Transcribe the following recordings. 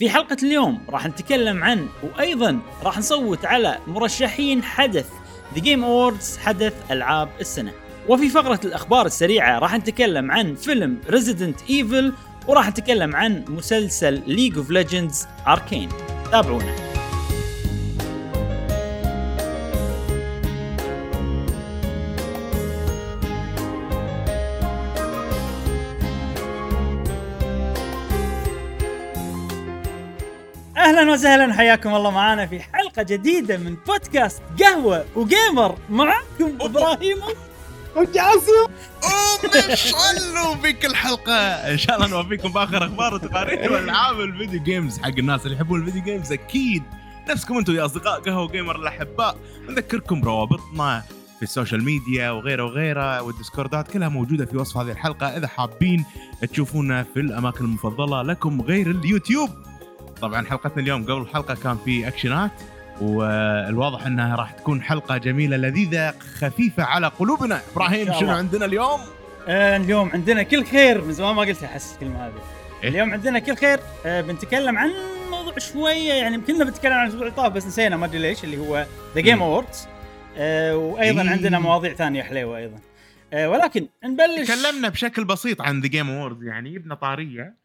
في حلقة اليوم راح نتكلم عن وأيضا راح نصوت على مرشحين حدث The Game Awards حدث ألعاب السنة. وفي فقرة الأخبار السريعة راح نتكلم عن فيلم Resident Evil وراح نتكلم عن مسلسل League of Legends Arcane. تابعونا. وسهلا حياكم الله معنا في حلقة جديدة من بودكاست قهوة و gamer. معكم إبراهيم. وجاسم. ومشغلوا فيك الحلقة. إن شاء الله نوفيكم بآخر أخبار وتقارير وألعاب ال video games حق الناس اللي يحبون ال video games أكيد نفسكم أنتم يا أصدقاء قهوة gamer الأحباء. نذكركم بروابطنا في ال social media وغيره وغيره والديسكوردات كلها موجودة في وصف هذه الحلقة. إذا حابين تشوفونا في الأماكن المفضلة لكم غير اليوتيوب. طبعا حلقتنا اليوم قبل الحلقة كان في أكشنات والواضح إنها راح تكون حلقة جميلة لذيذة خفيفة على قلوبنا. إبراهيم شنو عندنا اليوم؟ آه اليوم عندنا كل خير. من زمان ما قلتها أحس الكلمة هذه. إيه؟ اليوم عندنا كل خير. آه بنتكلم عن موضوع شوية يعني كنا بنتكلم عن الأسبوع اللي طاف بس نسينا ما أدري ليش اللي هو The Game. Awards وأيضا إيه. عندنا مواضيع ثانية حليوه أيضا. آه ولكن نبلش. تكلمنا بشكل بسيط عن The Game Award يعني جبنا طارية.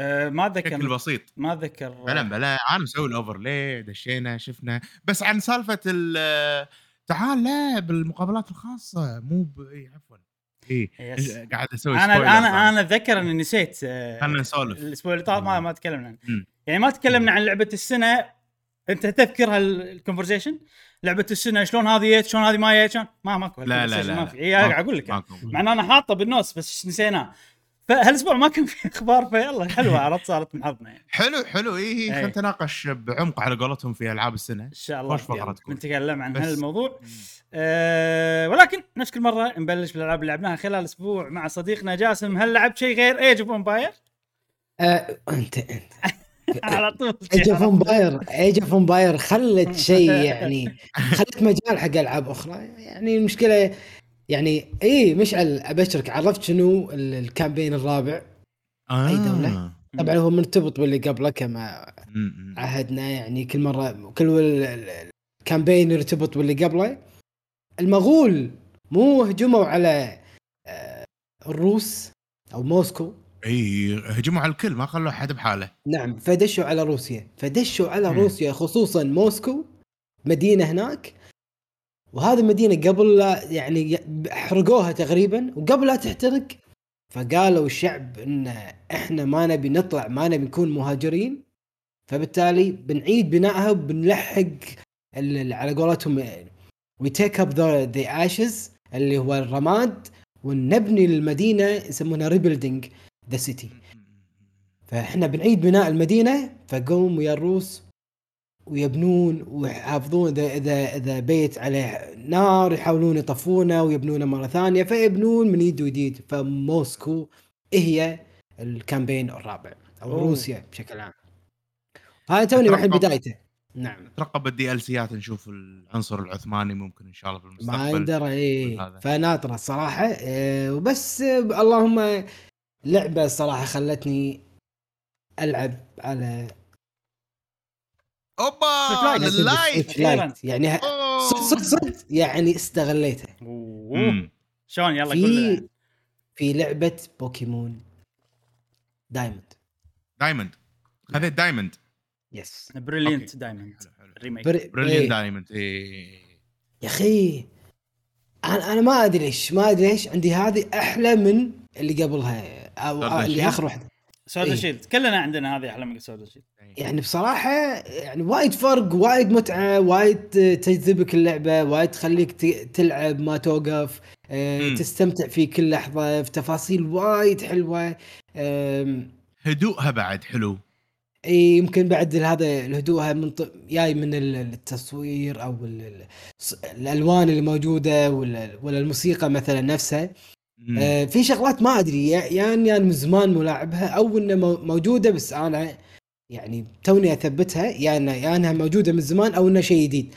آه ما بشكل اتذكر بسيط. ما أتذكر. بلا بلا أنا مسوي ال overlay دشينا شفنا. بس عن سالفة ال تعال لا بالمقابلات الخاصة مو ب... اي عفوا. اي. قاعد أسوي؟ أنا. أنا أنا أتذكر إني نسيت آه خلنا نسولف. الأسبوع اللي طاف ما ما تكلمنا عنه. يعني ما تكلمنا عن لعبة السنة. أنت تذكر هال conversation لعبة السنة شلون هذه جت شلون هذه ما جت شلون؟ ما ماكو لا لا لا ما في. قاعد أقول لك. مع ان أنا حاطه بالنص بس نسيناه؟ فهالأسبوع ما كان في أخبار فعلا حلوة عرفت صارت من حظنا يعني. حلو حلو. اي إيه. خلينا نتناقش بعمق على قولتهم في ألعاب السنة. إن شاء الله. نتكلم عن بس- هالموضوع. أه ولكن نفس كل مرة نبلش بالألعاب اللي لعبناها خلال أسبوع مع صديقنا جاسم. هل لعبت شيء غير Age of Empire؟ أنت أنت. على طول. Age of Empire Age of Empire خلت شيء يعني خلت مجال حق ألعاب أخرى. يعني المشكلة يعني اي مشعل أبشرك عرفت شنو ال- ال campaign الرابع آه. أي دولة؟ طبعا هو مرتبط باللي قبله كما. عهدنا يعني كل مرة كل ال- ال- ال campaign يرتبط باللي قبله المغول مو هجموا على آه، الروس أو موسكو إي هجموا على الكل ما خلوا حد بحاله نعم فدشوا على روسيا فدشوا على. روسيا خصوصا موسكو مدينة هناك وهذه المدينة قبل لا يعني حرقوها تقريبا وقبل لا تحترق فقالوا الشعب إن إحنا ما نبي نطلع ما نبي نكون مهاجرين. فبالتالي بنعيد بنائها وبنلحق على قولتهم we take up the ashes اللي هو الرماد ونبني المدينة يسمونها rebuilding the city فإحنا بنعيد بناء المدينة فقوم ويا الروس ويبنون ويحافظون إذا إذا إذا بيت عليه نار يحاولون يطفونه ويبنونه مرة ثانية فيبنون من يد وجديد فموسكو هي ال campaign الرابع أو أوه. روسيا بشكل عام هذا توني الحين أتوقع. بدايته نعم ترقب ال DLC ات نشوف العنصر العثماني ممكن إن شاء الله في المستقبل ما إيه هذا. فناطره الصراحة إيه وبس آه، اللهم لعبة الصراحة خلتني ألعب على اوبا ال Lite. يعني ه- صد صد يعني استغليته. أوه. مم. شلون؟ يلا في في لعبة بوكيمون. Diamond. Diamond. خذيت Diamond. yes Brilliant. Diamond. remake. Bri... Brilliant إيه. Diamond اي يا أخي أنا أنا ما أدري ليش ما أدري ليش عندي هذه أحلى من اللي قبلها. أو, اللي؟ آخر واحدة. سودا إيه. شيلد كلنا عندنا هذه أحلى من سودا شيلد يعني بصراحة يعني وايد فرق وايد متعة وايد تجذبك اللعبة وايد تخليك ت- تلعب ما توقف مم. تستمتع في كل لحظة في تفاصيل وايد حلوة آم، هدوءها بعد حلو إي يمكن بعد هذا الهدوء من ط- جاي من ال- التصوير أو ال- الألوان اللي موجودة ولا ولا الموسيقى مثلا نفسها. آه في شغلات ما أدري يا يعني يعني من زمان ملاعبها أو إنها مو- موجودة بس أنا يعني توني أثبتها يا انها يا إنها موجودة من زمان أو إنها شيء جديد.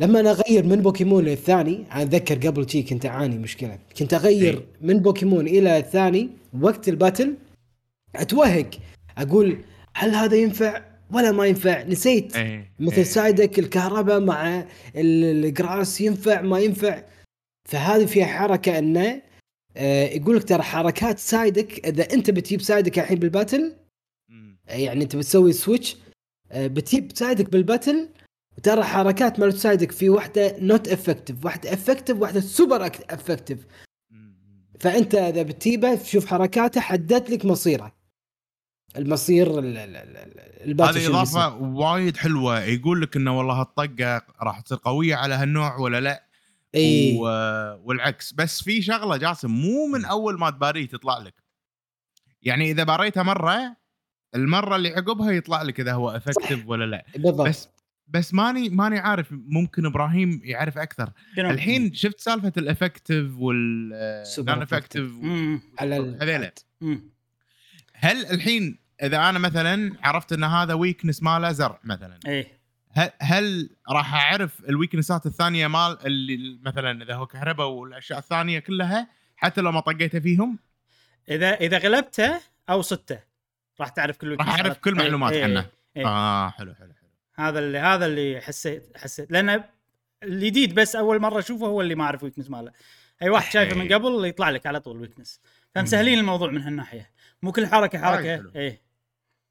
لما أنا أغير من بوكيمون للثاني أنا أتذكر قبل شي كنت أعاني مشكلة. كنت أغير إي. من بوكيمون إلى الثاني وقت ال battle أتوهق. أقول هل هذا ينفع؟ ولا ما ينفع. نسيت. إيه، مثل إيه. Psyduck الكهرباء مع ال- ال grass ينفع ما ينفع. فهذه فيها حركة إنه يقول لك ترى حركات Psyduck إذا أنت بتجيب Psyduck الحين بال battle. آه، يعني أنت بتسوي switch آه، بتجيب Psyduck بال battle وترى حركات مالت Psyduck في واحدة not effective واحدة effective واحدة super effective. فأنت إذا بتجيبه تشوف حركاته حدد لك مصيره المصير ال- ال- ال- ال battle هذه إضافة وايد حلوة يقول لك إنه والله هالطقه راح تصير قويه على هالنوع ولا لا اي و... والعكس. بس في شغلة جاسم مو من أول ما تباريه تطلع لك. يعني إذا باريتها مرة المرة اللي عقبها يطلع لك إذا هو effective ولا لا. بالضبط. بس بس ماني ماني عارف ممكن إبراهيم يعرف أكثر؟ الحين شفت سالفة ال effective وال non effective. على هذيلا. هل الحين إذا أنا مثلا عرفت إن هذا weakness ماله زرع مثلا؟ إيه. هل, هل راح أعرف ال weakness ات الثانية مال اللي مثلا إذا هو كهرباء والأشياء الثانية كلها حتى لو ما طقيته فيهم؟ إذا إذا غلبته أو صدته راح تعرف كل راح أعرف كل معلومات إيه، عنه. إيه. آه حلو حلو حلو. هذا اللي هذا اللي حسيت حسيت. لأن الجديد بس أول مرة أشوفه هو اللي ما أعرف weakness ماله. أي واحد شايفه من إيه. قبل يطلع لك على طول weakness فمسهلين الموضوع من هالناحية. مو كل حركة وايد حركة حلو. إيه.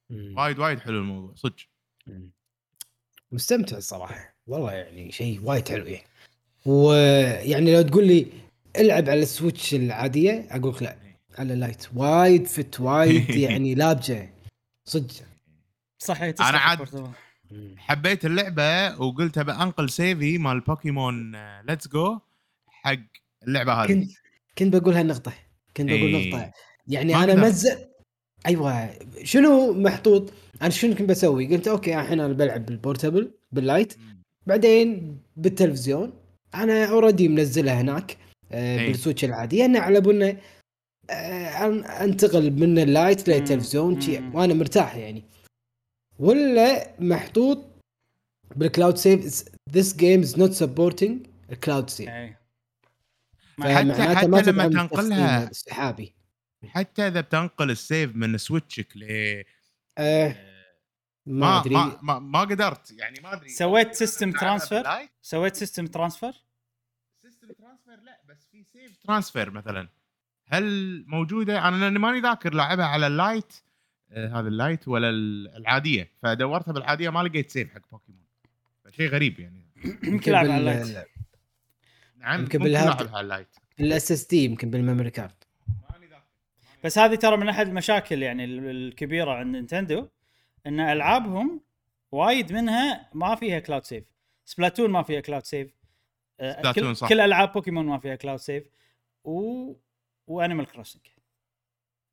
وايد وايد حلو الموضوع صدق. مستمتع الصراحة. والله يعني شيء وايد حلو يعني ويعني لو تقول لي العب على ال Switch العادية أقول لك لا على ال Lite وايد fit وايد يعني لابجة. صدق. صحيح أنا عاد- تسلم مم. حبيت اللعبة وقلت بانقل save ي مال بوكيمون Let's Go حق اللعبة هذه. كنت كنت بقول هالنقطه كنت بقول إيه. نقطة. يعني أنا. مزق أيوه شنو محطوط؟ أنا شنو كنت بسوي؟ قلت okay الحين أنا بلعب بال portable بال Lite. بعدين بالتلفزيون أنا already منزلها هناك آه إي. بال Switch العاديه أنا على بنا آه أنتقل من ال Lite. للتلفزيون. وأنا مرتاح يعني. ولا محطوط بال cloud save this game is not supporting ال cloud save إيه. حتى- حتى لما تنقلها- تنقلها سحابي حتى إذا بتنقل ال save من Switch ك ل آه ما ما أدري. ما, ما, ما قدرت يعني ما أدري. سويت system transfer؟ سويت system transfer system transfer لا بس في save transfer مثلا. هل موجودة؟ أنا لأني ماني ذاكر لعبها على ال Lite آه هذا ال Lite ولا ال- العادية. فدورتها بالعادية ما لقيت save حق بوكيمون شيء غريب يعني. يمكن لعب على ال Lite نعم يمكن بال hard- على ال Lite ال SSD يمكن بال memory card بس هذه ترى من أحد المشاكل يعني ال- الكبيرة عند نينتندو إن ألعابهم وايد منها ما فيها cloud save Splatoon ما فيها cloud save آه، Splatoon كل, صح. كل ألعاب بوكيمون ما فيها cloud save و و Animal Crossing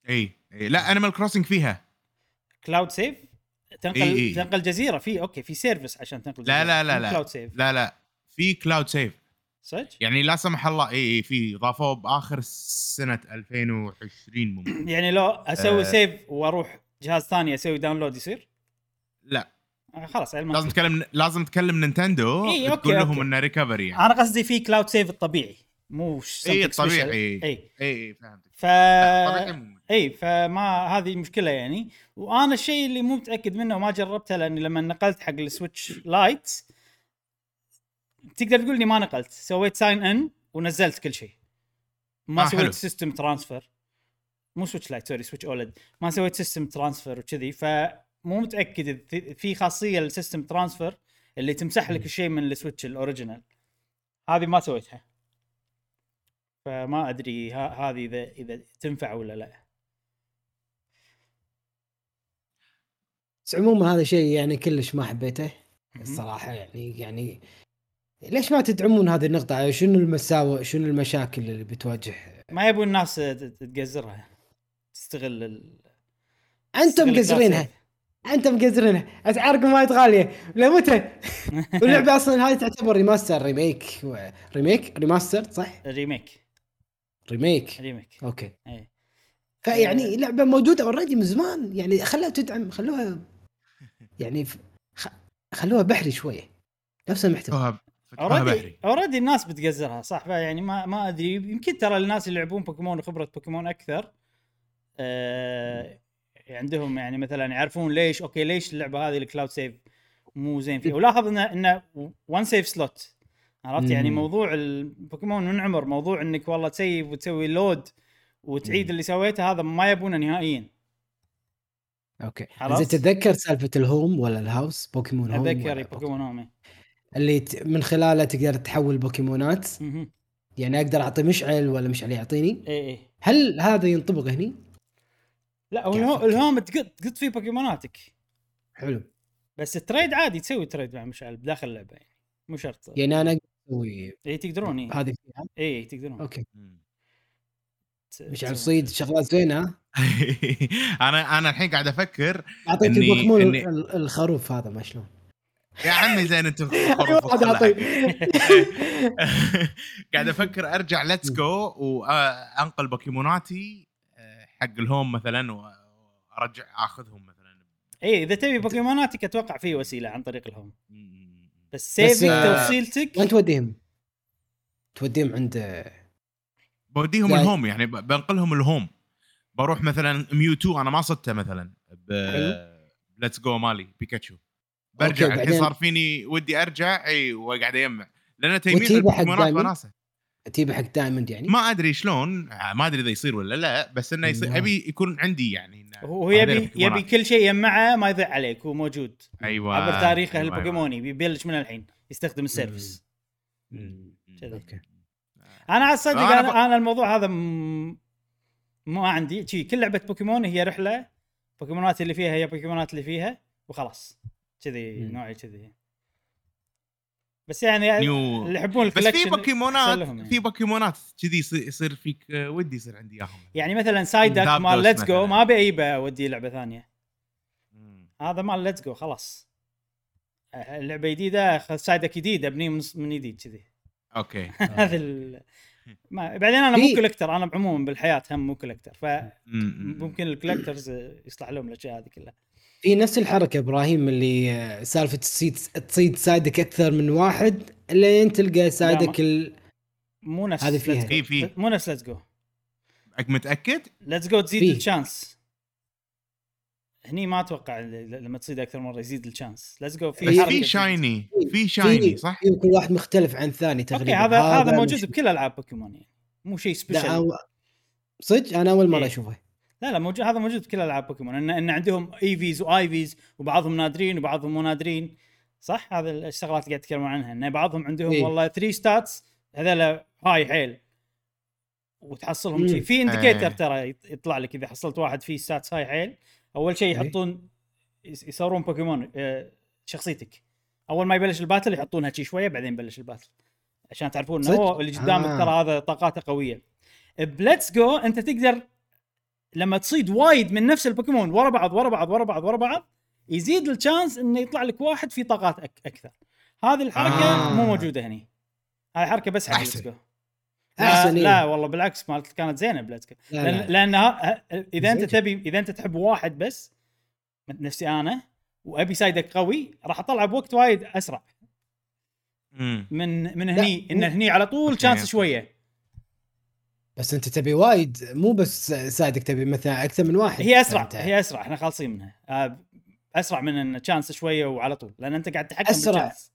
إي إي لا Animal Crossing فيها. cloud save تنقل إي إي. تنقل جزيرة؟ في okay في service عشان تنقل لا جزيرة. لا لا مو لا. كلاود سيف لا لا. في كلاود سيف صدق؟ يعني لا سمح الله اي اي في ضافوه بآخر سنة 2020 ممكن يعني لو أسوي آه. save وأروح جهاز ثاني أسوي download يصير؟ لا آه خلاص علم لازم تكلم لازم تكلم نينتندو إي، okay، تقول لهم. إنه recovery يعني أنا قصدي في cloud save الطبيعي مو اي. الطبيعي اي اي اي فهمتك ف اي فما هذه المشكلة يعني وأنا الشيء اللي مو متأكد منه وما جربته لأني لما نقلت حق ال Switch Lite تقدر تقول إني ما نقلت. سويت sign in ونزلت كل شيء. ما آه، سويت حلو. system transfer مو Switch Lite sorry Switch old ما سويت system transfer وكذي. فمو متأكد في- في خاصية لل system transfer اللي تمسح لك الشيء من ال switch ال original هذه ما سويتها. فما أدري هذه اذا إذا تنفع ولا لا. بس عموما هذا شيء يعني كلش ما حبيته. الصراحة يعني يعني ليش ما تدعمون هذه النقطة؟ يعني شنو المساوئ؟ شنو المشاكل اللي بتواجه؟ ما يبون الناس تقزرها. تستغل ال... أنتم مقزرينها أنتم مقزرينها أسعاركم وايد غاليه لمتى؟ واللعبة أصلا هذه تعتبر remaster remake و... remake remaster صح؟ remake remake remake okay. اي فيعني لعبة موجودة already من زمان. يعني خلوها تدعم خلوها يعني. خلوها بحري شوية. نفس المحتوى اوريدي أوريدي الناس بتقزرها صح؟ يعني ما ما أدري. يمكن ترى الناس اللي يلعبون بوكيمون وخبرة بوكيمون أكثر آه عندهم يعني مثلا يعرفون ليش okay ليش اللعبة هذه ال cloud save مو زين فيها؟ ولاحظ انه انه one save slot عرفت؟ يعني. موضوع البوكيمون منعمر موضوع إنك والله تسيف وتسوي load وتعيد مم. اللي سويته هذا ما يبونه نهائيا. okay. زين تتذكر سالفة ال Home ولا ال house بوكيمون Home أتذكر بوكيمون Home إيه. اللي ت- من خلاله تقدر تحول بوكيمونات. يعني أقدر أعطي مشعل ولا مشعل يعطيني. اي اي هل هذا ينطبق هني؟ لا هو. ال Home تقط تقط فيه بوكيموناتك. حلو. بس ال trade عادي تسوي trade مع مشعل بداخل اللعبة يعني. مو شرط. يعني أنا أقدر أسوي اي تقدرون اي هذه فيها؟ اي تقدرون. okay. مشعل. صيد شغلات زينة؟ أنا أنا الحين قاعد أفكر أعطيك إني- البوكيمون إني- ال- الخروف هذا ما شلون؟ يا عمي زين انت قاعد أفكر ارجع Let's Go وانقل بوكيموناتي آه، حق ال Home مثلا وارجع اخذهم مثلا. اي إذا تبي بوكيموناتك أتوقع في وسيلة عن طريق ال Home. بس سيفك آه، توصيلتك. وين توديهم؟ توديهم عند بوديهم يعني- ال Home يعني بنقلهم ال Home. بروح مثلا ميوتو أنا ما صدته مثلا ب ليتس جو مالي بيكاتشو. برجع الحين بعدين- صار فيني ودي أرجع إي وقاعد اجمع لأن البوكيمونات دايموند؟ وناسه تجيبه حق دايموند يعني؟ ما أدري شلون آه، ما أدري إذا يصير ولا لا بس إنه يصير. أبي يكون عندي يعني هو يبي. يبي كل شيء يجمعه ما يضيع عليك هو موجود. أيوه عبر تاريخه أيوة، البوكيموني بيبلش من الحين يستخدم السيرفس. أيوة. كذا. أوكي. أنا على الصدق أنا أنا, ب- أنا الموضوع هذا م... ما عندي. شي كل لعبة بوكيمون هي رحلة بوكيمونات اللي فيها هي بوكيمونات اللي فيها وخلاص. كذي. نوعي كذي بس يعني new اللي يحبون بس في ال collection بوكيمونات يعني. في بوكيمونات كذي يصير فيك آه، ودي يصير عندي إياهم يعني مثلا سايدك مال ليتس جو. ما أبي اجيبه اوديه لعبة ثانية مم. هذا مال Let's Go خلاص اللعبة جديدة اخذ سايدك جديد ابنيه من, من جديد كذي okay هذا ال... ما بعدين أنا مو collector أنا عموما بالحياة هم مو collector مم. فممكن ال collectors يصلح لهم الأشياء هذه كلها في نفس الحركة إبراهيم اللي آه، سالفة تصيد تصيد سايدك أكثر من واحد لين تلقى سايدك ال... مو نفس هذه فيها. Let's Go. في- في. مو نفس Let's Go متأكد؟ Let's Go تزيد. ال chance هني ما أتوقع ل- لما تصيد أكثر مرة يزيد ال chance Let's Go في بس في. shiny في shiny صح؟ في كل واحد مختلف عن الثاني تقريبا okay هذا هذا موجود مش- بكل ألعاب بوكيمون يعني مو شيء أو- صدق أنا أول مرة إيه. أشوفه لا لا موجود هذا موجود بكل ألعاب بوكيمون إن إن عندهم EVs و IVs وبعضهم نادرين وبعضهم مو نادرين صح هذا الشغلات اللي قاعد يتكلمون عنها إن بعضهم عندهم إيه. والله 3 stats هذول high حيل وتحصلهم. شيء في indicator إيه. ترى يط- يطلع لك إذا حصلت واحد فيه stats high حيل أول شيء إيه. يحطون يس- يصورون بوكيمون آه، شخصيتك أول ما يبلش ال battle يحطونها شي شوية بعدين يبلش ال battle عشان تعرفون إنه؟ هو اللي قدامك آه. ترى هذا طاقاته قوية ب Let's Go أنت تقدر لما تصيد وايد من نفس البوكيمون ورا بعض ورا بعض ورا بعض ورا بعض يزيد ال chance إنه يطلع لك واحد فيه طاقات أك أكثر هذه الحركة آه. مو موجودة هني هذه حركة بس حق جو احسن لا, إيه. لا والله بالعكس مالت كانت زينة ب Let's Go لا لأن لا. لأن ها- إذا أنت. تبي إذا أنت تحب واحد بس نفسي أنا وأبي سايدك قوي راح اطلع بوقت وايد أسرع مم. من من هني ان هني على طول chance. شوية بس انت تبي وايد مو بس سايدك تبي مثلا أكثر من واحد. هي أسرع أنت هي أسرع إحنا خالصين منها. آه، أسرع من إن chance شوية وعلى طول لأن أنت قاعد تحكم. بال chance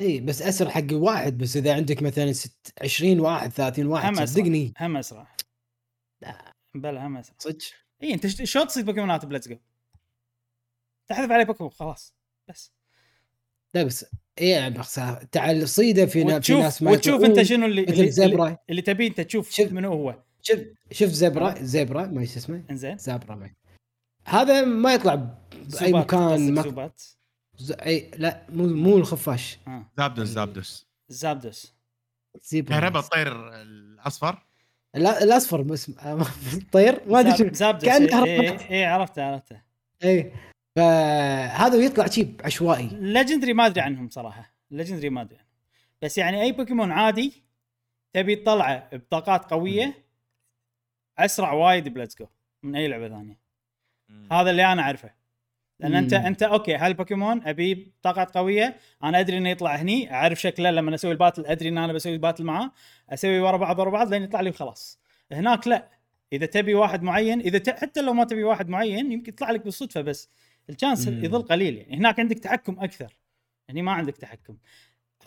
إي بس أسرع حق واحد بس إذا عندك مثلا ست 20 واحد 30 واحد هم أسرع صدقني. هم أسرع. لا. بلا هم أسرع. صدق. إي أنت شلون تصيد بوكيمونات بليتس جو؟ تحذف عليه بوكيمون خلاص بس. لا بس إيه بس تعال صيده في, نا- في وتشوف ناس ما وتشوف. أنت شنو اللي مثل اللي, اللي, زبرة. اللي تبي أنت تشوف شوف. منو هو. شوف شوف زبرة. زبرة ما إيش اسمه. إنزين. زبرة ما هذا ما يطلع بأي مكان ما ز... اي لا مو مو الخفاش. زابدوس زابدوس. زابدوس. كهرباء الطير الأصفر. لا الأصفر بس الطير ما أدري اي هربان. اي عرفته عرفته. اي فهذا يطلع شيب عشوائي legendary ما أدري عنهم صراحة. legendary ما أدري عنهم. بس يعني أي بوكيمون عادي تبي تطلعه بطاقات قوية أسرع وايد ب Let's Go من أي لعبة ثانية. هذا اللي أنا أعرفه. لأن أنت مم. أنت okay هالبوكيمون أبي بطاقات قوية؟ أنا أدري إنه يطلع هني أعرف شكله لما أسوي ال battle أدري إن أنا بسوي battle معاه أسوي ورا بعض ورا بعض لين يطلع لي وخلاص. هناك لا. إذا تبي واحد معين إذا ت... حتى لو ما تبي واحد معين يمكن يطلع لك بالصدفة بس. ال chance. يظل قليل يعني. هناك عندك تحكم أكثر. هني ما عندك تحكم.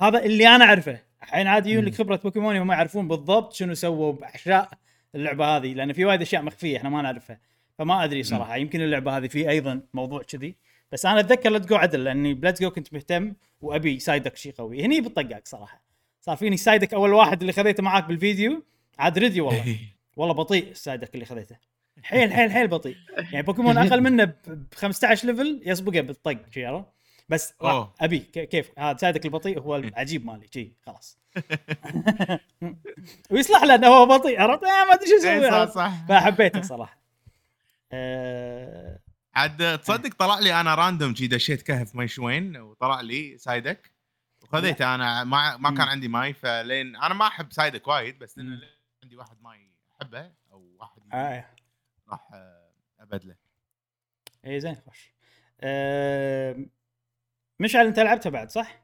هذا اللي أنا أعرفه. الحين عادي يجون لك. خبرة بوكيمون وما يعرفون بالضبط شنو سووا باحشاء اللعبة هذه لأن في وايد أشياء مخفية إحنا ما نعرفها. فما أدري صراحة يمكن اللعبة هذه في أيضا موضوع كذي. بس أنا أتذكر Let's Go عدل لأني ب Let's Go كنت مهتم وأبي Psyduck شيء قوي. هني بالطقاق صراحة. صار فيني Psyduck أول واحد اللي خذيته معاك بالفيديو. عاد ردي والله. والله بطيء ال Psyduck اللي خذيته. حيل حيل حيل بطيء يعني بوكيمون أقل منه ب 15 level يسبقه بالطق شي عرفت بس. أبي كيف هذا Psyduck البطيء هو العجيب مالي شي خلاص ويصلح له انه هو بطيء عرفت آه ما أدري شو أسوي إيه، صح؟ صح فحبيته صراحة آه، عاد تصدق طلع لي أنا راندوم جي دشيت كهف ماي شوين وطلع لي سايدك وخذيته أنا ما ما كان. عندي ماي فلين أنا ما أحب سايدك وايد بس لأن. عندي واحد ماي أحبه أو واحد آه. راح ابدله اي زين خوش آه، مشعل أنت لعبتها بعد صح؟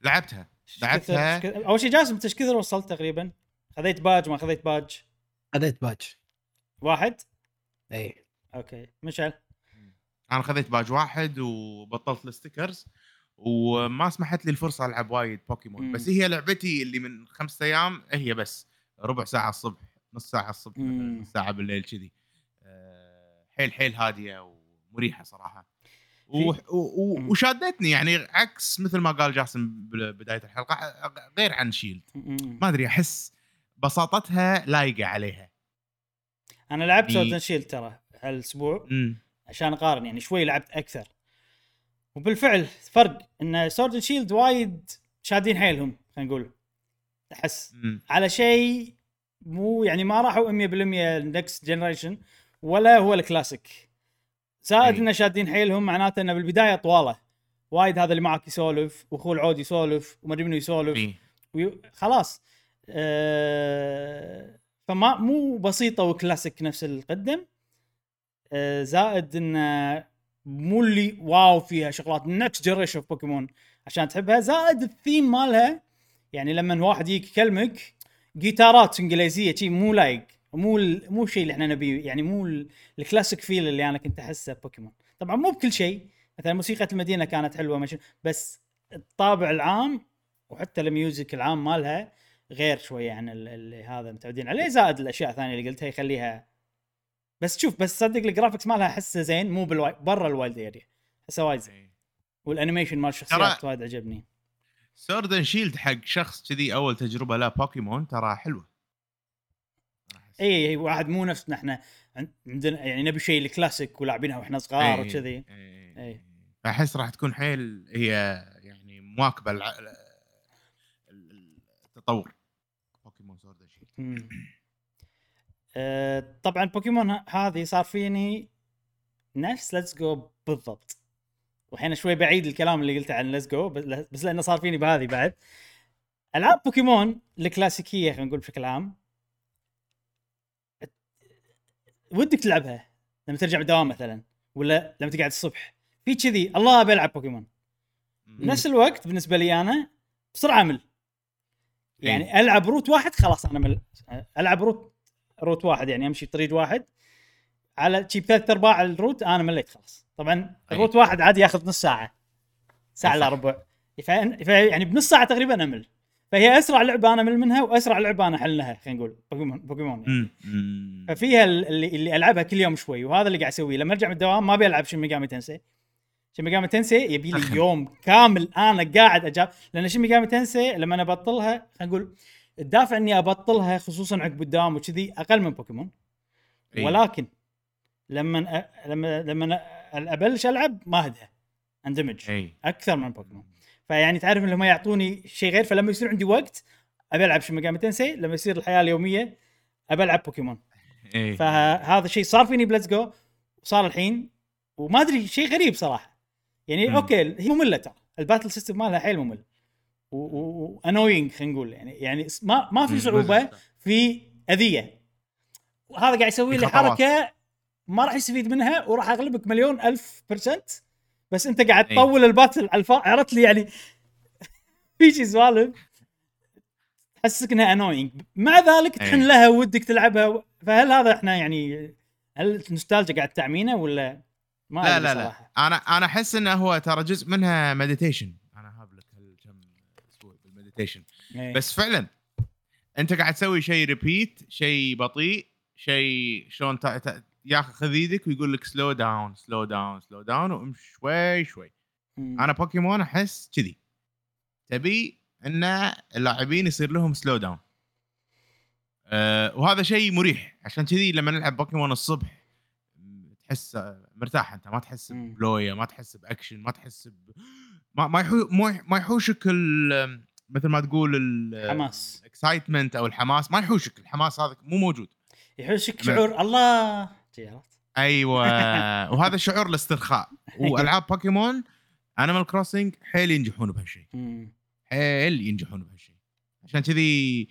لعبتها لعبتها. كثر- أول شيء جاسم أنت إيش كثر وصلت تقريبا؟ خذيت باج ما خذيت باج؟ خذيت باج واحد؟ إي okay مشعل أنا خذيت باج واحد وبطلت ال stickers وما سمحت لي الفرصة ألعب وايد بوكيمون مم. بس هي لعبتي اللي من خمسة أيام هي بس ربع ساعة الصبح نص ساعة الصبح ساعة بالليل كذي أه، حيل حيل هادية ومريحة صراحة. و... و... وشادتني يعني عكس مثل ما قال جاسم ببدايه الحلقة غير عن Shield. ما أدري أحس بساطتها لايقة عليها. أنا لعبت بي- Sword and Shield ترى هالأسبوع عشان أقارن يعني شوي لعبت أكثر. وبالفعل فرق إن Sword and Shield وايد شادين حيلهم خلينا نقول. أحس. على شيء مو يعني ما راحوا 100% ال next generation ولا هو الكلاسيك. زائد. إنه شادين حيلهم معناته إنه بالبداية طوالة. وايد هذا اللي معك يسولف وأخوه العود يسولف وما أدري منو يسولف. وي... خلاص. آه... فما مو بسيطة وكلاسيك نفس القدم. آه... زائد إنه مو اللي wow فيها شغلات next generation of بوكيمون عشان تحبها. زائد الثيم مالها يعني لما واحد يجيك يكلمك جيتارات إنجليزية شي مو لايق. مو ال... مو الشيء اللي إحنا نبيه يعني مو ال... ال classic feel اللي أنا كنت أحسه بوكيمون. طبعا مو بكل شيء مثلا موسيقى المدينة كانت حلوة مش... بس الطابع العام وحتى ال music العام مالها غير شوية عن ال- اللي هذا متعودين عليه. زائد الأشياء الثانية اللي قلتها يخليها بس شوف بس صدق ال graphics مالها أحسه زين مو بال wild برا ال wild area أحسه وايد زين. وال animation مال الشخصيات وايد عجبني. Sword Shield حق شخص كذي أول تجربة له بوكيمون ترى حلوة. اي اي واحد مو نفسنا إحنا عن- عندنا يعني نبي شيء الكلاسيك ولاعبينها وإحنا صغار إي، وكذي إي. إي. أحس راح تكون حيل هي يعني مواكبة الع... ال- التطور بوكيمون Sword Shield. آه، طبعا بوكيمون هذه صار فيني نفس Let's Go بالضبط والحين شوي بعيد الكلام اللي قلته عن Let's Go بس لأنه صار فيني بهذه بعد ألعاب بوكيمون الكلاسيكية خلينا نقول بشكل عام ودك تلعبها لما ترجع من الدوام مثلا ولا لما تقعد الصبح. في كذي الله ابي العب بوكيمون بنفس الوقت بالنسبة لي أنا بسرعة امل يعني ألعب route واحد خلاص أنا مل ألعب route route واحد يعني أمشي طريق واحد. على شي ثلاث أرباع ال route أنا مليت خلاص. طبعا أي. ال route واحد عادي ياخذ نص ساعة ساعة الا. ربع. يعني بنص ساعة تقريبا أمل. فهي أسرع لعبة أنا امل منها وأسرع لعبة أنا أحن لها خلينا نقول بوكيمون بوكيمون يعني. ففيها ال- اللي, اللي ألعبها كل يوم شوي وهذا اللي قاعد أسويه. لما أرجع من الدوام ما أبي ألعب Shin Megami Tensei Shin Megami Tensei يبي لي. يوم كامل أنا قاعد أجابل. لأن Shin Megami Tensei لما أنا أبطلها خلينا نقول الدافع إني أبطلها خصوصا عقب الدوام وكذي أقل من بوكيمون إي. ولكن لما أ... لما لما أبلش ألعب ما أهدى. اندمج اي أكثر من بوكيمون فيعني تعرف إن هم يعطوني شيء غير فلما يصير عندي وقت أبي ألعب Shin Megami Tensei لما يصير الحياة اليومية أبي ألعب بوكيمون. اي فهذا الشيء صار فيني ب Let's Go وصار الحين وما أدري شيء غريب صراحة. يعني مم. okay هي مملة ترى. ال battle system مالها حيل ممل. و annoying خلينا نقول. يعني يعني ما ما في صعوبة. في أذية. وهذا قاعد يسوي لي. حركة ما راح يستفيد منها وراح أغلبك مليون ألف percent بس انت قاعد أي. تطول ال battle على عرفت لي يعني في سوالف تحسسك إنها annoying مع ذلك تحن أي. لها ودك تلعبها فهل هذا إحنا يعني هل النوستالجيا قاعد تعمينه ولا ما لا لا لا. أنا أنا أحس إنه هو ترى جزء منها meditation أنا هاب لك هالكم أسبوع بال meditation إيه. بس فعلا أنت قاعد تسوي شيء repeat شيء بطيء شيء شلون ياخذ خذ إيدك ويقول لك slow down slow down slow down وامشي شوي شوي. مم. أنا بوكيمون أحس كذي. تبي إن اللاعبين يصير لهم slow down أه وهذا شيء مريح. عشان كذي لما نلعب بوكيمون الصبح تحس مرتاح أنت. ما تحس مم. بلويا ما تحس بأكشن ما تحس ب... ما ما يحو... ما يح- ما يحوشك ال... مثل ما تقول ال حماس ال excitement أو الحماس. ما يحوشك. الحماس هذا مو موجود. يحوشك شعور الله. عرفت؟ أيوه. وهذا شعور الاسترخاء. وألعاب بوكيمون Animal Crossing حيل ينجحون بهالشيء. حيل ينجحون بهالشيء عشان كذي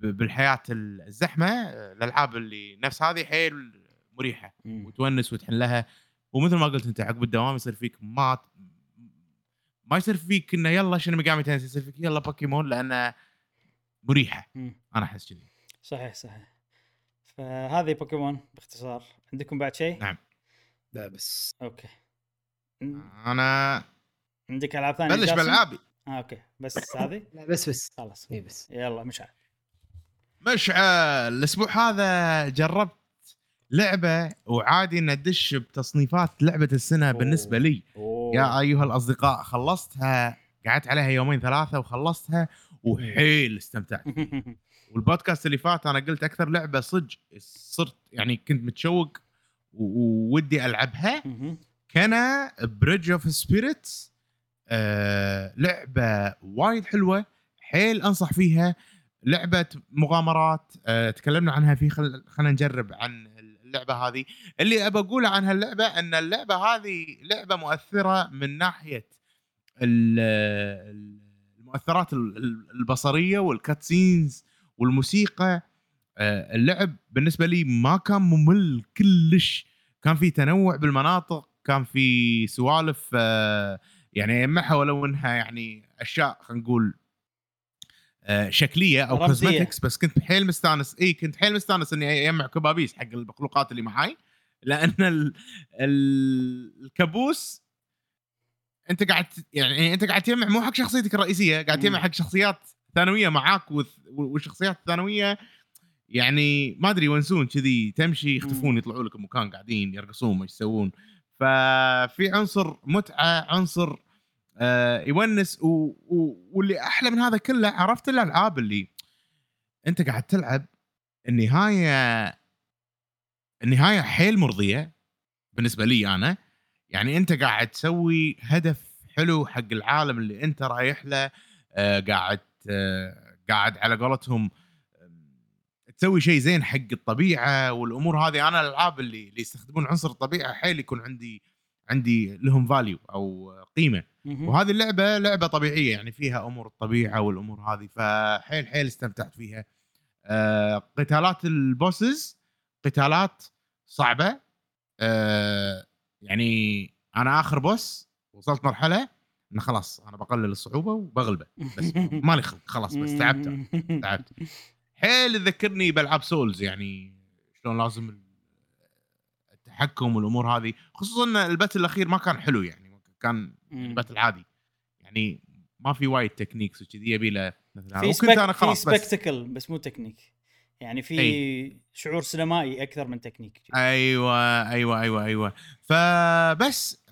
بالحياة الزحمة الألعاب اللي نفس هذه حيل مريحة. وتونس وتحن لها. ومثل ما قلت أنت عقب الدوام يصير فيك ما ما يصير فيك إنه يلا شنو مقام تنس يصير فيك يلا بوكيمون لأنه مريحة. أنا أحس كذي. صحيح صحيح. فهذه بوكيمون باختصار. عندكم بعد شيء؟ نعم. لا بس. أوكي. أنا عندك ألعاب ثانية بلش؟ بألعابي. آه أوكي. بس هذه؟ لا بس بس. خلاص. اي بس. يلا مشعل مشعل الأسبوع هذا جربت لعبة وعادي ان أدش بتصنيفات لعبة السنة بالنسبة لي. أوه. يا أيها الأصدقاء خلصتها قعدت عليها يومين ثلاثة وخلصتها وحيل استمتعت. والبودكاست اللي فات أنا قلت أكثر لعبة صدق صرت يعني كنت متشوق وودي ألعبها. كان Bridge of Spirits لعبة وايد حلوة حيل أنصح فيها. لعبة مغامرات آه تكلمنا عنها في خل... خلينا نجرب عن اللعبة هذه. اللي أبى اقوله عن هاللعبة إن اللعبة هذه لعبة مؤثرة من ناحية ال- ال- المؤثرات ال- ال- البصرية والكات سينز والموسيقى آه، اللعب بالنسبة لي ما كان ممل كلش كان في تنوع بالمناطق كان في سوالف آه، يعني يجمعها ولو انها يعني أشياء خلينا نقول آه، شكلية أو. cosmetics بس كنت حيل مستانس إي كنت حيل مستانس إني اجمع كبابيس حق المخلوقات اللي معاي لأن ال... ال... الكابوس أنت قاعد يعني أنت قاعد تجمع مو حق شخصيتك الرئيسية قاعد تجمع. حق شخصيات ثانوية معاك والشخصيات الثانوية يعني ما أدري يونسون كذي تمشي يختفون. يطلعوا لك مكان قاعدين يرقصون ما يسوون ففي عنصر متعة عنصر آه يونس و... و... واللي أحلى من هذا كله عرفت الالعاب اللي أنت قاعد تلعب النهاية النهاية حيل مرضية بالنسبة لي أنا يعني أنت قاعد تسوي هدف حلو حق العالم اللي أنت رايح له آه قاعد قاعد على قولتهم تسوي شيء زين حق الطبيعة والأمور هذه. أنا الألعاب اللي اللي يستخدمون عنصر الطبيعة حيل يكون عندي عندي لهم value أو قيمة. وهذه اللعبة لعبة طبيعية يعني فيها أمور الطبيعة والأمور هذه فحيل حيل استمتعت فيها. آه قتالات ال bosses قتالات صعبة. آه يعني أنا آخر boss وصلت مرحلة إنه خلاص أنا بقلل الصعوبة وبغلبة بس. مالي خلق خلاص بس تعبت تعبت. حيل تذكرني بألعاب Souls يعني شلون لازم ال- التحكم والأمور هذه. خصوصا إن ال battle الأخير ما كان حلو يعني كان يعني battle عادي. يعني ما في وايد techniques وكذي يبي له في وكنت أنا سبك في خلاص بس. spectacle بس مو تكنيك. يعني في أي. شعور سينمائي أكثر من تكنيك. أيوه أيوه أيوه أيوه. فبس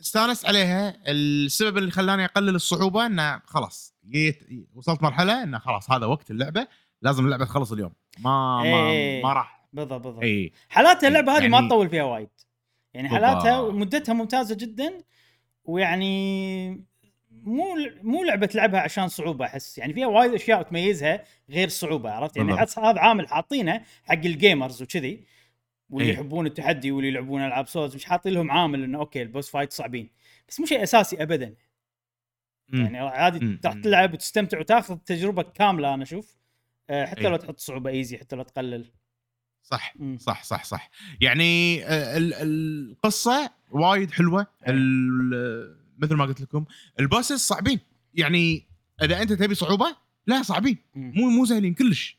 استانست عليها. السبب اللي خلاني أقلل الصعوبة إنه خلاص جيت وصلت مرحلة إنه خلاص هذا وقت اللعبة لازم اللعبة تخلص اليوم. ما ما, إيه. ما راح. بالضبط بالضبط. اي حالاتها اللعبة هذه ما يعني- تطول فيها وايد. يعني. حالاتها مدتها ممتازة جدا ويعني مو مو لعبة تلعبها عشان صعوبة أحس. يعني فيها وايد أشياء تميزها غير الصعوبة عرفت؟ يعني هذا عامل حاطينه حق ال gamers وكذي. واللي إيه. يحبون التحدي واللي يلعبون ألعاب Souls مش حاطين لهم عامل إنه أوكي ال boss fight صعبين بس مو شيء أساسي ابدا مم. يعني عادي تلعب وتستمتع وتاخذ تجربة كاملة أنا أشوف آه، حتى إيه. لو تحط صعوبة easy حتى لو تقلل صح مم. صح صح صح يعني آه، ال- القصة وايد حلوة إيه. مثل ما قلت لكم ال bosses صعبين يعني إذا أنت تبي صعوبة لا صعبين. مو مو سهلين كلش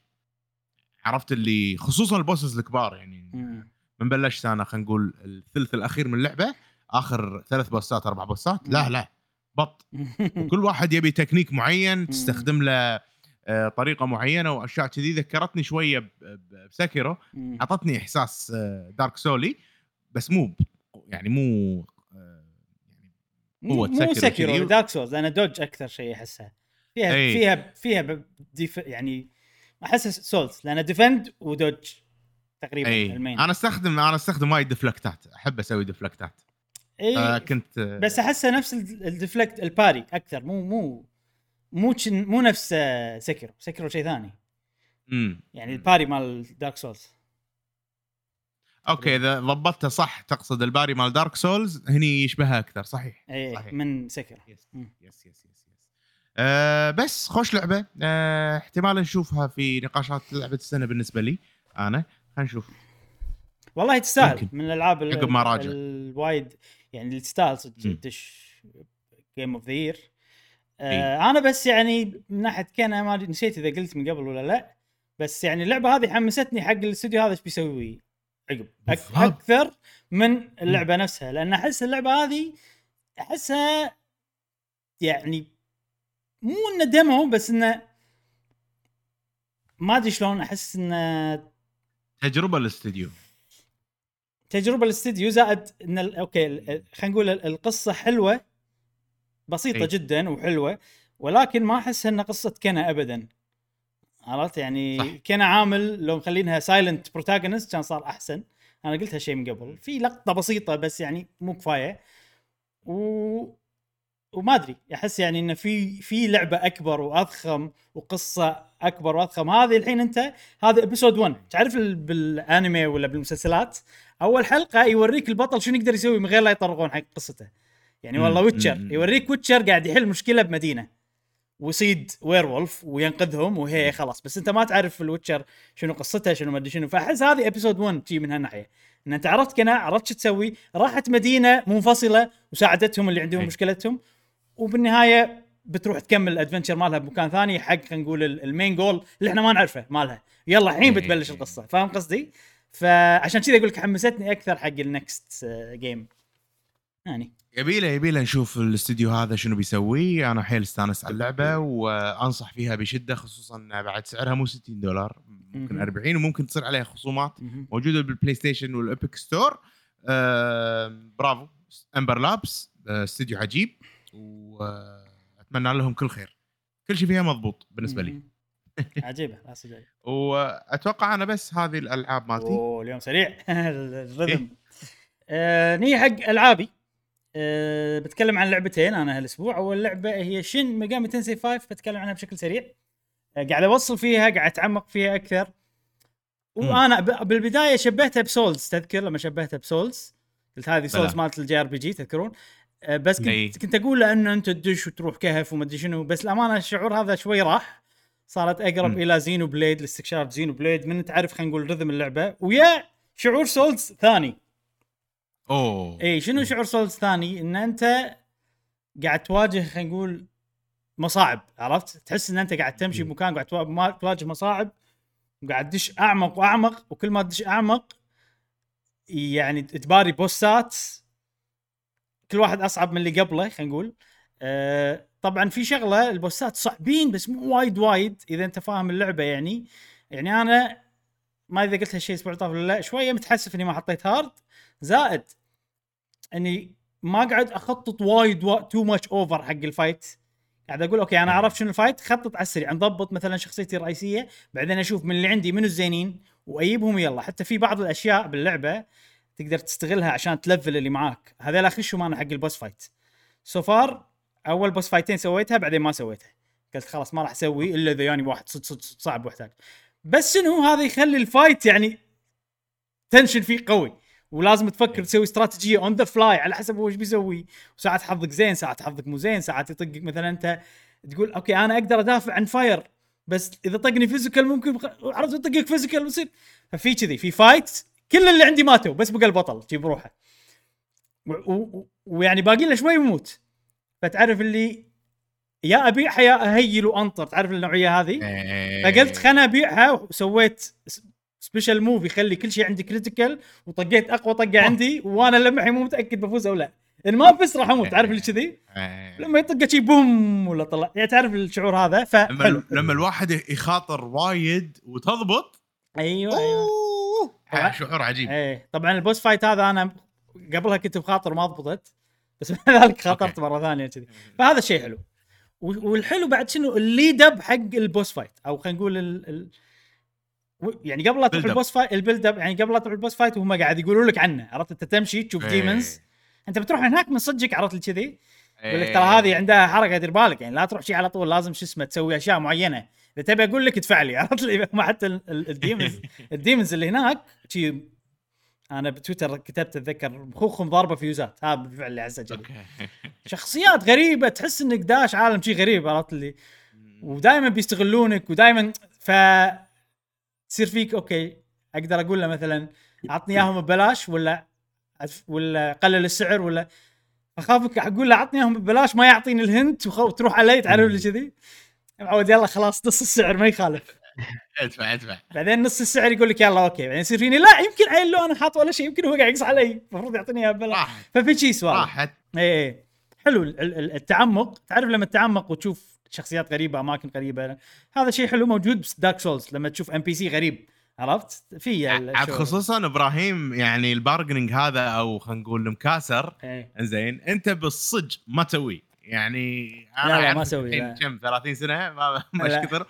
عرفت اللي خصوصا ال bosses الكبار يعني مم. من بلشت انا خلينا نقول الثلث الأخير من اللعبة. آخر ثلاث بوسات أربع بوسات. لا لا. بط. وكل واحد يبي تكنيك معين تستخدم له آه، طريقة معينة وأشياء كذي. ذكرتني شوية بسكيرو. أعطتني إحساس دارك سولي بس مو يعني مو آه، يعني مو قوة مو سكيرو سكيرو كذي. دارك سولز. أنا دوج أكثر شيء احسها فيها أي. فيها فيها ديف يعني أحس سولز لأن ديفند ودوج. تقريبا اي ال main أنا استخدم أنا أستخدم وايد deflect ات أحب أسوي deflect ات اي آه كنت آه، بس أحسها نفس ال- ال deflect ال parry أكثر. مو مو مو مو نفس آه، Sekiro Sekiro شيء ثاني. امم يعني ال parry مال Dark Souls أوكي إذا ضبطته صح تقصد ال parry مال Dark Souls هني يشبهها أكثر. صحيح. اي صحيح. من Sekiro yes. yes yes yes آه بس خوش لعبة. آه احتمال نشوفها في نقاشات لعبة السنة بالنسبة لي أنا. خلينا نشوف. والله تستاهل. من الألعاب ال- عقب ما راجع. الوايد. يعني اللي تستاهل صدق game of the year. أنا بس يعني من ناحية كأن ما نسيت إذا قلت من قبل ولا لا. بس يعني اللعبة هذه حمستني حق الاستوديو هذا إيش بيسوي. عقب. أك-. أكثر من اللعبة نفسها. لأن أحس اللعبة هذه أحسها يعني مو إنه demo بس إنه ما أدري شلون أحس إنه تجربة الاستديو. تجربة الاستديو زائد إن ال- okay ال- خلينا نقول ال- القصة حلوة بسيطة إي. جدا وحلوة ولكن ما أحس إنها قصة Kena ابدا. عرفت؟ يعني صح. Kena عامل لو مخلينها silent protagonist كان صار أحسن. أنا قلت هالشيء من قبل. في لقطة بسيطة بس يعني مو كفاية. و وما أدري أحس يعني انه في في لعبة أكبر وأضخم وقصة أكبر وأضخم. هذه الحين أنت هذا episode 1 تعرف ال- بالأنمي ولا بالمسلسلات؟ أول حلقة يوريك البطل شنو يقدر يسوي من غير لا يطرقون حق قصته. يعني والله Witcher. يوريك Witcher قاعد يحل مشكلة بمدينة. ويصيد werewolf وينقذهم وهي خلاص. بس أنت ما تعرف ال Witcher شنو قصته شنو ما أدري شنو. فأحس هذه episode 1 تجي من هالناحية. إن أنت عرفت Kena عرفت شو تسوي. راحت مدينة منفصلة وساعدتهم اللي عندهم أي. مشكلتهم. وبالنهاية بتروح تكمل ال adventure مالها بمكان ثاني حق خلينا نقول ال- ال main goal اللي إحنا ما نعرفه مالها يلا الحين إيه. بتبلش القصة فاهم قصدي؟ فعشان كذا أقول لك حمستني أكثر حق ال next game يعني يبيله يبيله نشوف الاستديو هذا شنو بيسوي أنا حيل استانس على اللعبة وأنصح فيها بشدة خصوصا بعد سعرها مو 60 دولار ممكن مهم. 40 وممكن تصير عليها خصومات. موجودة بال PlayStation وال Epic Store آه برافو Ember Labs آه استديو عجيب وأتمنى لهم كل خير. كل شيء فيها مضبوط بالنسبة لي. عجيبة صدق. وأتوقع أنا بس هذه الألعاب مالتي. أوه اليوم سريع. ال rhythm. آه نيجي حق ألعابي. آه بتكلم عن لعبتين أنا هالأسبوع. أول لعبة هي Shin Megami Tensei 5 بتكلم عنها بشكل سريع. آه قاعد أوصل فيها قاعد أتعمق فيها أكثر. وأنا ب- بالبداية شبهتها ب Souls تذكر لما شبهتها ب Souls قلت هذه Souls. مالت ال JRPG تذكرون؟ بس إي. كنت كنت أقول لأنه أنت تدش وتروح كهف وما أدري شنو بس الأمانة الشعور هذا شوي راح. صارت أقرب مم. إلى Xenoblade لاستكشاف Xenoblade. من تعرف خلينا نقول rhythm اللعبة؟ ويا شعور Souls ثاني. أوه. اي شنو شعور Souls ثاني؟ إن أنت قاعد تواجه خلينا نقول مصاعب عرفت؟ تحس إن أنت قاعد تمشي. بمكان قاعد تواجه مصاعب وقاعد تدش أعمق وأعمق وكل ما تدش أعمق يعني تباري بوسات كل واحد أصعب من اللي قبله خلينا نقول. آه طبعا في شغلة البوسات صعبين بس مو وايد وايد إذا أنت فاهم اللعبة يعني. يعني أنا ما إذا قلت هالشيء الأسبوع طاف ولا لا شوية متحسف إني ما حطيت hard. زائد إني ما قاعد أخطط وايد وا... too much over حق ال fight قاعد أقول okay أنا عرفت شنو ال fight خطط على السريع نضبط مثلا شخصيتي الرئيسية بعدين أشوف من اللي عندي منو الزينين وأجيبهم يلا. حتى في بعض الأشياء باللعبة تقدر تستغلها عشان تلفل اللي معاك. هذول اخشهم أنا حق ال boss fight؟ so far أول boss فايتين سويتها بعدين ما سويتها. قلت خلاص ما راح أسوي إلا إذا يعني واحد صد صد صد صعب واحتاج بس شنو هذا يخلي ال fight يعني tension فيه قوي؟ ولازم تفكر تسوي استراتيجية on the fly على حسب هو إيش بيسوي. وساعات حظك زين ساعات حظك مو زين ساعات يطقك مثلا أنت تقول okay أنا أقدر أدافع عن fire بس إذا طقني physical ممكن. عرفت يطقك physical ويصير ففي كذي في fight كل اللي عندي ماتوا بس بقى البطل جيب روحه و- و- ويعني باقي له شوي يموت. فتعرف اللي يا أبيعها يا اهيل وانطر تعرف النوعية هذه؟ إيه. فقلت خلنا أبيعها وسويت special move يخلي كل شيء عندي critical وطقيت أقوى طقة عندي وأنا لمحي مو متأكد بفوز أو لا. إن ما افز راح أموت تعرف اللي كذي؟ إيه. لما يطقه شي boom ولا طلع يعني تعرف الشعور هذا لما فحلو لما الواحد يخاطر وايد وتضبط أيوه أيوه. طبعاً. شعور عجيب إيه طبعا ال boss fight هذا أنا قبلها كنت بخاطر ما ضبطت بس بعد ذلك خاطرت. مرة ثانية كذي فهذا الشيء حلو والحلو بعد شنو ال lead up حق ال boss fight أو خلينا نقول ال... ال... يعني قبل لا تروح. ال boss fight ال build up يعني قبل لا تروح ال boss fight وهم قاعد يقولوا لك عنه عرفت أنت تمشي تشوف إيه. demons أنت بتروح هناك من صدقك عرفت كذي يقول لك إيه. ترى هذه عندها حركة دير بالك يعني لا تروح شيء على طول لازم شو اسمه تسوي أشياء معينة اذا تبي أقول لك ادفع لي عرفت لي ما حتى ال- ال- ال demons ال demons اللي هناك شي أنا بتويتر كتبت أتذكر مخوخهم ضاربه فيوزات هذا بالفعل اللي okay. شخصيات غريبة تحس إنك داش عالم شي غريب عرفت لي ودائما بيستغلونك ودائما ف تصير فيك okay أقدر أقول له مثلا عطني إياهم ببلاش ولا ولا قلل السعر ولا اخافك أقول له عطني إياهم ببلاش ما يعطيني ال hint وتروح علي تعرف اللي كذي. معود يلا خلاص نص السعر ما يخالف. ادفع ادفع. بعدين نص السعر يقول لك يلا okay. بعدين يصير فيني لا يمكن عيل له أنا حاط ولا شيء يمكن هو قاعد يقص علي. المفروض يعطيني إياها ببلاش. ففي شيء سوالف راحت. إيه إيه. حلو ال- ال- التعمق. تعرف لما تتعمق وتشوف شخصيات غريبة أماكن غريبة هذا شيء حلو موجود ب Dark Souls لما تشوف NPC غريب عرفت؟ في عاد. خصوصا إبراهيم يعني ال bargaining هذا أو خلينا نقول المكاسر. إيه. زين أنت بالصج ما تسوي. يعني أنا لا، لا، أعرف ما لا. كم 30 سنة ما. إيش كثر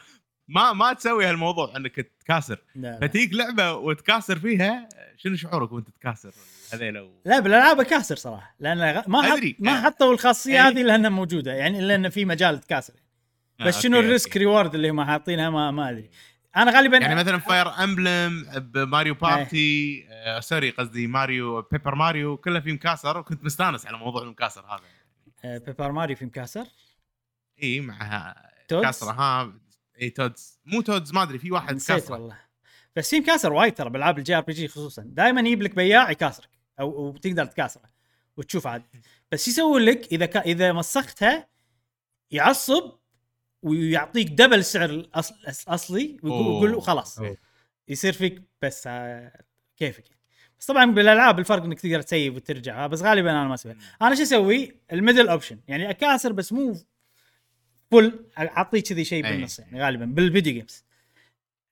ما ما تسوي هالموضوع إنك تكاسر. فتيك لعبة وتكاسر فيها شنو شعورك وأنت تكاسر هذيلا. لا بالألعاب أكاسر صراحة لأن ما حط. ما حطوا الخاصية. هذه لانها موجودة يعني إلا انه في مجال تكاسر بس آه، شنو ال risk. reward اللي هم حاطينها ما ما أدري أنا غالبا يعني مثلا Fire Emblem ب Mario Party آه sorry قصدي Mario Paper Mario كله في مكاسر وكنت مستانس على موضوع المكاسر هذا آه، Paper Mario في مكاسر؟ إي مع Toads؟ كاسره ها إي Toads مو Toads ما أدري في واحد نسيت كاسره والله. بس في مكاسر وايد ترى بالعاب ال JRPG خصوصا. دائما يجيب لك بياع يكاسرك أو أو تقدر تكاسره وتشوف عاد. بس يسوي لك؟ إذا كا إذا مسختها يعصب ويعطيك double السعر الأصل الاصلي ويقول خلاص. يصير فيك بس آه، كيفك. بس طبعا بالألعاب الفرق إنك تقدر تسيف وترجع بس غالبا أنا ما أسوي أنا شو أسوي ال middle option يعني أكاسر بس مو full اعطيه كذي شيء. بالنص يعني غالبا بال video games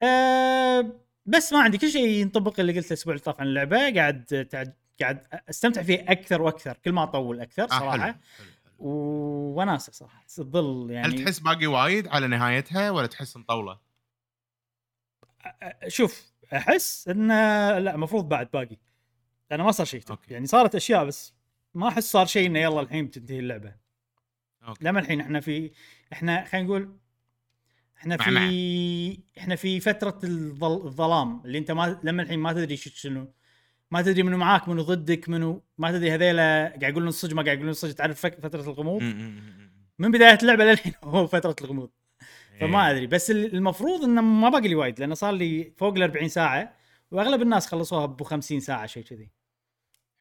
أه بس ما عندي كل شيء ينطبق اللي قلته الأسبوع اللي طاف عن اللعبة قاعد قاعد أستمتع فيه أكثر وأكثر كل ما أطول أكثر آه صراحة حلو حلو حلو. وناسة صراحة تظل يعني هل تحس باقي وايد على نهايتها ولا تحس مطولة؟ شوف أحس انه لا المفروض بعد باقي لأنه ما صار شيء أوكي. يعني صارت أشياء بس ما أحس صار شيء إنه يلا الحين بتنتهي اللعبة أوكي. لما الحين إحنا في إحنا خلينا نقول إحنا مع- في إحنا في فترة الظل... الظلام اللي أنت ما لما الحين ما تدري شو- شنو ما تدري منو معاك منو ضدك منو ما تدري هذيلا قاعد يقولون الصج ما قاعد يقولون الصج تعرف فترة الغموض من بداية اللعبة للحين هو فترة الغموض. فما إيه. أدري بس ال- المفروض إنه ما باقي لي وايد لأنه صار لي فوق ال 40 ساعة وأغلب الناس خلصوها ب 50 ساعة شيء كذي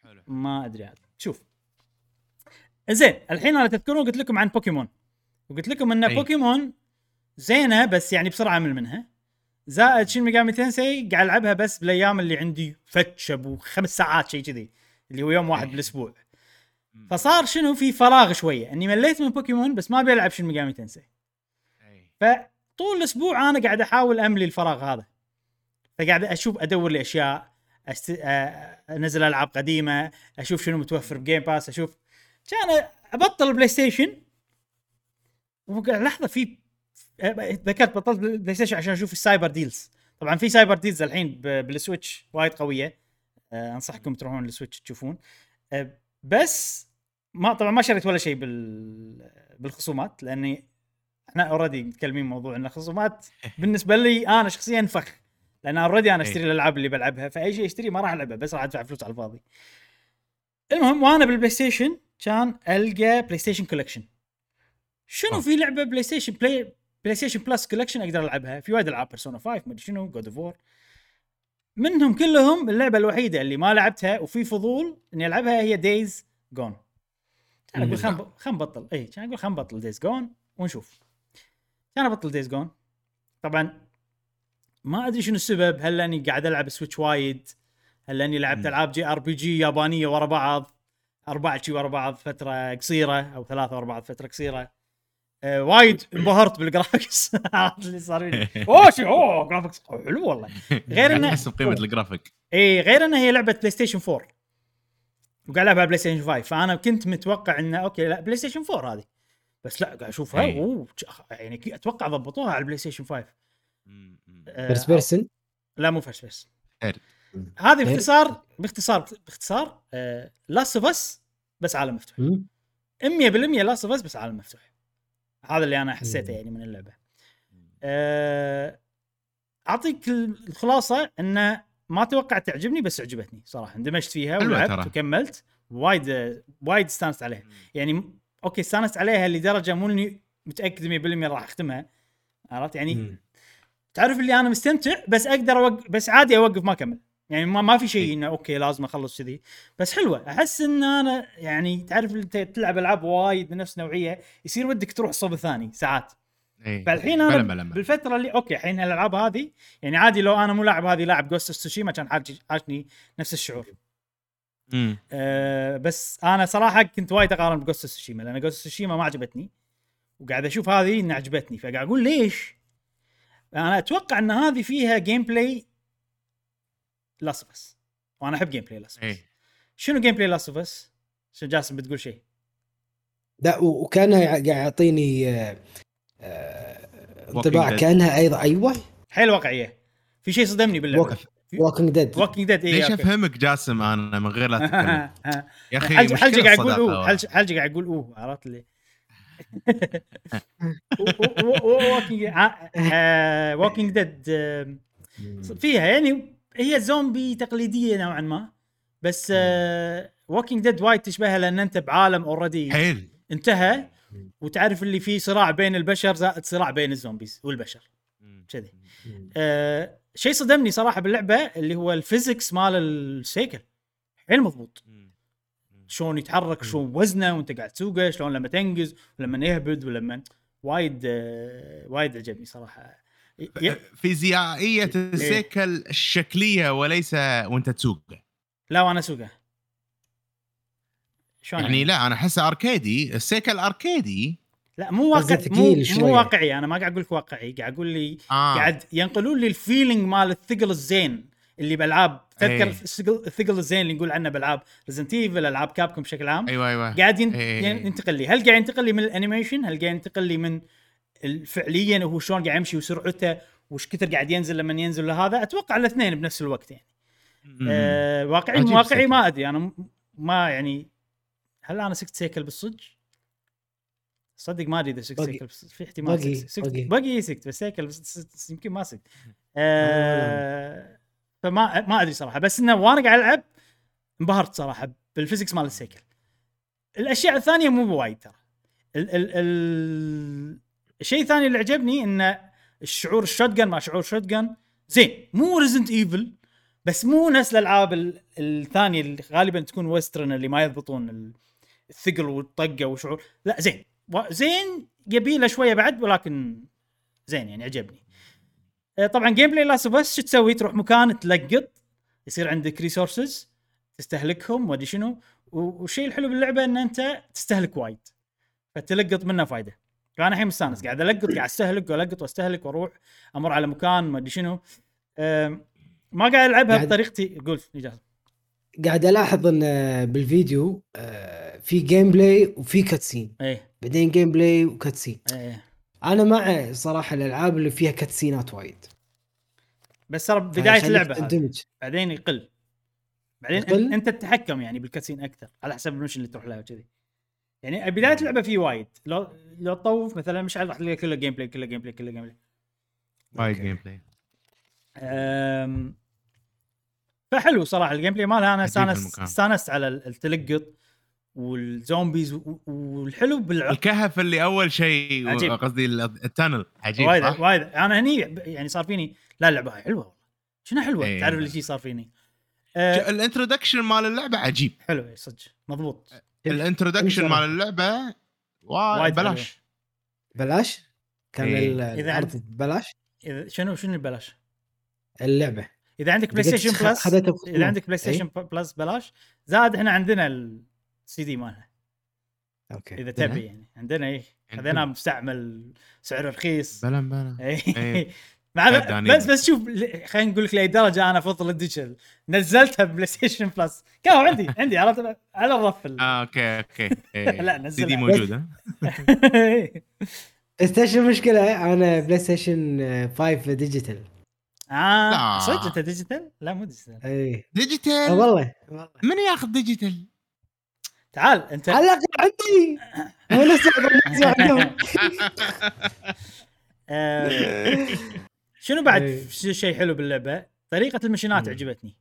حلو ما أدري عاد شوف زين الحين أنا تذكرون قلت لكم عن بوكيمون وقلت لكم إن أي. بوكيمون زينة بس يعني بسرعة أمل منها زائد Shin Megami Tensei قاعد ألعبها بس بالأيام اللي عندي فتش أبو خمس ساعات شيء كذي اللي هو يوم واحد أي. بالأسبوع. فصار شنو في فراغ شوية إني مليت من بوكيمون بس ما أبي ألعب Shin Megami Tensei. فطول الأسبوع أنا قاعد أحاول أملي الفراغ هذا. فقاعد أشوف أدور لي أشياء أست... آه، أنزل ألعاب قديمة أشوف شنو متوفر ب Game Pass أشوف. كان أبطل PlayStation لحظة في ذكرت بطلت PlayStation عشان أشوف ال cyber deals. طبعا في cyber deals الحين بال Switch وايد قوية. آه، أنصحكم تروحون لل Switch تشوفون. آه، بس ما طبعا ما شريت ولا شيء بال بالخصومات لأني إحنا already متكلمين موضوع ان الخصومات بالنسبة لي أنا شخصيا فخ لأن already أنا أشتري إيه. الألعاب اللي بلعبها فأي شيء اشتريه ما راح العبه بس راح أدفع فلوس على الفاضي. المهم وأنا بال PlayStation كان ألقى PlayStation Collection. شنو أوه. في لعبة PlayStation Play PlayStation Plus Collection أقدر ألعبها في وايد ألعاب Persona 5 ما أدري شنو God of War منهم كلهم اللعبة الوحيدة اللي ما لعبتها وفي فضول إني ألعبها هي Days Gone. أنا أقول خلينا نبطل اي كان أقول خلينا نبطل Days Gone ونشوف كان ابطل Days Gone طبعا ما أدري شنو السبب. هل لأني قاعد ألعب Switch وايد؟ هل لأني لعبت. ألعاب JRPG يابانية ورا بعض؟ أربعة شي ورا بعض فترة قصيرة أو ثلاثة ورا بعض فترة قصيرة. آه وايد انبهرت بال graphics عرفت اللي صار فيني؟ أوه شي أوه graphics حلو والله. غير قاعد إنه- تحس بقيمة الجرافيك اي غير انها هي لعبة PlayStation 4 وقاعد ألعبها PlayStation 5 فأنا كنت متوقع إنه okay لا PlayStation 4 هذه. بس لا قاعد اشوفها إي. أوه يعني كي- أتوقع ضبطوها على ال PlayStation 5 آه، first person لا مو first person حلو. هذه باختصار باختصار باختصار Last of Us بس عالم مفتوح. 100% Last of Us بس عالم مفتوح. هذا اللي أنا حسيته مم. يعني من اللعبة. آه، أعطيك الخلاصة انه ما توقعت تعجبني بس عجبتني صراحة. اندمجت فيها ولعبت. وكملت. وايد وايد استانست عليها. يعني م- okay استانست عليها لدرجة مو إني متأكد 100% راح أختمها. عرفت؟ يعني تعرف اللي أنا مستمتع بس أقدر اوقف بس عادي أوقف ما أكمل. يعني ما, ما في شيء إنه okay لازم أخلص كذي. بس حلوة. أحس إن أنا يعني تعرف انت تلعب ألعاب وايد من نفس النوعيه يصير ودك تروح صوب ثاني ساعات. إيه. فالحين أنا بلا بلا بلا. بالفترة اللي okay الحين الألعاب هذه يعني عادي لو أنا مو لاعب هذه لاعب Ghost Tsushima كان حاش- حاشني نفس الشعور. أه بس أنا صراحة كنت وايد أقارن ب Ghost Tsushima لأن Ghost Tsushima ما عجبتني. وقاعد أشوف هذه إنها عجبتني فقاعد أقول ليش؟ أنا أتوقع إن هذه فيها gameplay Last of Us وأنا أحب gameplay Last of Us شنو gameplay Last of Us؟ شو جاسم بتقول شيء؟ لا وكانها قاعد يعطيني آه، آه، انطباع. كأنها أيضا أيوه. حيل واقعية. في شيء صدمني باللعبة. Walking Dead Walking Dead ليش اي أفهمك جاسم أنا من غير لا تتكلم يا أخي حلقه قاعد يقول الصداقة. اوه. حلقه قاعد يقول أوه عرفت لي Walking Dead فيها يعني هي زومبي تقليدية نوعا ما بس Walking Dead وايد تشبهها لأن أنت بعالم already حيل. انتهى وتعرف اللي فيه صراع بين البشر زائد صراع بين ال zombies والبشر. كذي. آه شيء صدمني صراحة باللعبة اللي هو ال physics مال السيكل. حيل مضبوط. شلون يتحرك شلون وزنه وانت قاعد تسوقه شلون لما تنقز ولما يهبد ولما وايد آه وايد عجبني صراحة. فيزيائية السيكل الشكلية وليس وانت تسوق لا وأنا أسوقه. شلون يعني؟ لا أنا أحسه أركيدي. السيكل أركيدي. لا مو واقع مو. مو واقعي أنا ما قاعد أقول لك واقعي قاعد أقول لي آه. قاعد ينقلون لي ال feeling مال الثقل الزين اللي بألعاب تذكر إيه. الثقل الزين اللي نقول عنه بألعاب Resident Evil ألعاب Capcom بشكل عام أيوه أيوه قاعد ين- إيه. ين- ينتقل لي هل قاعد ينتقل لي من ال animation هل قاعد ينتقل لي من فعليا هو شلون قاعد يمشي وسرعته وش كثر قاعد ينزل لما ينزل لهذا أتوقع الاثنين بنفس الوقت يعني مم. آه واقعي مو واقعي. ما أدري أنا ما يعني هل أنا سقت سيكل بالصدق؟ صدق ما أدري إذا سقت. سيكل بالصدق. في احتمال buggy. سقت. buggy سقت بس سيكل بس يمكن ما سقت آه فما ما أدري صراحة بس إنه وأنا قاعد ألعب انبهرت صراحة بال physics مال السيكل الأشياء الثانية مو بوايد ترى ال ال ال الشيء الثاني اللي عجبني انه الشعور ال shotgun مع شعور shotgun زين مو Resident Evil بس مو نفس الألعاب ال- الثانية اللي غالبا تكون Western اللي ما يضبطون ال- الثقل والطقة وشعور لا زين زين يبي له شوية بعد ولكن زين يعني عجبني. آه، طبعا gameplay لاست بس شو تسوي؟ تروح مكان تلقط يصير عندك resources تستهلكهم وما أدري شنو و- والشيء الحلو باللعبة إن أنت تستهلك وايد فتلقط منه فايدة. فأنا الحين مستانس قاعد ألقط قاعد أستهلك وألقط وأستهلك وأروح أمر على مكان ما أدري شنو. ما قاعد ألعبها قاعد- بطريقتي. قول اجازه قاعد ألاحظ إن بالفيديو آه، في gameplay وفي cutscene إيه. بعدين gameplay و cutscene إيه. أنا مع صراحة الألعاب اللي فيها كاتسينات وايد. بس ترى بداية اللعبه هذا. تندمج بعدين يقل. بعدين يقل؟ انت تتحكم يعني بال cutscene أكثر على حسب ال mission اللي تروح لها وكذي. يعني بداية اللعبه في وايد. لو لو تطوف مثلا مش راح تلاقي كله gameplay كله gameplay كله gameplay وايد. جيم بلاي أم، فحلو صراحة ال gameplay مالها. أنا استانست. استانست على التلقط. وال zombies والحلو بالع... الكهف اللي أول شيء عجيب. قصدي ال- التانل عجيب وايد صح؟ وايد أنا هني يعني صار فيني لا اللعبة هاي حلوة والله شنو حلوة إيه. تعرف اللي شي صار فيني أه الانترودكشن مال اللعبة عجيب حلو إيه، صدق مضبوط ال introduction صراحة. مال اللعبة وايد بلاش بلاش كان إيه. ال- إذا العرض عند- ببلاش إذا شنو شنو ببلاش؟ اللعبة إذا عندك PlayStation Plus. إذا عندك Play إيه. Station Plus بلاش زاد إحنا عندنا السي دي مالها أوكي إذا تبي يعني عندنا إيه. خذيناه مستعمل سعره رخيص بلا بلا إيه. إيه. مع داني. بس بس شوف خلينا نقول لك لأي درجة أنا افضل ال digital نزلتها ب PlayStation Plus كانوا عندي عندي عرفت على الرف ال- آه، أوكي أوكي إيه. لا، C نزلها. D موجود ها PlayStation مشكله أنا PlayStation 5 digital آه لا. صدق أنت digital؟ لا مو digital اي آه، digital والله والله من ياخذ digital؟ تعال انت على الأقل عندي مو الناس عندهم. آه، شنو بعد إيه. شيء حلو باللعبة؟ طريقة المشينات. عجبتني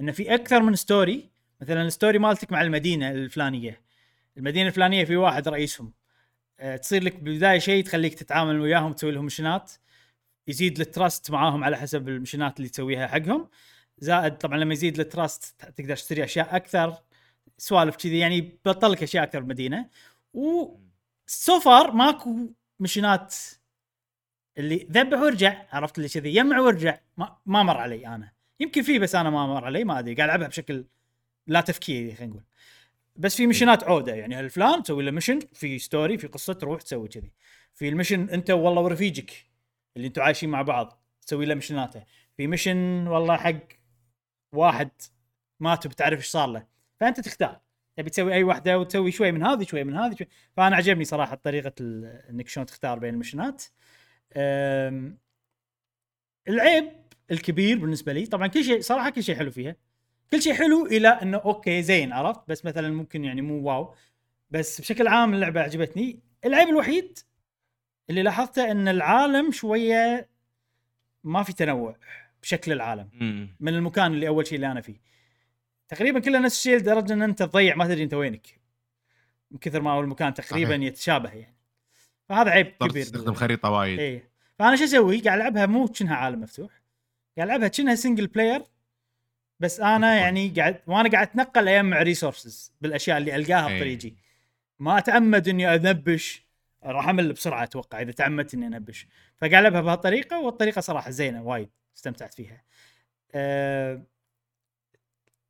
إنه في أكثر من story مثلا ال story مالتك مع المدينة الفلانية المدينة الفلانية في واحد رئيسهم آه، تصير لك بالبداية شيء تخليك تتعامل وياهم تسوي لهم مشينات يزيد ال trust معاهم على حسب المشينات اللي تسويها حقهم زائد طبعا لما يزيد ال trust تقدر تشتري أشياء أكثر سوالف كذي يعني بطل لك أشياء أكثر بالمدينة و so far ماكو مشينات اللي ذبح وارجع عرفت اللي كذي يمع وارجع ما, ما مر علي أنا. يمكن في بس أنا ما مر علي ما أدري قاعد ألعبها بشكل لا تفكيري خلينا نقول. بس في مشينات عودة يعني هالفلان تسوي له mission في story في قصة تروح تسوي كذي. في ال mission أنت والله ورفيجك اللي أنتم عايشين مع بعض تسوي له مشناته في mission والله حق واحد مات وبتعرف إيش صار له. فأنت تختار. تبي تسوي أي واحدة وتسوي شوي من هذه شوي من هذه شوي. فأنا عجبني صراحة طريقة إنك شلون تختار بين المشنات. العيب الكبير بالنسبة لي طبعا كل شيء صراحة كل شيء حلو فيها. كل شيء حلو إلى إنه أوكي زين عرفت؟ بس مثلا ممكن يعني مو wow. بس بشكل عام اللعبة عجبتني. العيب الوحيد اللي لاحظته إن العالم شوية ما في تنوع بشكل العالم. من المكان اللي أول شيء اللي أنا فيه. تقريبا كله نفس الشيء لدرجة إن أنت تضيع ما تدري أنت وينك. من كثر ما هو المكان تقريبا صحيح. يتشابه يعني. فهذا عيب كبير تستخدم خريطة وايد. إيه. فأنا شو أسوي؟ قاعد ألعبها مو كأنها عالم مفتوح. قاعد ألعبها كأنها single player بس أنا يعني قاعد وأنا قاعد أتنقل اجمع resources بالأشياء اللي ألقاها إيه. بطريقي. ما أتعمد إني انبش راح أمل بسرعة أتوقع إذا تعمدت إني أنبش. فقاعد ألعبها بهالطريقة والطريقة صراحة زينة وايد استمتعت فيها. أه،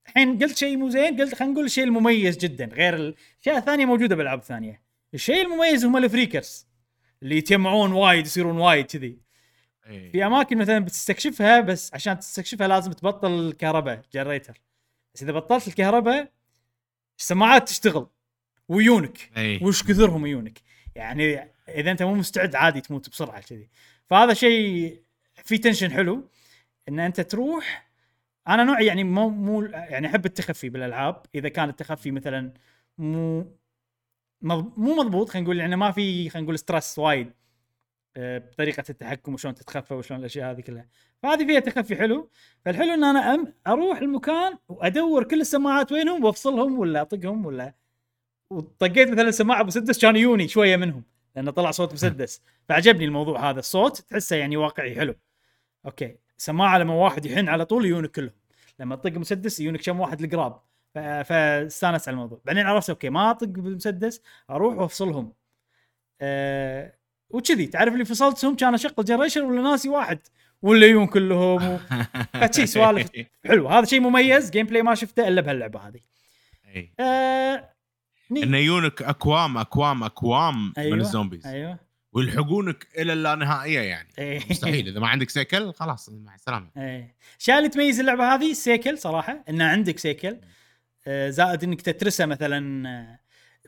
الحين قلت شيء مو زين قلت خلينا نقول الشيء المميز جدا غير الاشياء الثانية موجودة بالألعاب الثانية. الشيء المميز هم ال Freakers اللي يتجمعون وايد يصيرون وايد كذي. إيه. في أماكن مثلا بتستكشفها بس عشان تستكشفها لازم تبطل الكهرباء generator بس إذا بطلت الكهرباء السماعات تشتغل ويونك إيه. وش كثرهم يونك يعني إذا أنت مو مستعد عادي تموت بسرعة كذي فهذا شيء في tension حلو إن أنت تروح أنا نوعي يعني مو مو يعني احب التخفي بالالعاب اذا كان التخفي مثلا مو مو مضبوط خلينا نقول يعني ما في خلينا نقول stress وايد آه، بطريقة التحكم وشلون تتخفى وشلون الأشياء هذه كلها. فهذه فيها تخفي حلو. فالحلو إن أنا أم أروح المكان وأدور كل السماعات وينهم وأفصلهم ولا أطقهم ولا وطقيت مثلا سماعة مسدس كان يوني شوية منهم لأنه طلع صوت مسدس فعجبني الموضوع هذا الصوت تحسه يعني واقعي حلو. أوكي سماعة لما واحد يحن على طول يونك كلهم لما تطق مسدس يونك كم واحد القراب فاستانس على الموضوع. بعدين عرفت أوكي ما أطق بالمسدس أروح وأفصلهم. أه وكذي. تعرف اللي فصلتهم كان اشغل generator ولا ناسي واحد؟ ولا يون كلهم؟ و... فشي سوالف. حلو هذا شيء مميز gameplay ما شفته إلا بهاللعبة هذه. أه... ني- إنه يونك أكوام أكوام أكوام أيوة. من ال zombies. أيوه. ويلحقونك إلى اللانهائية يعني. إيه. مستحيل إذا ما عندك سيكل خلاص مع السلامة. إيه. الاشياء اللي تميز اللعبة هذه؟ سيكل صراحة ان عندك سيكل. آه، زائد إنك تترسه مثلا آه،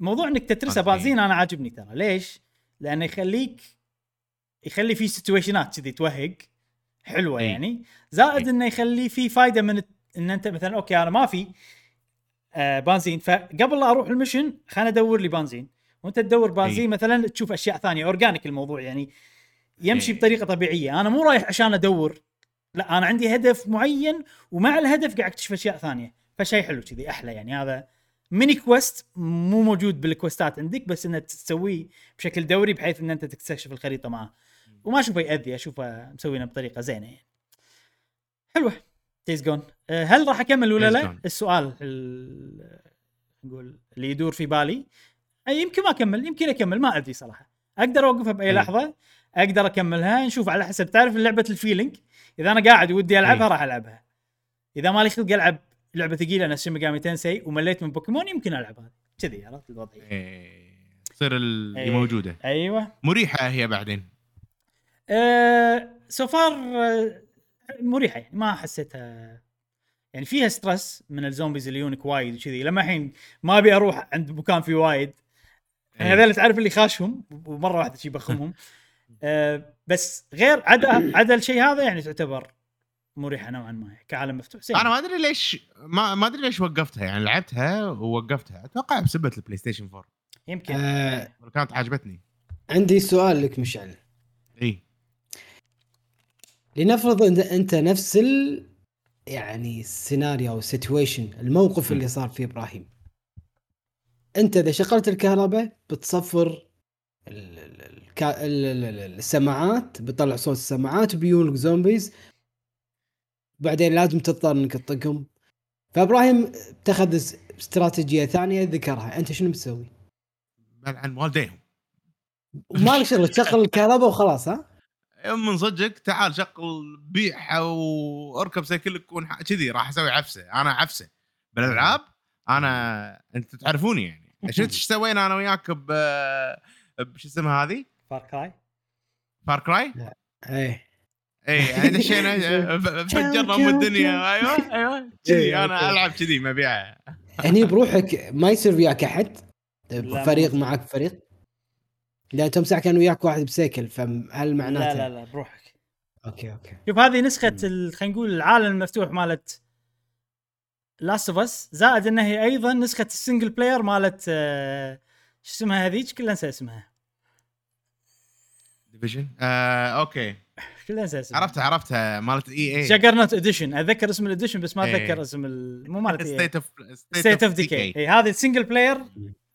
موضوع إنك تترسه بنزين. بنزين أنا عاجبني ترى. ليش؟ لأنه يخليك يخلي في situation ات كذي توهق. حلوة إيه. يعني. زائد إيه. إنه يخلي في فائده من إن أنت مثلا أوكي أنا ما في آه بنزين فقبل لا أروح ال mission خليني أدور لي بنزين وانت تدور بنزين إيه. مثلا تشوف أشياء ثانية organic الموضوع يعني يمشي إيه. بطريقة طبيعية. أنا مو رايح عشان أدور لا أنا عندي هدف معين ومع الهدف قاعد أكتشف أشياء ثانية. فشيء حلو كذي أحلى يعني. هذا mini quest مو موجود بال quest ات عندك بس إنك تسويه بشكل دوري بحيث إن أنت تستكشف الخريطة معه وما أشوفه يأذي أشوفه مسوينه بطريقة زينة يعني. حلوة. Days Gone هل راح أكمل ولا لا؟ السؤال ال- نقول اللي يدور في بالي. أي يمكن ما أكمل يمكن أكمل ما أدري صراحة. أقدر اوقفها بأي. لحظة أقدر أكملها نشوف على حسب. تعرف لعبة ال filling؟ إذا أنا قاعد ودي ألعبها إيه. راح ألعبها. إذا مالي خلق ألعب لعبة ثقيلة نفس Megami Tensei ومليت من بوكيمون يمكن العب هذه كذي عرفت الوضعيه إيه. تصير اللي إيه. موجودة. أيوه. مريحة هي بعدين. أه so far آه، مريحة. يعني ما حسيتها. يعني فيها stress من ال zombies اللي يونك وايد وكذي. لما الحين ما أبي أروح عند مكان فيه وايد يعني. هذول تعرف اللي خاشهم ومرة واحدة شي بخمهم. أه بس غير عدا عدا الشيء هذا يعني تعتبر مريحة نوعا ما كعالم مفتوح. زين أنا ما أدري ليش ما ما أدري ليش وقفتها. يعني لعبتها ووقفتها. أتوقع بسبه ال PlayStation 4 يمكن. آه كانت عجبتني. عندي سؤال لك مشعل. إي. لنفرض إن أنت نفس ال يعني السيناريو أو ال situation الموقف م. اللي صار فيه إبراهيم. أنت إذا شغلت الكهرباء بتصفر الكا- السماعات بيطلع صوت السماعات وبيجونك zombies. بعدين لازم تضطر إنك تطقهم. فإبراهيم اتخذ اس- استراتيجية ثانية ذكرها. أنت شنو بتسوي؟ عن والديهم. ما لك شغل تشغل الكهرباء وخلاص ها؟ من صدقك تعال شغل بيعها وأركب سيكلك كذي راح أسوي عفسة. أنا عفسة. بالألعاب أنا أنت تعرفوني يعني. شفت إيش سوينا أنا وياك ب بش اسمها هذه؟ Far Cry Far Cry؟ إيه. اي يعني دشينا فجرنا ام الدنيا. أيوه أيوه. كذي إيه، أنا. ألعب كذي مبيعها هني بروحك ما يصير وياك أحد. لا، فريق معك فريق. لأن تمسح كان وياك واحد بسيكل فهل معناته؟ لا لا لا بروحك. أوكي أوكي. شوف هذه نسخة خلينا نقول العالم المفتوح مالت Last of Us زائد انها هي أيضا نسخة ال single player مالت آه، شو اسمها هذيك؟ كلها أنسى اسمها. Division آه أوكي. كلها أنسى اسمها. عرفتها عرفتها مالت إي إي. Juggernaut Edition أتذكر اسم ال edition بس ما إيه. أتذكر اسم ال... مو مالت State of State of Decay اي هذه ال single player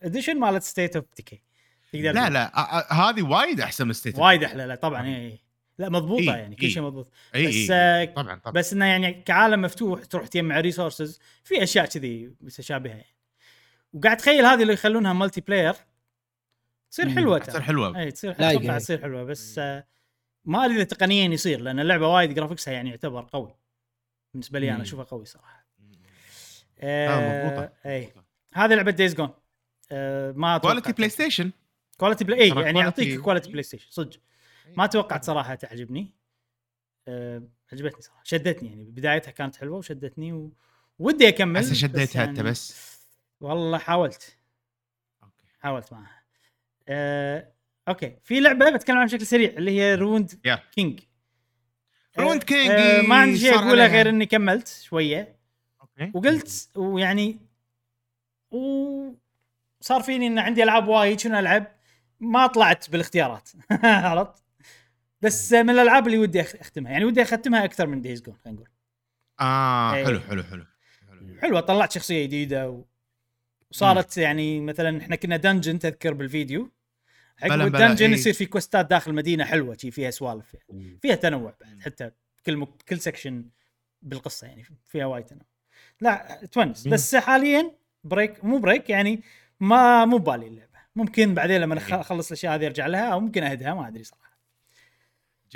edition مالت State of Decay لا. لا آه، آه، هذه وايد أحسن من State وايد أحلى لا طبعا اي اي لا مضبوطة إيه، يعني كل إيه. شيء مضبوط. اي بس اي آه، طبعا طبعا. بس إنه يعني كعالم مفتوح تروح تجمع resources في أشياء كذي متشابهة يعني. وقاعد تخيل هذه اللي يخلونها multiplayer تصير. حلوة تصير حلوة. اي تصير أتوقع إي. تصير حلوة بس آه، ما أدري إذا تقنيا يصير لأن اللعبة وايد graphics ها يعني يعتبر قوي. بالنسبة لي أنا. أشوفها قوي صراحة. آه آه مضبوطة اي هذه لعبة Days Gone آه ما quality PlayStation quality Play اي يعني يعطيك quality PlayStation صدق. ما توقعت صراحة تعجبني. أه عجبتني صراحة. شدتني يعني بدايتها كانت حلوة وشدتني و... ودي أكمل هسه بس شديتها أنت يعني بس؟ والله حاولت. okay. حاولت معها. أه... أوكي. في لعبة بتكلم عنها بشكل سريع اللي هي روند يا. كينج. روند كينج أه ما عندي شيء أقوله. غير إني كملت شوية. okay. وقلت ويعني وصار فيني إن عندي ألعاب وايد شنو ألعب؟ ما طلعت بالاختيارات. عرفت؟ بس من الألعاب اللي ودي أختمها يعني ودي أختمها أكثر من Days Gone خلينا نقول آه إيه. حلو حلو حلو حلو. حلوة طلعت شخصية جديدة. وصارت يعني مثلا إحنا كنا dungeon تذكر بالفيديو بلا، ال dungeon إيه. يصير في quest ات داخل المدينة حلوة شي فيها سوالف يعني. فيها تنوع بعد حتى كل مك... كل section بالقصة يعني فيها وايد تنوع لا تونس مم. بس حاليا break مو break يعني ما مو بالي اللعبة ممكن بعدين لما إيه. أخلص الأشياء هذه أرجع لها أو ممكن أهدها ما أدري صراحة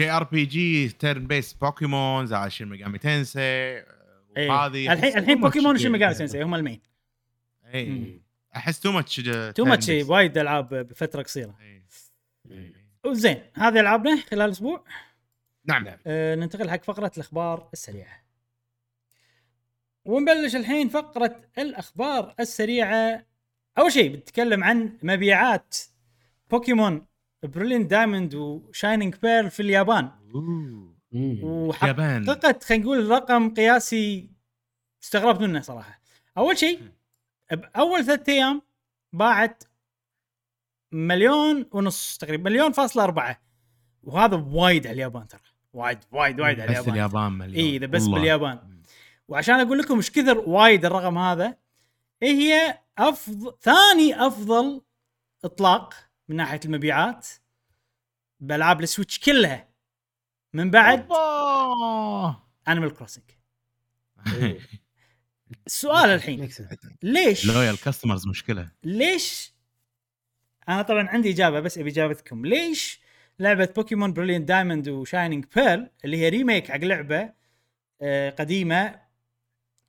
جي ار بي جي تيرن بيس بوكيمون زي شين ميجامي تنسي إيه. وهذه الحين الحين بوكيمون وشين ميجامي تنسي هم ال main. اي أحس too much too much وايد ألعاب بفترة قصيرة. وزين هذه ألعابنا خلال أسبوع نعم. آه، ننتقل حق فقرة الأخبار السريعة. ونبلش الحين فقرة الأخبار السريعة. أول شيء بنتكلم عن مبيعات بوكيمون بريلين دايموند وشاينينج بيرل في اليابان. وحققت خلينا نقول رقم قياسي استغربت منه صراحة. أول شيء بأول ثلاثة أيام باعت مليون ونص تقريبا مليون فاصلة أربعة. وهذا وايد على اليابان ترى. وايد وايد وايد على بس اليابان. اليابان مليون. اي إذا بس والله. باليابان. وعشان أقول لكم إيش كثر وايد الرقم هذا إيه هي افضل ثاني أفضل إطلاق من ناحية المبيعات بألعاب السويتش كلها. من بعد. انيمال كروسنج السؤال الحين. ليش؟ loyal customers مشكلة. ليش؟ أنا طبعا عندي إجابة بس أبي اجابتكم ليش لعبة بوكيمون بريليانت دايموند وشاينينج بيرل اللي هي remake حق لعبة آه، قديمة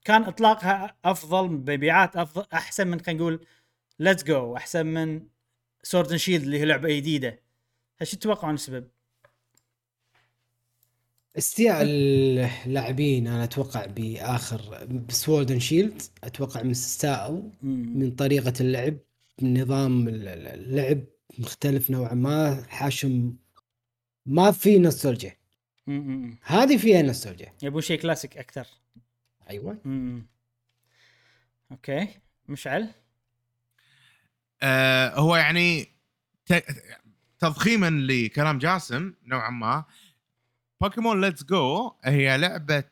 كان إطلاقها أفضل مبيعات أفضل أحسن من خلينا نقول Let's Go أحسن من Sword and Shield اللي هي لعبة جديدة إيش تتوقعون السبب؟ استياء اللاعبين أنا أتوقع بآخر ب Sword and Shield أتوقع من استاءوا. من طريقة اللعب نظام ال- ال- اللعب مختلف نوعا ما جاسم ما في نوستالجيا. هذه فيها نوستالجيا يبون شيء كلاسيك أكثر أيوه مم. okay مشعل آه هو يعني تضخيما لكلام جاسم نوعا ما بوكيمون Let's Go هي لعبة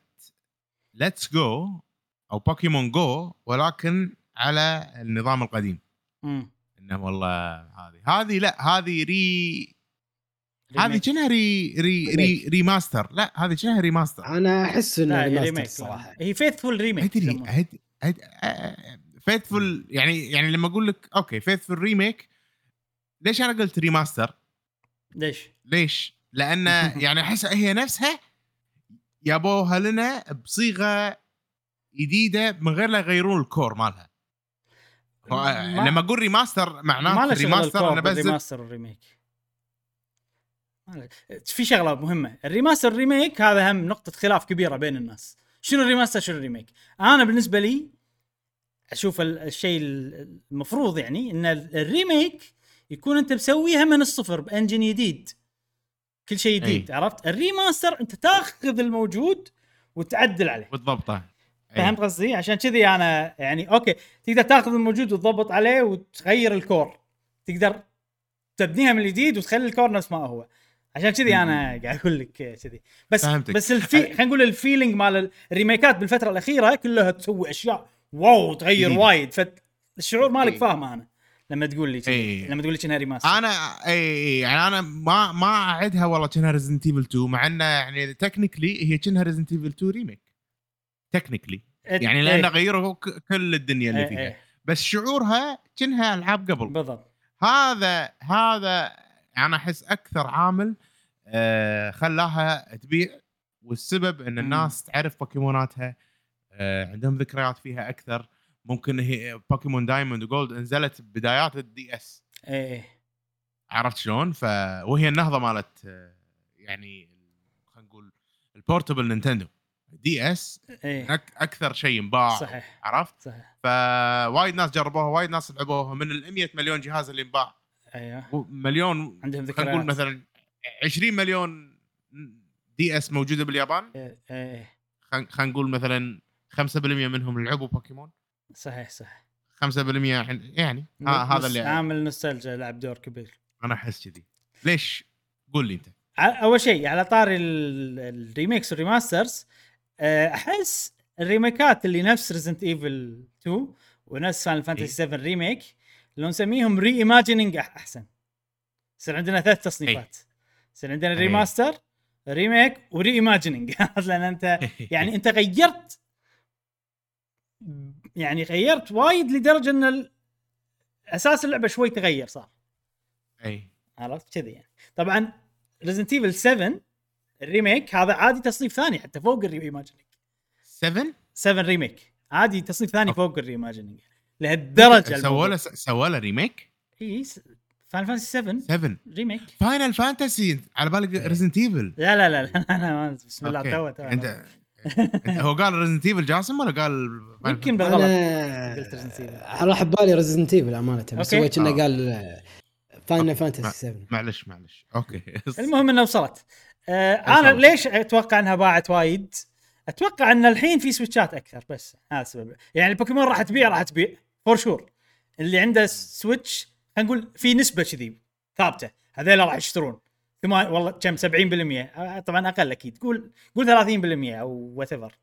Let's Go أو بوكيمون جو ولكن على النظام القديم. مم. إنه والله هذه هذه لا هذه re هذه. كأنها re re re remaster لا هذه كأنها remaster أنا أحس إنه لا هي remaster remake صراحة. هي faithful remake أدري faithful يعني يعني لما أقول لك okay faithful remake ليش أنا قلت remaster؟ ليش؟ ليش؟ لأن يعني أحس هي نفسها جابوها لنا بصيغة جديدة من غير لا يغيرون ال core مالها. ما- لما أقول remaster معناته remaster أنا وال remake ما له- في شغله مهمة ال remaster وال remake هذا هم نقطة خلاف كبيرة بين الناس شنو ال remaster شنو ال remake أنا بالنسبة لي أشوف ال- الشيء ال- المفروض يعني إن ال- ال remake يكون أنت مسويها من الصفر ب engine جديد كل شيء جديد. عرفت؟ ال remaster أنت تأخذ الموجود وتعدل عليه. بالضبط أي. فهمت قصدي؟ عشان كذي أنا يعني okay تقدر تأخذ الموجود وتضبط عليه وتغير ال core. تقدر تبنيها من الجديد وتخلي ال core نفس ما هو. عشان كذي أنا قاعد أقول لك كذي. بس فهمتك. بس ال fee خلينا نقول ال feeling مال ال remake ات بالفترة الأخيرة كلها تسوي أشياء wow تغير. وايد فالشعور مالك إي. فاهمه أنا لما تقول لي كذي إي. لما تقول لي كأنها remaster أنا اي اي يعني أنا ما ما اعدها والله كأنها ريزنت ايفل 2 مع إنه يعني technically هي كأنها ريزنت ايفل 2 remake technically يعني لأن إيه. غيروا كل الدنيا اللي إيه، فيها إيه. بس شعورها كأنها ألعاب قبل بالضبط هذا هذا أنا أحس أكثر عامل آه خلاها تبيع والسبب إن. الناس تعرف بوكيموناتها عندهم ذكريات فيها أكثر. ممكن هي بوكيمون دايموند وبيرل نزلت بدايات الدي اس إيه. عرفت شلون؟ ف وهي النهضة مالت آه، يعني خلينا نقول ال portable نينتندو دي اس إيه. أك أكثر شيء ينباع صحيح. عرفت؟ صحيح. فوايد ناس جربوها وايد ناس لعبوها. من ال 100 مليون جهاز اللي انباع أيوه. مليون عندهم خلينا نقول ذكريات. مثلا 20 مليون دي اس موجودة باليابان. إيه إيه. خلينا نقول مثلا 5% منهم لعبوا بوكيمون. صحيح صح 5% يعني يعني ها هذا اللي عامل نوستالجيا لعب دور كبير. أنا أحس كذي. ليش؟ قول لي أنت. أول شيء على طاري ال- ال remakes وال remasters آه، أحس الريميكات اللي نفس Resident Evil 2 ونفس Final Fantasy 7 Remake لو نسميهم reimagining أحسن. يصير عندنا ثلاث تصنيفات. يصير عندنا. remaster remake و reimagining لأن أنت يعني أنت غيرت يعني غيرت وايد لدرجة إن ال- أساس اللعبة شوي تغير صار. أي. عرفت؟ كذي يعني. طبعا Resident Evil 7 ال remake هذا عادي تصنيف ثاني حتى فوق ال reimagining 7 7 Remake. عادي تصنيف ثاني فوق ال reimagining لهالدرجة سووا له سووا له remake؟ إي Final Fantasy 7 7 Remake. Final Fantasy على بالك Resident Evil لا لا لا لا أنا بسم الله تو تو أنت هو قال Resident Evil جاسم ولا قال يمكن؟ بالغلط أنا قلت. راح ببالي Resident Evil أمانة بس كنا آه. قال Final. Fantasy ما- 7 معلش معلش okay المهم انها وصلت آه أنا. ليش أتوقع أنها باعت وايد؟ أتوقع إن الحين في سويتشات أكثر بس هذا السبب يعني البوكيمون راح تبيع راح تبيع for sure اللي عنده Switch خلينا نقول في نسبة كذي ثابتة هذول راح يشترون ثمان والله كم 70% آه، طبعا أقل أكيد. قول قول 30% أو whatever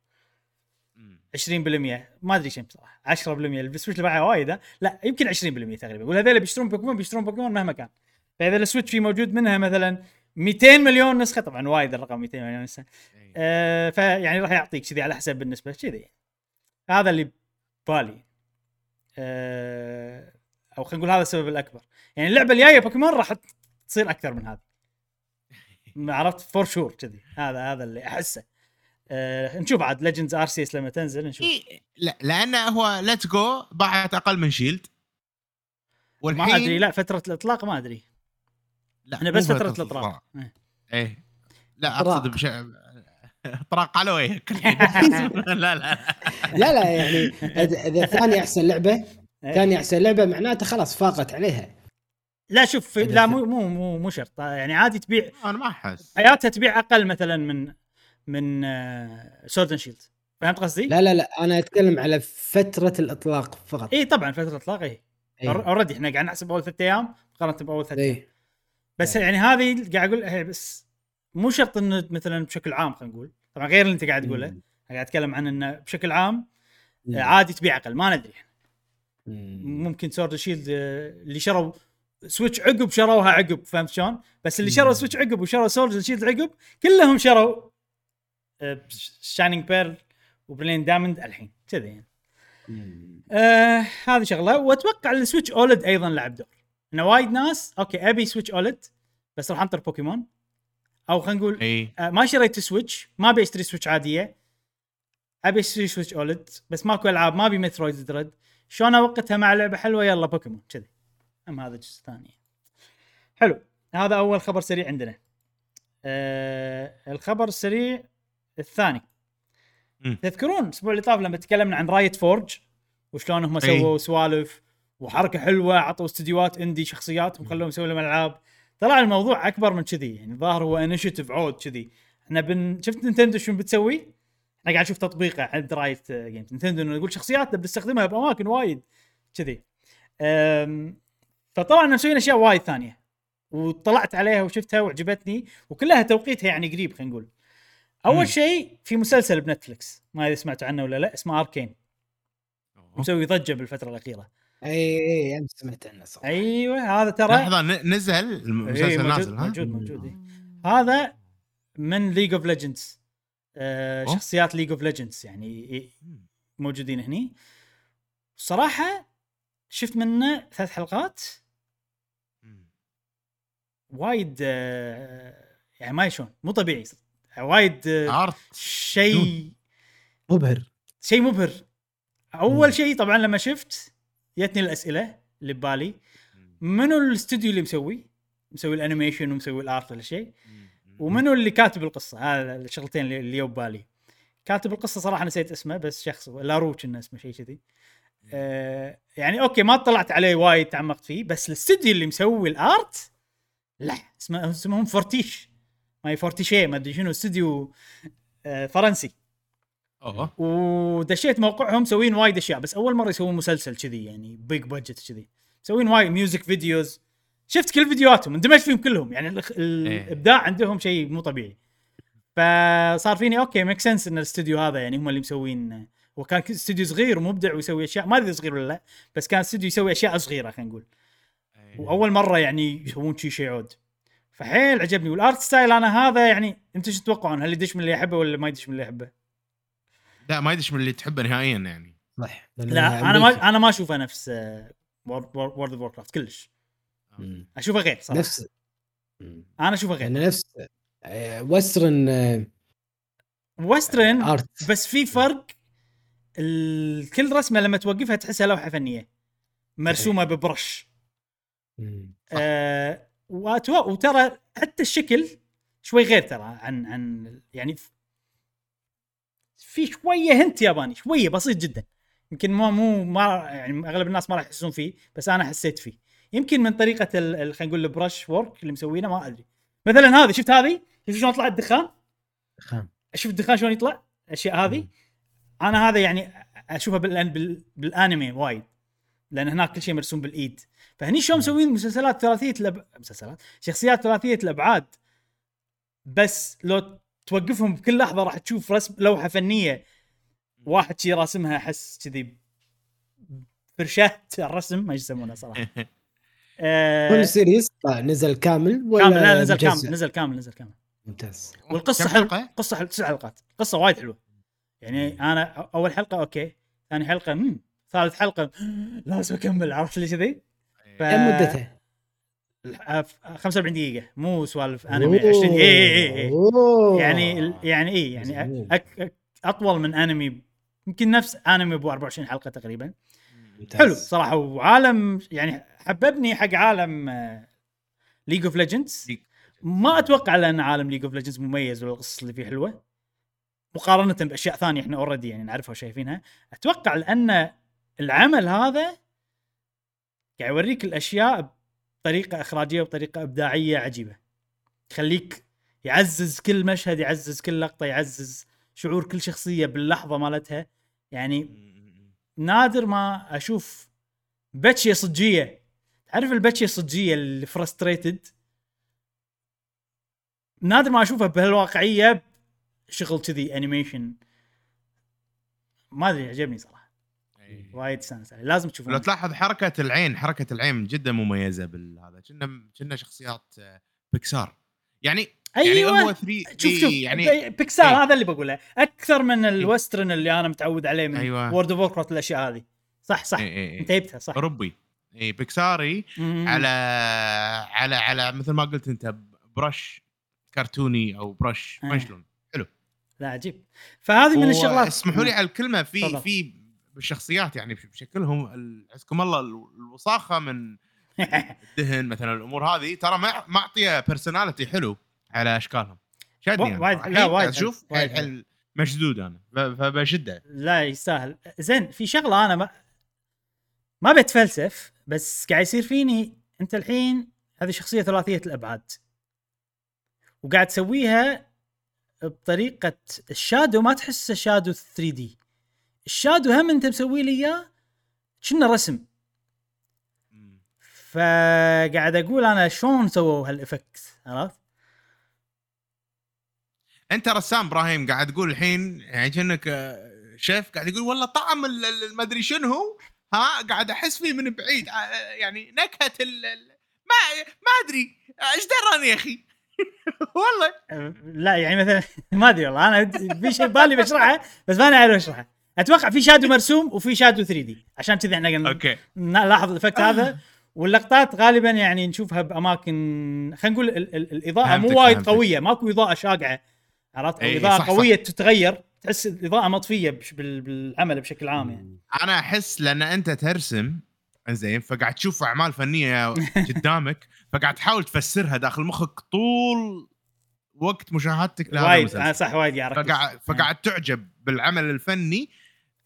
مم. 20% ما أدري كم بصراحة. 10% ال Switch اللي باعها وايد؟ لا يمكن 20% تقريبا. وهذول بيشترون بوكيمون بيشترون بوكيمون مهما كان. فاذا ال Switch في موجود منها مثلا 200 مليون نسخة. طبعا وايد الرقم 200 مليون نسخة. آه فيعني راح يعطيك كذي على حسب بالنسبة كذي. هذا اللي بالي آه أو خلينا نقول هذا السبب الأكبر. يعني اللعبة الجاية بوكيمون راح تصير أكثر من هذه عرفت for sure كذي. هذا هذا اللي أحسه. أه نشوف عاد Legends Arceus لما تنزل نشوف. إيه لا لأن هو Let's Go باعت أقل من Shield ما أدري لا فترة الإطلاق ما أدري. لا إحنا بس فترة الإطلاق. إيه. إيه. لا إطراق. أقصد بش... إطراق على وجهك. لا لا لا. لا لا يعني إذا- إذا ثاني أحسن لعبة إيه. ثاني أحسن لعبة معناته خلاص فاقت عليها. لا شوف لا مو مو مو مو شرط يعني عادي تبيع أنا ما أحس حياتها تبيع أقل مثلا من من Sword and Shield فهمت قصدي؟ لا لا لا أنا أتكلم على فترة الإطلاق فقط إي طبعا فترة الإطلاق إي إيه. already إحنا قاعد نحسب أول ثلاث أيام مقارنة بأول ثلاث أيام إيه. بس إيه. يعني هذه قاعد أقول هي بس مو شرط إنه مثلا بشكل عام خلينا نقول طبعا غير اللي أنت قاعد تقوله مم. قاعد أتكلم عن إنه بشكل عام. آه، عادي تبيع أقل ما ندري مم. ممكن Sword Shield اللي شروا Switch عقب شروها عقب فهمت شلون؟ بس اللي شروا. Switch عقب وشروا Sword Shield عقب كلهم شروا Shining Pearl و Brilliant Diamond الحين كذا يعني. آه هذه شغلة وأتوقع ال Switch OLED أيضا لعب دور. إنه وايد ناس okay أبي Switch OLED بس راح أنطر بوكيمون أو خلينا نقول آه ما شريت Switch ما أبي أشتري Switch عادية. أبي أشتري Switch OLED بس ماكو ألعاب ما أبي Metroid Dread شلون أوقتها مع لعبة حلوة؟ يلا بوكيمون كذي. أم هذا الجزء الثاني حلو. هذا أول خبر سريع عندنا. آه الخبر السريع الثاني. مم. تذكرون الأسبوع اللي طاف لما تكلمنا عن Riot Forge؟ وشلون هم أي. سووا سوالف وحركة حلوة عطوا استديوهات indie شخصيات وخلوهم يسووا لهم ألعاب. طلع الموضوع أكبر من كذي يعني الظاهر هو initiative عود كذي. إحنا بن شفت Nintendo شو بتسوي؟ إحنا قاعد نشوف تطبيقه عند Riot Games Nintendo يقول شخصياتنا بنستخدمها بأماكن وايد كذي. فطبعا مسويين أشياء وايد ثانية. وطلعت عليها وشفتها وعجبتني وكلها توقيتها يعني قريب خلينا نقول. أول شيء في مسلسل ب Netflix ما أدري سمعتوا عنه ولا لا اسمه Arcane مسوي ضجة بالفترة الأخيرة. اي اي امس سمعت عنه صراحة. أيوه هذا ترى لحظة ن- نزل؟ إيه، المسلسل موجود نازل ها؟ موجود موجود إيه. هذا من League of Legends. شخصيات League of Legends يعني إيه، موجودين هني. صراحة شفت منه ثلاث حلقات. وايد آه، يعني ما شلون مو طبيعي وايد آه، شيء مبهر. شيء مبهر. أول. شيء طبعا لما شفت جتني الأسئلة اللي ببالي منو الاستوديو اللي مسوي؟ مسوي ال animation ومسوي ال art ولا شيء. ومنو اللي كاتب القصة؟ هذا الشغلتين اللي ببالي. كاتب القصة صراحة نسيت اسمه بس شخص لاروتش إنه اسمه شيء كذي. آه يعني okay ما طلعت عليه وايد تعمقت فيه بس الاستوديو اللي مسوي ال art لا اسمه اسمهم Fortiche. ما هي Fortiche ما أدري شنو استوديو آه فرنسي. أوه. ودشيت موقعهم مسوين وايد أشياء بس أول مرة يسوون مسلسل كذي يعني big budget كذي. مسوين وايد music videos شفت كل فيديوهاتهم اندمجت فيهم كلهم. يعني الإخ- الإبداع عندهم شيء مو طبيعي. فصار فيني okay make sense إن الاستوديو هذا يعني هم اللي مسوين. وكان استوديو صغير ومبدع ويسوي أشياء ما أدري صغير ولا لا بس كان استوديو يسوي أشياء صغيرة خلينا نقول. وأول مرة يعني يسوون شيء شيء عود. فحيل عجبني. وال art style أنا هذا يعني أنتم شو تتوقعون؟ هل يدش من اللي يحبه ولا ما يدش من اللي يحبه؟ لا ما يدش من اللي تحبه نهائيا يعني. صح. لا أنا ما أنا ما أشوفه نفس World of كرافت كلش. أشوفه غير صراحة. نفس. أنا أشوفه غير. يعني نفس وسترن وسترن ارت بس في فرق. ال- كل رسمة لما توقفها تحسها لوحة فنية. مرسومة ببرش. آه وترى حتى الشكل شوي غير ترى عن عن يعني في شوية هنت ياباني شوية بسيط جدا. يمكن مو مو ما يعني أغلب الناس ما راح يحسون فيه بس أنا حسيت فيه. يمكن من طريقة خلينا نقول البرش وورك اللي مسوينه ما أدري. مثلا هذه شفت هذه؟ شفت شلون طلع الدخان؟ خام شوف الدخان شلون يطلع؟ الأشياء هذه. أنا هذا يعني أشوفها بالأن بال بالأنمي وايد. لأن هناك كل شيء مرسوم بالإيد. فهني شلون مسوين؟ مسلسلات ثلاثية الأب... مسلسلات؟ شخصيات ثلاثية الابعاد بس لو توقفهم بكل لحظة راح تشوف رسم لوحة فنية. واحد شي راسمها أحس كذي فرشات الرسم ما يسمونه صراحة. آه كل سيريز نزل كامل ولا كامل لا نزل مجزء؟ كامل نزل كامل نزل كامل. ممتاز. والقصة حلقة؟ قصة حلوة تسع حلقات. قصة وايد حلوة. يعني أنا أول حلقة okay ثاني حلقة مم. ثالث حلقة لازم أكمل عرفت لي كذي؟ ف... كم ف- 45 دقيقة. مو سوالف أنمي 20 اي اي اي. يعني يعني اي يعني. أك أك أطول من أنمي يمكن نفس أنمي أبو 24 حلقة تقريبا. ممتاز. حلو صراحة وعالم يعني حببني حق عالم League of Legends ما أتوقع لأن عالم League of Legends مميز ولا القصص اللي فيه حلوة. مقارنة بأشياء ثانية إحنا already يعني نعرفها وشايفينها. أتوقع لأن العمل هذا قاعد يوريك الأشياء بطريقة إخراجية وبطريقة إبداعية عجيبة. يخليك يعزز كل مشهد يعزز كل لقطة يعزز شعور كل شخصية باللحظة مالتها. يعني نادر ما أشوف باتشيه صجية. تعرف الباتشيه الصجيه اللي فرستريتد نادر ما أشوفها بهالواقعية شغل كذي انيميشن ما أدري عجبني صراحة. إيه. وايد استانس عليه. لازم لو تشوفونه تلاحظ حركة العين حركة العين جدا مميزة بالهذا كنا كنا شخصيات آه، بيكسار. يعني يعني أيوه. هو 3 شوف شوف. يعني بيكسار إيه. هذا اللي بقوله. أكثر من الوسترن اللي أنا متعود عليه من أيوة. وورد اوف ووركرافت الاشياء هذه. صح صح. إيه إيه إيه. انت جبتها صح. اوروبي اي بيكساري مم. على على على مثل ما قلت أنت برش كرتوني أو برش آه. ما شلون؟ لا عجيب. فهذه من الشغلات. اسمحوا لي على الكلمة في. في بالشخصيات يعني بشكلهم عزكم الله ال- الوساخة من الدهن مثلا الأمور هذه ترى ما معطيه بيرسوناليتي حلو على أشكالهم. شدني أنا. وايد- لا، وايد حيل مشدود أنا. فبشدة. لا يستاهل. زين في شغلة أنا ما ما بتفلسف بس قاعد يصير فيني أنت الحين هذه شخصية ثلاثية الأبعاد. وقاعد تسويها بطريقة ال shadow ما تحسه shadow 3D ال shadow هم انت مسوي لي اياه كنا رسم. فقاعد أقول أنا شلون سووا هال effect عرفت؟ أنت رسام إبراهيم قاعد تقول الحين يعني كأنك آه، شيف قاعد يقول والله طعم ال- ال- ما أدري شنو هو ها قاعد أحس فيه من بعيد آه، يعني نكهة ال ما ما أدري آه، إيش دراني يا أخي؟ والله. لا يعني مثلا ما أدري والله أنا في شيء بالي بشرحه بس ماني عارف اشرحه أتوقع في shadow مرسوم وفي shadow 3D. عشان كذي إحنا okay. نلاحظ ال effect هذا. واللقطات غالبا يعني نشوفها بأماكن خلينا نقول ال- ال- الإضاءة مو وايد. قوية ماكو إضاءة شاقعة عرفت؟ إضاءة صح، صح. قوية تتغير تحس الإضاءة مطفية بالعمل بشكل عام يعني. أنا أحس لأن أنت ترسم زين فقاعد تشوف أعمال فنية قدامك فقاعد تحاول تفسرها داخل مخك طول وقت مشاهدتك لهذا وايد المسلسل. أنا صح وايد قاعد. فقاعد فقاعد تعجب بالعمل الفني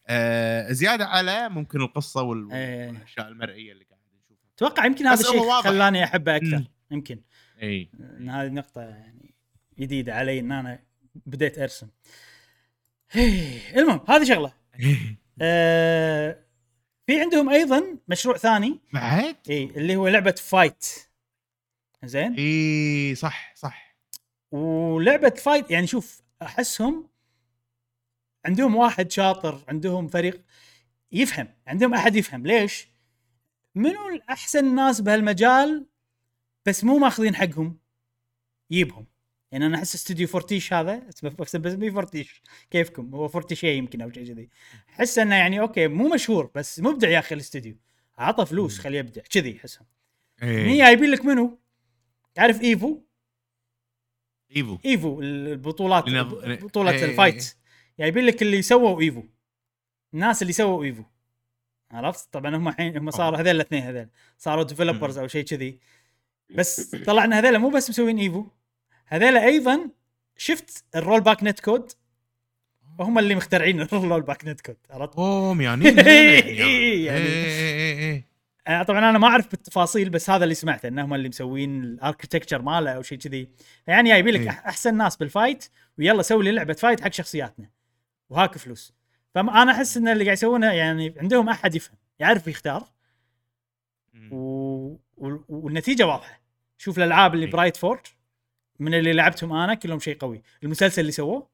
آه زيادة على ممكن القصة وال- إيه. والأشياء المرئية اللي قاعد نشوفها أتوقع يمكن هذا الشيء. خلاني أحبه أكثر مم. يمكن إي إن هذه نقطة يعني جديدة علي إن أنا بديت أرسم. إيه، المهم هذه شغلة. آه في عندهم أيضا مشروع ثاني بعد إي اللي هو لعبة fight. زين؟ إي صح صح ولعبة fight يعني شوف أحسهم عندهم واحد شاطر، عندهم فريق يفهم، عندهم أحد يفهم، ليش؟ منو الأحسن ناس بهالمجال بس مو ماخذين حقهم؟ يجيبهم يعني أنا أحس استوديو Fortiche هذا اسمه Fortiche. كيفكم؟ هو Fortiche يمكن أو شيء كذي. أحس إنه يعني okay مو مشهور بس مبدع يا أخي الاستوديو. عطى فلوس خليه يبدع كذي احسهم إيه. هي جايبين لك منو؟ تعرف Evo؟ Evo. Evo البطولات بطولة إيه. ال fight جايبين لك اللي سووا Evo. الناس اللي سووا Evo. عرفت؟ طبعا هم الحين هم صاروا هذول الاثنين هذول صاروا developers أو شيء كذي. بس طلع ان هذول مو بس مسوين Evo. هذول أيضا شفت ال rollback netcode هم اللي مخترعين ال rollback netcode عرفت؟ اوه إيه، يعني. يعني. طبعا أنا ما أعرف بالتفاصيل بس هذا اللي سمعته انهم اللي مسوين ال architecture ماله أو شيء كذي. يعني جايبين لك إيه. أحسن ناس بال fight ويلا سوي لي لعبة fight حق شخصياتنا. وهاك فلوس. فانا أحس إن اللي قاعد يسوونه يعني عندهم أحد يفهم يعرف يختار و... و... والنتيجة واضحة. شوف الألعاب اللي إيه. straightforward من اللي لعبتهم أنا كلهم شيء قوي. المسلسل اللي سووه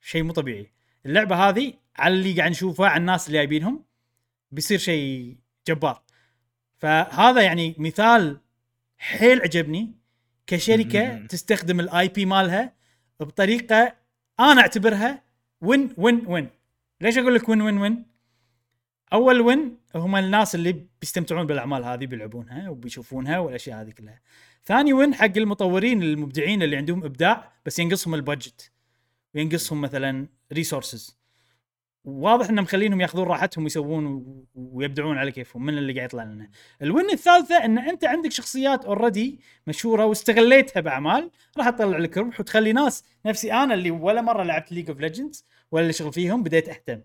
شيء مو طبيعي. اللعبة هذه على اللي قاعد نشوفه على الناس اللي جايبينهم بيصير شيء جبار. فهذا يعني مثال حيل عجبني كشركة. تستخدم ال IP مالها بطريقة أنا أعتبرها win win win ليش أقول لك win win win أول win هم الناس اللي بيستمتعون بالأعمال هذه بيلعبونها وبيشوفونها والأشياء هذه كلها. ثاني win حق المطورين المبدعين اللي عندهم إبداع بس ينقصهم ال budget وينقصهم مثلا resources واضح إنهم مخلينهم ياخذون راحتهم ويسوون ويبدعون على كيفهم من اللي قاعد يطلع لنا. ال win الثالثة إن أنت عندك شخصيات already مشهورة واستغليتها بأعمال راح تطلع لك ربح وتخلي ناس نفسي أنا اللي ولا مرة لعبت League of Legends ولا اللي شغل فيهم بديت أهتم.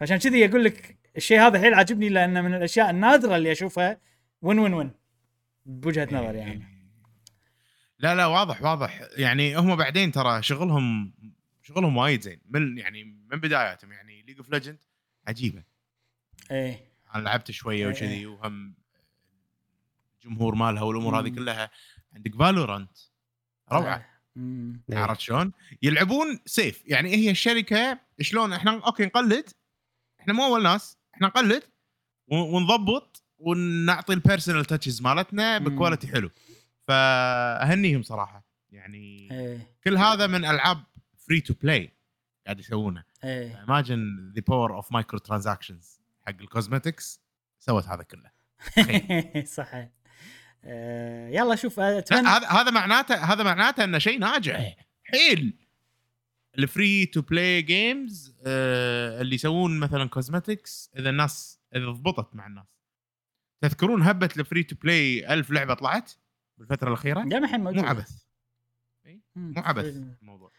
عشان كذي أقول لك الشيء هذا حيل عاجبني لأنه من الأشياء النادرة اللي أشوفها win win win بوجهه نظري يعني. لا لا واضح واضح يعني هم بعدين ترى شغلهم شغلهم وايد زين من يعني من بداياتهم يعني League of Legend عجيبة. إيه. أنا لعبت شوية إيه. وكذي وهم الجمهور مالها والأمور هذه. كلها. عندك Valorant روعة. مم. إيه. عرفت شلون؟ يلعبون safe يعني هي الشركة شلون إحنا أوكي نقلد. إحنا مو أول ناس. إحنا نقلد ونضبط ونعطي ال personal touches مالتنا. ب quality حلو. فأهنيهم صراحة. يعني إيه. كل هذا من ألعاب free to play قاعد يسوونه. إيه. Imagine the power of micro transactions حق ال cosmetics سوت هذا كله. صحيح. آه يلا شوف لا، اتمنى هذا هذا معناته هذا معناته إنه شيء ناجح. حيل. ال free to play games اللي يسوون مثلا cosmetics إذا الناس إذا ضبطت مع الناس. تذكرون هبة ال free to play ألف لعبة طلعت بالفترة الأخيرة؟ جاي الحين موجود مو عبث. مو عبث الموضوع.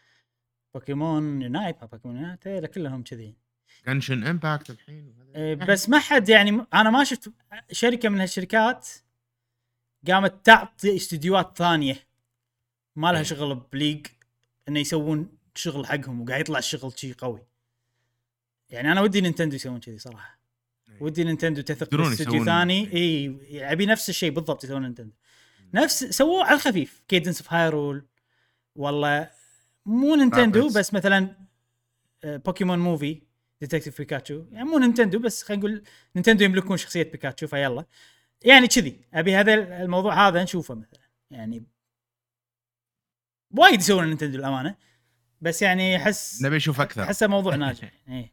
Pokemon Unite ما Pokemon Unite إيه، كلهم كذي. Genshin Impact الحين. إيه، بس ما حد يعني أنا ما شفت شركة من هالشركات قامت تعطي استديوهات ثانية ما لها إيه. شغل ب League إنه يسوون شغل حقهم وقاعد يطلع الشغل شيء قوي. يعني أنا ودي Nintendo يسوون كذي صراحة. ودي Nintendo تثق يسوون- ثاني اي ابي نفس الشيء بالضبط يسوون Nintendo. نفس سووه على الخفيف Cadence of Hyrule والله مو Nintendo. بس مثلا Pokemon movie Detective Pikachu يعني مو Nintendo بس خلينا نقول Nintendo يملكون شخصية بيكاتشو فيلا. يعني كذي. أبي هذا الموضوع هذا نشوفه مثلا. يعني وايد يسوون Nintendo الامانه بس يعني أحس نبي نشوف أكثر. أحسه موضوع ناجح. إيه.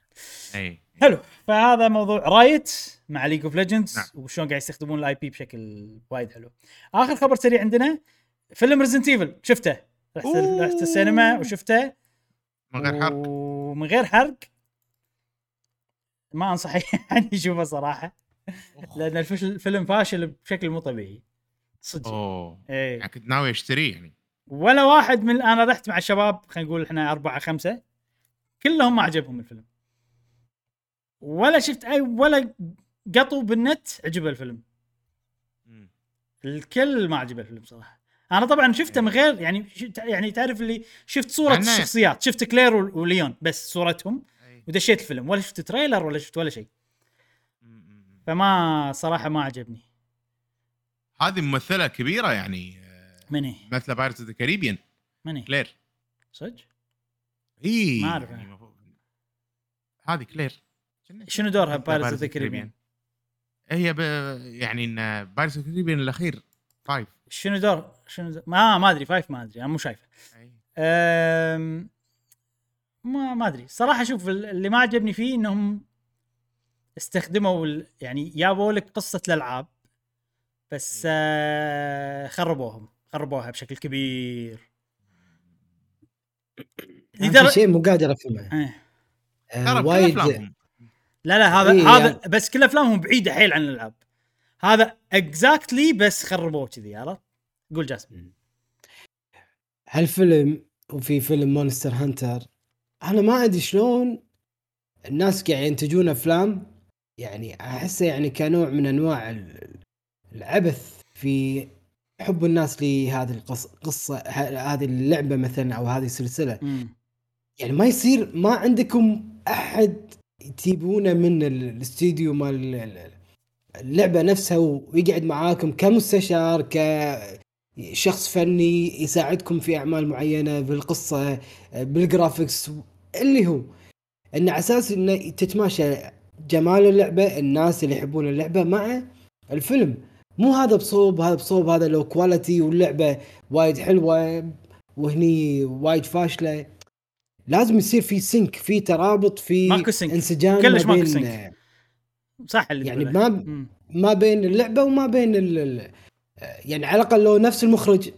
إي. حلو. فهذا موضوع Riot مع League of Legends. وشلون قاعد يستخدمون ال IP بشكل وايد حلو. آخر خبر سريع عندنا فيلم Resident Evil شفته؟ رحت أوه. رحت السينما وشفته. من غير حرق؟ ومن غير حرق ما أنصح احد يشوفه صراحة. لأن الفيلم فاشل بشكل مو طبيعي. صدق. أوه. إيه. يعني كنت ناوي أشتريه يعني. ولا واحد من أنا رحت مع الشباب خلينا نقول إحنا أربعة خمسة. كلهم ما عجبهم الفيلم. ولا شفت اي ولا قطو بالنت عجبه الفيلم. الكل ما عجبه الفيلم صراحة. أنا طبعا شفته من غير يعني يعني تعرف اللي شفت صورة أنا- الشخصيات شفت كلير ول- وليون بس صورتهم. ودشيت الفيلم ولا شفت trailer ولا شفت ولا شيء. فما صراحة ما عجبني. هذه ممثلة كبيرة يعني من هي مثل Pirates of the Caribbean من هي كلير. صدق؟ إي. ما أعرف. يعني هذا كلير. شنو دورها Pirates the Caribbean هي ب... يعني إن Pirates of Caribbean الأخير five شنو دور؟ شنو ما ما أدري five ما أدري أنا مو شايفه. أم... ما ما أدري. صراحة شوف ال- اللي ما عجبني فيه إنهم استخدموا ال... يعني جابوا لك قصة الألعاب بس آه خربوهم خربوها بشكل كبير. في لدر... شيء مو قادر أفهمه. آه. آه، وايد لا لا هذا إيه هذا يعني- بس كل أفلامهم بعيدة حيل عن الألعاب. هذا exactly بس خربوه كذي عرفت؟ قول جاسم. هالفيلم وفي فيلم Monster Hunter أنا ما أدري شلون الناس قاعد ينتجون أفلام يعني أحسه يعني كنوع من أنواع ال- العبث في حب الناس لهذه القصة هذه اللعبة مثلا أو هذه السلسلة. مم. يعني ما يصير ما عندكم أحد تجيبونه من ال- الاستديو مال ال- ال- اللعبة نفسها ويقعد معاكم كمستشار كشخص فني يساعدكم في أعمال معينة بالقصة بال graphics اللي هو إن على أساس انه تتماشى جمال اللعبة الناس اللي يحبون اللعبة مع الفيلم مو هذا بصوب هذا بصوب هذا low quality واللعبة وايد حلوة وهني وايد فاشلة لازم يصير في sync في ترابط في ماكو sync. انسجام كلش ما ماكو بين- sync. صح اللي يعني. ما. ما بين اللعبة وما بين ال- يعني على الأقل لو نفس المخرج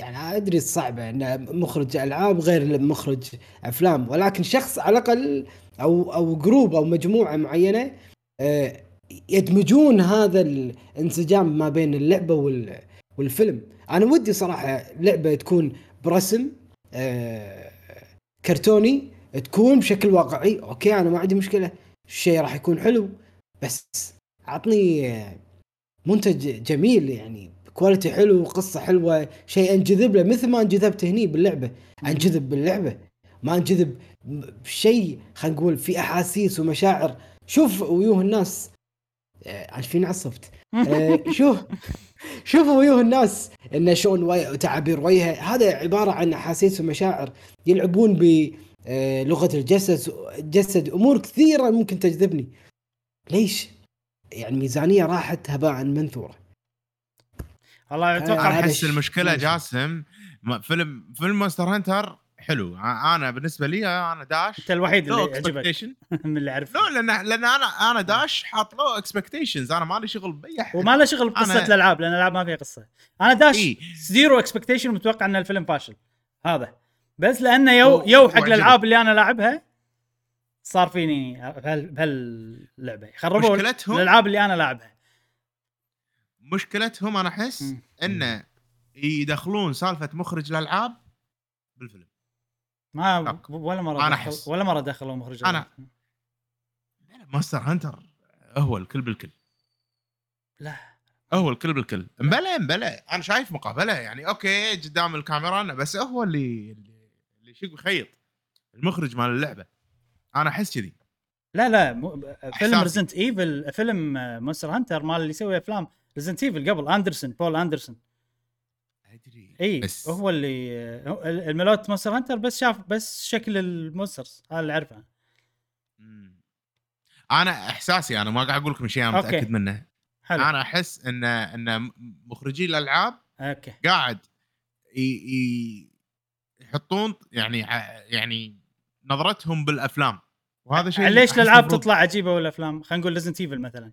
يعني أدري صعبه ان مخرج ألعاب غير مخرج أفلام ولكن شخص على الأقل أو أو group أو مجموعة معينة آه، يدمجون هذا الانسجام ما بين اللعبة وال والفيلم. أنا ودي صراحة لعبة تكون برسم آه، كرتوني تكون بشكل واقعي. أوكي أنا ما عندي مشكلة الشيء راح يكون حلو بس عطني آه، منتج جميل يعني. كواليتي حلو قصة حلوة شيء انجذب له. مثل ما انجذبت هني باللعبة. انجذب باللعبة. ما انجذب بشيء خلينا نقول في أحاسيس ومشاعر. شوف ويوه الناس. آه، عاد فيني عصبت آه، شوف شوف ويوه الناس. انه شلون تعابير وجهه هذا عبارة عن أحاسيس ومشاعر. يلعبون بلغه الجسد. جسد أمور كثيرة ممكن تجذبني. ليش؟ يعني ميزانية راحت هباء منثورة. والله أنا أتوقع احس المشكلة. جاسم. فيلم فيلم Monster Hunter حلو. أنا بالنسبة لي أنا داش. أنت الوحيد لو اللي expectation من اللي اعرف لا لأن لأن أنا أنا داش حاط له expectations أنا مالي شغل بأي أحد. وما له شغل بقصة أنا- الألعاب لأن الألعاب ما فيها قصة. أنا داش إي. zero expectation متوقع إن الفيلم فاشل. هذا. بس لأنه يو يو حق. الألعاب اللي أنا لاعبها صار فيني بهال- بهاللعبة. خربوا مشكلتهم- الألعاب اللي أنا لاعبها. مشكلتهم أنا أحس. انه يدخلون سالفة مخرج الالعاب بالفيلم. ما. ولا مرة أنا دخل. ولا مرة دخلوا مخرج أنا- Monster Hunter هو الكل بالكل. لا. هو الكل بالكل. مبلى مبلى. أنا شايف مقابلة يعني okay قدام الكاميرا أنا بس هو اللي اللي شق بخيط المخرج مال اللعبة. أنا أحس كذي. لا لا مو- فيلم. Resident Evil فيلم Monster Hunter مال اللي يسوي أفلام. Resident Evil قبل أندرسون بول أندرسون. أدري. إي بس. هو اللي هو الملوت Monster Hunter بس شاف بس شكل ال monsters هذا اللي أعرفه. أنا إحساسي أنا ما قاعد أقول لكم شيء أنا okay. متأكد منه. حلو. أنا أحس إن إن مخرجي الألعاب okay. قاعد. يحطون يعني ع- يعني نظرتهم بالأفلام. وهذا شيء ليش الألعاب تطلع عجيبة والأفلام؟ خلينا نقول Resident Evil مثلا.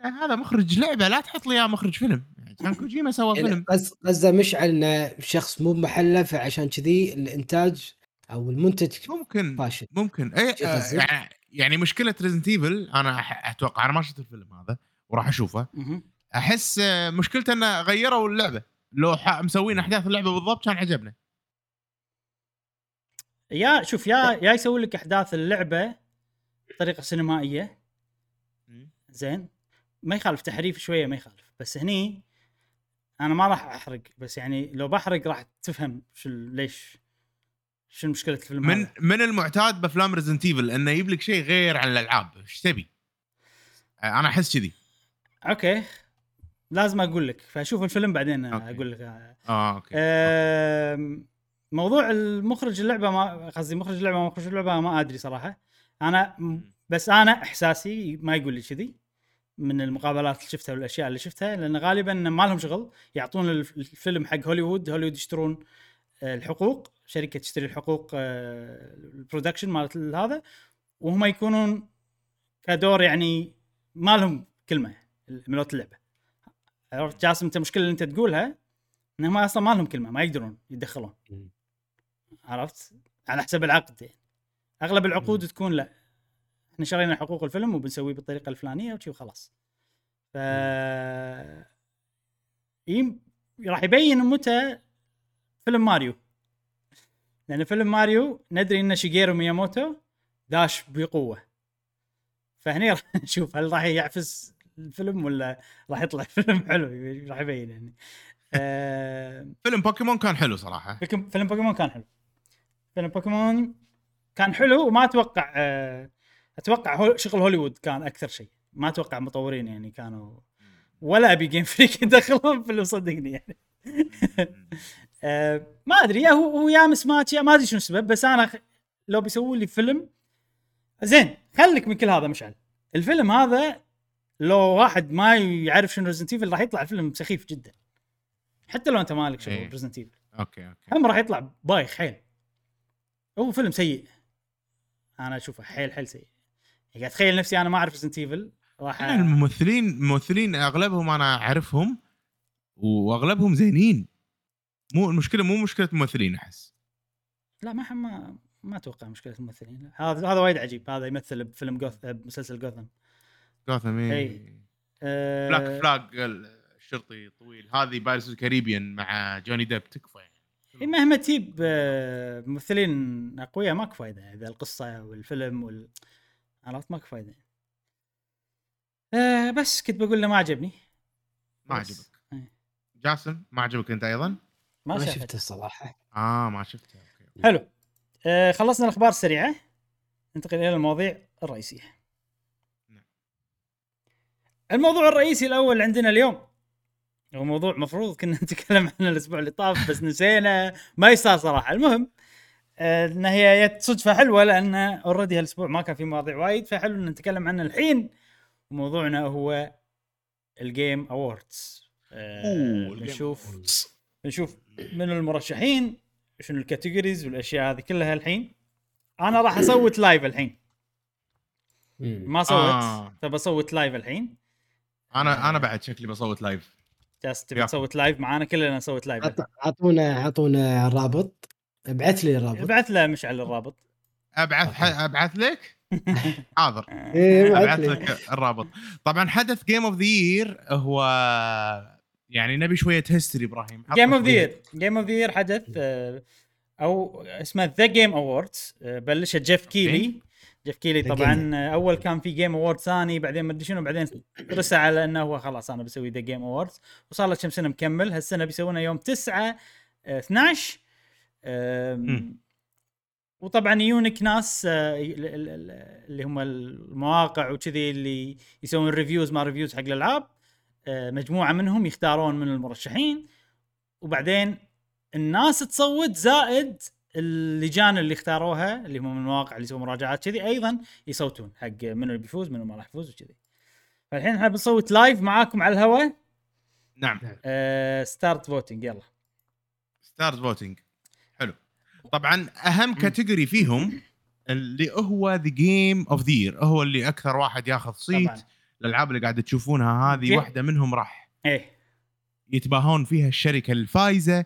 هذا مخرج لعبة لا تحط لي إياه مخرج فيلم. يعني كان كوجيما سوى يعني فيلم. قص- قصده مشعل إنه شخص مو بمحله فعشان كذي الإنتاج أو المنتج ممكن فاشل. ممكن. اي آه،؟ يعني يعني مشكلة Resident Evil أنا أتوقع أنا ما شفت الفيلم هذا وراح أشوفه. أحس آه، مشكلته إنه غيروا اللعبة. لو مسوين أحداث اللعبة بالضبط كان عجبنا يا شوف يا يا يسوي لك أحداث اللعبة بطريقة سينمائية. زين. ما يخالف تحريف شوية ما يخالف بس هني أنا ما راح أحرق بس يعني لو بحرق راح تفهم شو ليش شو مشكله الفيلم من هذا. من المعتاد بأفلام Resident Evil إنه يجيب لك شيء غير عن الألعاب إيش تبي؟ آه، أنا أحس كذي. okay. لازم أقول لك فأشوف الفيلم بعدين okay. أقول لك. آه okay. آم، موضوع المخرج اللعبة ما قصدي مخرج اللعبة ما مخرج اللعبة ما أدري صراحة. أنا بس أنا إحساسي ما يقول لي كذي. من المقابلات اللي شفتها والأشياء اللي شفتها لأن غالبا ما لهم شغل يعطون الف- الفيلم حق هوليوود هوليوود يشترون آه، الحقوق شركة تشتري الحقوق آه، ال production مالت هذا وهم يكونون كدور يعني ما لهم كلمة ملوت اللعبة. عرفت؟ جاسم أنت المشكلة اللي أنت تقولها انهم أصلا ما لهم كلمة ما يقدرون يتدخلون. عرفت؟ على حسب العقد يعني. أغلب العقود. تكون لا. إحنا شرينا حقوق الفيلم وبنسويه بالطريقة الفلانية وشي وخلاص. ف يم... راح يبين متى فيلم ماريو. لأن فيلم ماريو ندري ان شيجيرو مياموتو داش بقوة. فهني راح نشوف هل راح يعفس الفيلم ولا راح يطلع فيلم حلو راح يبين يعني. آه، فيلم بوكيمون كان حلو صراحة. فيلم فيلم بوكيمون كان حلو. فيلم بوكيمون كان حلو وما أتوقع آه، أتوقع هو شغل هوليوود كان أكثر شيء. ما أتوقع مطورين يعني كانوا ولا أبي Game Freak يدخلون فيلم صدقني يعني. آه، ما أدري. يا هو هو يا مسمات يا ما أدري شنو السبب بس أنا لو بيسووا لي فيلم زين خليك من كل هذا مشعل. الفيلم هذا لو واحد ما يعرف شنو Resident Evil راح يطلع فيلم سخيف جدا. حتى لو أنت مالك شغل إيه. Resident Evil okay okay. هم راح يطلع بايخ حيل. هو فيلم سيء. أنا أشوفه حيل حيل سيء. يعني تخيل نفسي أنا ما أعرف Resident Evil راح أنا الممثلين الممثلين أغلبهم أنا أعرفهم وأغلبهم زينين. مو المشكلة مو مشكلة ممثلين أحس. لا ما ما ما أتوقع مشكلة الممثلين. هذا هذا وايد عجيب. هذا يمثل بفيلم Goth- بمسلسل Gotham Gotham. اي أه Black Flag الشرطي طويل. هذه Pirates Caribbean مع جوني ديب تكفى يعني. إيه مهما تجيب آه، ممثلين أقوياء ماكو فايدة. إذا القصة والفيلم وال عرفت ماكو فايدة. آه بس كنت بقول له ما عجبني. ما. عجبك. إيه. جاسم ما عجبك أنت أيضا؟ ما, ما شفت شفته الصراحه آه ما شفته. أوكي حلو. آه خلصنا الأخبار السريعه ننتقل إلى المواضيع الرئيسية. نعم. الموضوع الرئيسي الأول عندنا اليوم. هو موضوع مفروض كنا نتكلم عنه الأسبوع اللي طاف بس نسينا. ما يصير صراحة. المهم إن هي جت صدفه حلوة لأن already هالأسبوع ما كان في مواضيع وايد فحلو إن نتكلم عنه الحين. وموضوعنا هو ال Game Awards أوه بنشوف بنشوف من المرشحين شنو ال categories والأشياء هذه كلها الحين. أنا راح أصوت live الحين. ما صوت آه. تبى اصوت live الحين. أنا أنا بعد شكلي بصوت live جالس تبي. تصوت live معانا كلنا نصوت live عط- اعطونا اعطونا الرابط. ابعث لي الرابط. ابعث له مشعل الرابط. أبعث ح... أبعث لك؟ حاضر. إيه، ابعث لك الرابط. طبعا حدث Game of the Year هو يعني نبي شوية history إبراهيم. Game of the. Year Game of the Year حدث آه، أو اسمه The Game Awards بلشها جيف كيلي. جيف كيلي طبعا. آه، أول كان في Game Award ثاني بعدين ما أدري شنو بعدين رسى على إنه هو خلاص أنا بسوي The Game Awards وصار له كم سنة مكمل. هالسنة بيسوونه يوم 9 آه، 12 آم، مم. وطبعا يونك ناس آه، اللي هم المواقع وكذي اللي يسوون reviews ما reviews حق الألعاب آه، مجموعة منهم يختارون من المرشحين. وبعدين الناس تصوت زائد اللجان اللي اختاروها اللي هم من المواقع اللي يسوون مراجعات كذي أيضا يصوتون حق منو اللي بيفوز منو ما راح يفوز وكذي. فالحين إحنا بنصوت live معاكم على الهواء. نعم. start voting يلا. start voting طبعا أهم category فيهم اللي هو the Game of the Year هو اللي أكثر واحد ياخذ صيت طبعا. الالعاب اللي قاعدة تشوفونها هذه واحدة منهم راح إيه. يتباهون فيها الشركة الفايزة.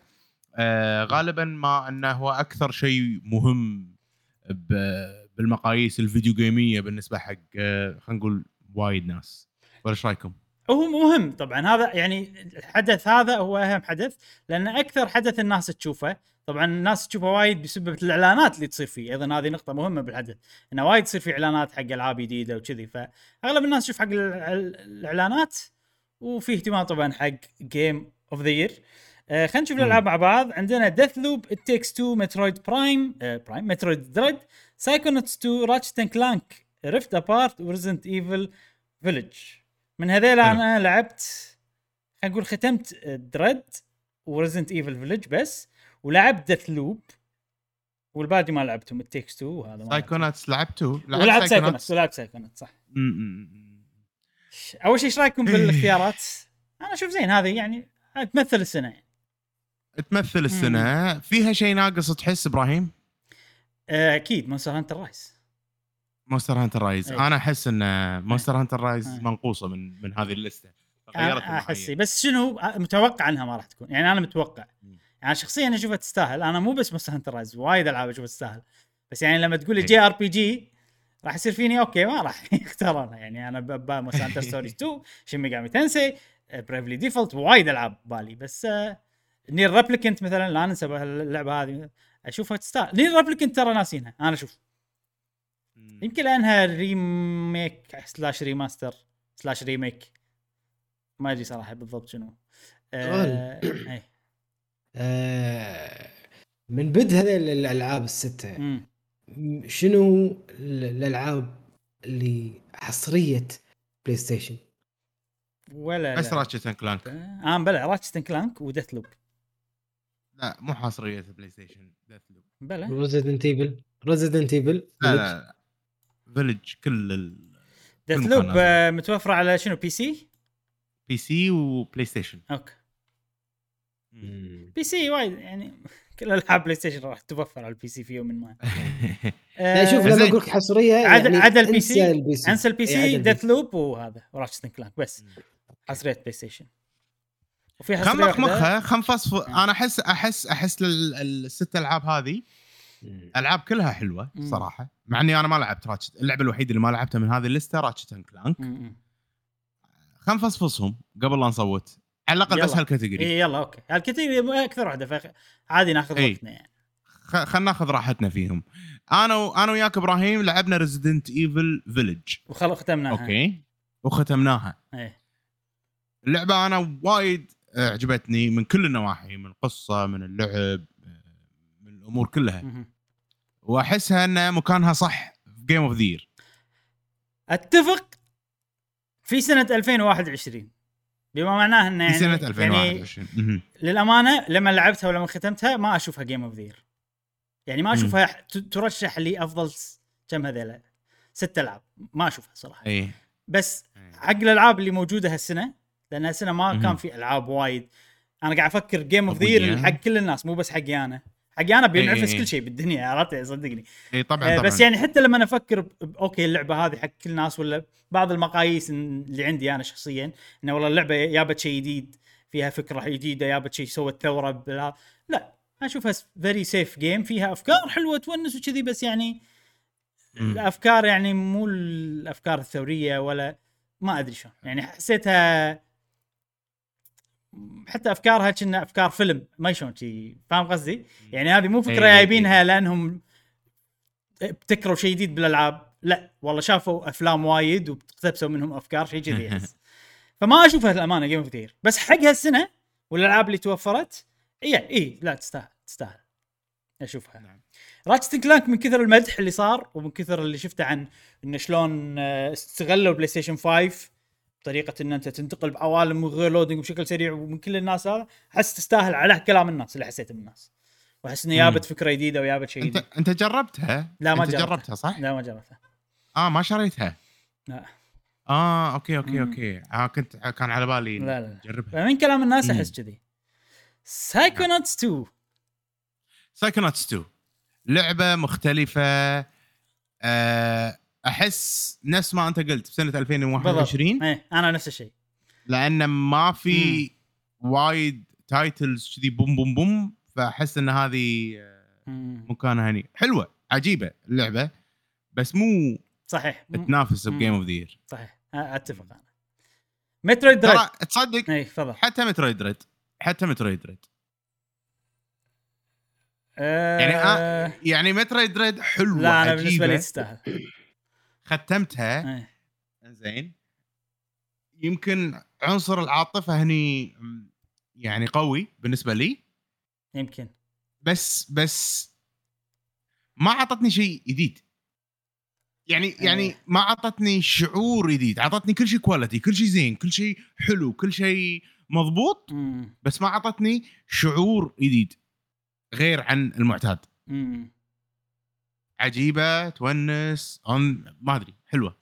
آه غالبا ما إنه هو أكثر شيء مهم بالمقاييس الفيديو game ية بالنسبة حق آه خلينا نقول وايد ناس. ولا إيش رأيكم؟ هو مهم طبعا هذا يعني الحدث هذا هو أهم حدث لأن أكثر حدث الناس تشوفه طبعا الناس تشوفه وايد بسبب الإعلانات اللي تصير فيه. أيضا هذه نقطة مهمة بالحدث إنه وايد تصير في إعلانات حق ألعاب جديدة وكذي. فأغلب الناس تشوف حق الإعلانات وفي اهتمام طبعا حق Game of the Year خلينا نشوف الألعاب مع بعض. عندنا Deathloop It Takes Two Metroid Prime Prime Metroid Dread Psychonauts 2 Ratchet Clank Rift Apart و Resident Evil Village من هذيل. أنا لعبت خلينا نقول ختمت Dread و Resident Evil Village بس. ولعبت Deathloop والباقي ما لعبتهم It Takes 2 وهذا ما لعبته. Psychonauts لعبتوا؟ ولعبت Psychonauts صح أول شيء إيش رأيكم بالإختيارات؟ أنا أشوف زين هذه يعني تمثل السنة يعني. تمثل السنة فيها شيء ناقص تحس إبراهيم؟ آه، أكيد Monster Hunter Rise Monster Hunter Rise. أنا أحس إن Monster Hunter Rise. منقوصة من من هذه اللستة غيرت أنا أحس معي. بس شنو آه، متوقع إنها ما راح تكون يعني أنا متوقع مم. يعني شخصيا أشوفها تستاهل. أنا مو بس Monster Hunter Rise وايد ألعاب أشوفها تستاهل. بس يعني لما تقول لي. JRPG راح يصير فيني؟ أوكي ما راح. يختارونها يعني أنا ببا Monster Hunter Stories 2 Shin Megami Tensei Bravely Default وايد ألعاب بالي. بس آه، NieR Replicant مثلا لا ننسى اللعبة هذه. أشوفها تستاهل. NieR Replicant ترى ناسينها. أنا أشوف. يمكن لأنها remake slash remaster slash remake ما أدري صراحة بالضبط شنو. آه. آه، من بدء هذه الألعاب الستة. مم. شنو ال- الألعاب اللي حصرية بلاي ستيشن ولا بس. Ratchet and Clank آه بلا Ratchet Clank و Deathloop لا مو حصرية بلاي ستيشن Deathloop بلا Resident Evil Resident Evil لا. Village كل Death كل loop آه متوفرة على شنو PC؟ ال PC وبلاي ستيشن أوكي. PC وايد يعني كل ألعاب بلاي ستيشن راح توفر على ال PC في يوم ما يعني شوف آه، لما. أقول لك حصرية يعني عدا البي سي. انسى البي إيه، سي ديث. لوب وهذا وراتشت كلانك بس حصرية بلاي ستيشن وفي حصرية خمخ واحدة- مخه خم فصف أنا احس احس أحس ال- الست ألعاب هذه. ألعاب كلها حلوة. صراحة مع إني أنا ما لعبت راتشت اللعبة الوحيدة اللي ما لعبتها من هذه اللسته راتشت اند كلانك. خم فصفصهم قبل لا نصوت على الأقل. بس هالكاتيجوري اي يلا أوكي. الكثير أكثر واحدة فعادي ناخذ إي. وقتنا يعني. خلينا ناخذ راحتنا فيهم. أنا و... أنا وياك إبراهيم لعبنا Resident Evil Village وخلو ختمناها. أوكي. وختمناها. إيه. اللعبة أنا وايد عجبتني من كل النواحي من القصة من اللعب من الأمور كلها. وأحسها أن مكانها صح في Game of the Year أتفق في سنة 2021 بما معناه انه يعني سنة يعني 2021 مهم. للأمانة لما لعبتها ولما ختمتها ما أشوفها Game of the Year يعني ما. أشوفها ترشح لي أفضل كم هذيلا. ست ألعاب. ما أشوفها صراحة. اي بس حق الألعاب اللي موجودة هالسنة لأن هالسنة ما. كان في ألعاب وايد. أنا قاعد أفكر Game of. the Year حق كل الناس مو بس حقي أنا. حقي أنا بينعفس إيه. كل شيء بالدنيا عرفت؟ صدقني. اي طبعا آه، طبعا. بس يعني حتى لما أفكر أوكي اللعبة هذه حق كل الناس ولا بعض المقاييس اللي عندي أنا شخصيا إنه والله اللعبة جابت شيء جديد فيها فكرة جديدة جابت شيء سوت ثورة بلا لا. أشوفها very safe game فيها أفكار حلوة تونس وكذي بس يعني. الأفكار يعني مو الأفكار الثورية ولا ما أدري شلون. يعني حسيتها حتى أفكارها كنا أفكار فيلم ما شلون شي فاهم قصدي؟ يعني هذه مو فكرة إيه، إيه، جايبينها لأنهم ابتكروا شيء جديد بالألعاب لا والله شافوا أفلام وايد واقتبسوا منهم أفكار شيء كذي احس فما أشوفها للأمانة Game of the Year بس حق هالسنة والألعاب اللي توفرت اي اي لا تستاهل تستاهل. أشوفها. نعم. Ratchet Clank من كثر المدح اللي صار ومن كثر اللي شفته عن إنه شلون آه، استغلوا بلاي ستيشن 5 بطريقه إن أنت تنتقل بعوالم غير loading بشكل سريع ومن كل الناس هذا أحس تستاهل على كلام الناس اللي حسيته من الناس. وأحس إنه جابت فكرة جديدة وجابت شيء أنت جديد. أنت جربتها؟ لا، ما أنت جربتها. جربتها صح؟ لا ما جربتها. آه ما شريتها؟ لا. آه أوكي أوكي مم. أوكي. آه كنت كان على بالي لا لا. جربها فمن كلام الناس. أحس كذي. Psychonauts 2 Psychonauts 2 لعبة مختلفة آه، أحس نفس ما أنت قلت بسنة 2021 إيه أنا نفس الشيء. لأن ما في وايد titles كذي بوم بوم بوم فأحس إن هذه آه،. مكانها هني. حلوة عجيبة اللعبة بس مو صحيح. تنافس. ب Game of the Year صحيح. أ- أتفق أنا. Metroid Dread ترى تصدق؟ اي تفضل. حتى Metroid Dread حتى Metroid Dread آه يعني آه يعني Metroid Dread حلوة لا أنا عجيبة. بالنسبة لي تستاهل. ختمتها إيه. زين يمكن عنصر العاطفة هني يعني قوي بالنسبة لي يمكن بس بس ما اعطتني شيء جديد يعني يعني إيه. ما اعطتني شعور جديد اعطتني كل شيء كواليتي كل شيء زين كل شيء حلو كل شيء مضبوط مم. بس ما اعطتني شعور جديد غير عن المعتاد مم. عجيبة تونس أن ما أدري حلوة.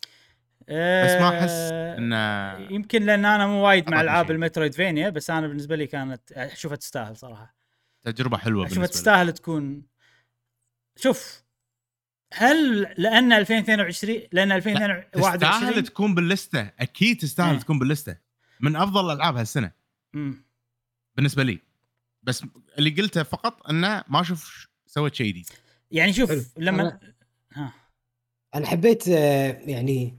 بس ما أحس آه، انه يمكن لأن أنا مو وايد مع ألعاب شيء. المترويد فينيا بس أنا بالنسبة لي كانت أشوفها تستاهل صراحة. تجربة حلوة أشوفها تستاهل تكون. شوف هل لأن 2022 لأن تستاهل 2021 تكون باللستة أكيد تستاهل إيه. تكون باللستة. من أفضل الالعاب هالسنة. مم. بالنسبة لي. بس اللي قلته فقط إنه ما أشوف سوت شيء جديد. يعني شوف حلو. لما ها أنا حبيت آه، يعني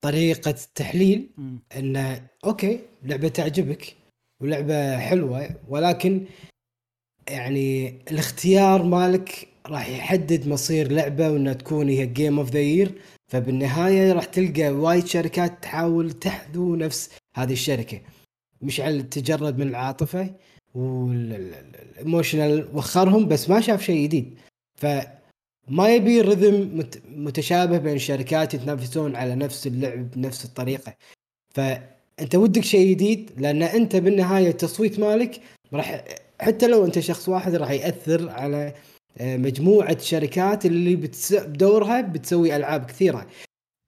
طريقة التحليل. انه okay لعبة تعجبك ولعبة حلوة ولكن يعني الاختيار مالك راح يحدد مصير لعبة وإنها تكون هي game of the year فبالنهاية راح تلقى وايد شركات تحاول تحذو نفس هذه الشركة مشعل تجرد من العاطفة والايموشنال وخرهم بس ما شاف شيء جديد. فما يبي رذم مت- متشابه بين الشركات يتنافسون على نفس اللعب بنفس الطريقة. فانت ودك شيء جديد لأن انت بالنهاية التصويت مالك راح حتى لو انت شخص واحد راح يأثر على آه، مجموعة شركات اللي بتس... بدورها بتسوي ألعاب كثيرة.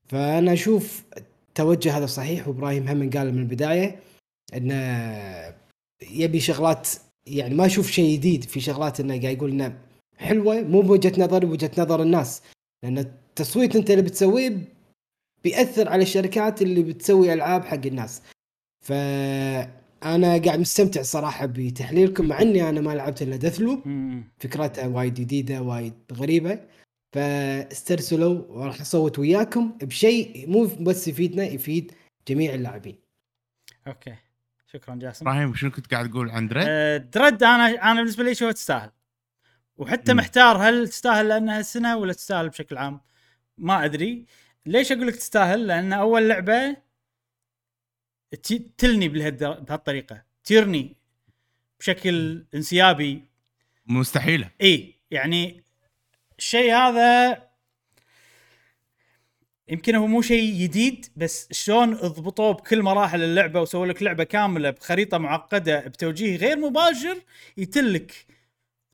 فأنا أشوف التوجه هذا صحيح وإبراهيم هم قال من البداية انه يبي شغلات يعني ما أشوف شيء جديد في شغلات إنه قاعد يقول إنه حلوة مو بوجهة نظري بوجهة نظر الناس. لأن التصويت أنت اللي بتسويه بيأثر على الشركات اللي بتسوي ألعاب حق الناس. فأنا قاعد مستمتع صراحة بتحليلكم مع إني أنا ما لعبت إلا ديث لوب. فكرتها وايد جديدة وايد غريبة. فاسترسلوا وراح أصوت وياكم بشيء مو بس يفيدنا يفيد جميع اللاعبين. أوكي. شكرا جاسم. إبراهيم شنو كنت قاعد تقول عن دريد؟ آه، درد أنا أنا بالنسبة لي شو تستاهل؟ وحتى مم. محتار هل تستاهل لأنها السنة ولا تستاهل بشكل عام؟ ما أدري. ليش أقول لك تستاهل؟ لأن أول لعبة تلني بهالطريقة. تيرني بشكل انسيابي. مستحيلة. اي يعني الشيء هذا يمكن هو مو شيء جديد بس شلون اضبطوه بكل مراحل اللعبة وسووا لك لعبة كاملة بخريطة معقدة بتوجيه غير مباشر يتلك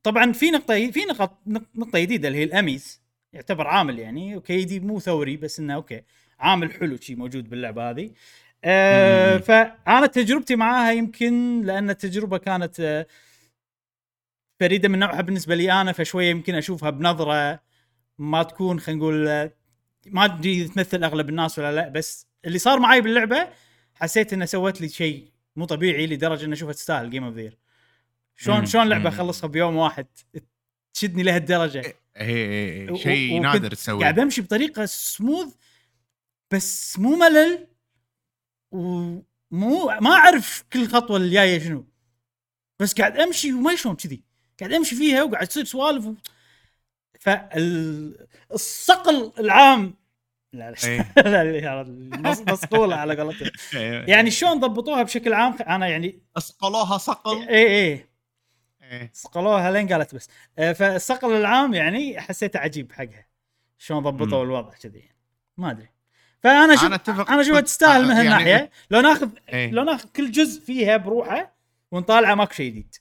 طبعا في نقطة في نقط نقطة جديدة اللي هي ال EMMIs. يعتبر عامل يعني okay دي مو ثوري بس إنه okay عامل حلو شيء موجود باللعبة هذه. مم. فأنا تجربتي معاها يمكن لأن التجربة كانت آه فريدة من نوعها بالنسبة لي أنا فشوية يمكن أشوفها بنظرة ما تكون خلينا نقول آه، ما أدري تمثل أغلب الناس ولا لا بس اللي صار معي باللعبة حسيت انها سوت لي شيء مو طبيعي لدرجة ان اشوفها تستاهل game of the year شلون. شلون لعبة. أخلصها بيوم واحد تشدني لهالدرجة هي هي و- هي شيء نادر تسويه قاعد أمشي بطريقة سموث بس مو ملل ومو ما أعرف كل خطوة اللي جاية شنو بس قاعد أمشي وما شلون كذي قاعد أمشي فيها وقاعد تصير سوالف. فالصقل العام لا لا إيه. لا لا المص- مصقولة على قولتهم يعني شلون ضبطوها بشكل عام أنا يعني اصقلوها صقل اي اي إيه. صقلوها لين قالت بس آه، فالصقل العام يعني حسيته عجيب حقها شلون ضبطوا. الوضع كذي يعني. ما أدري فأنا أشوف أنا أتفق. أنا اشوفها تستاهل من يعني- هالناحية لو ناخذ إيه. لو ناخذ كل جزء فيها بروحه ونطالعه ماكو شيء جديد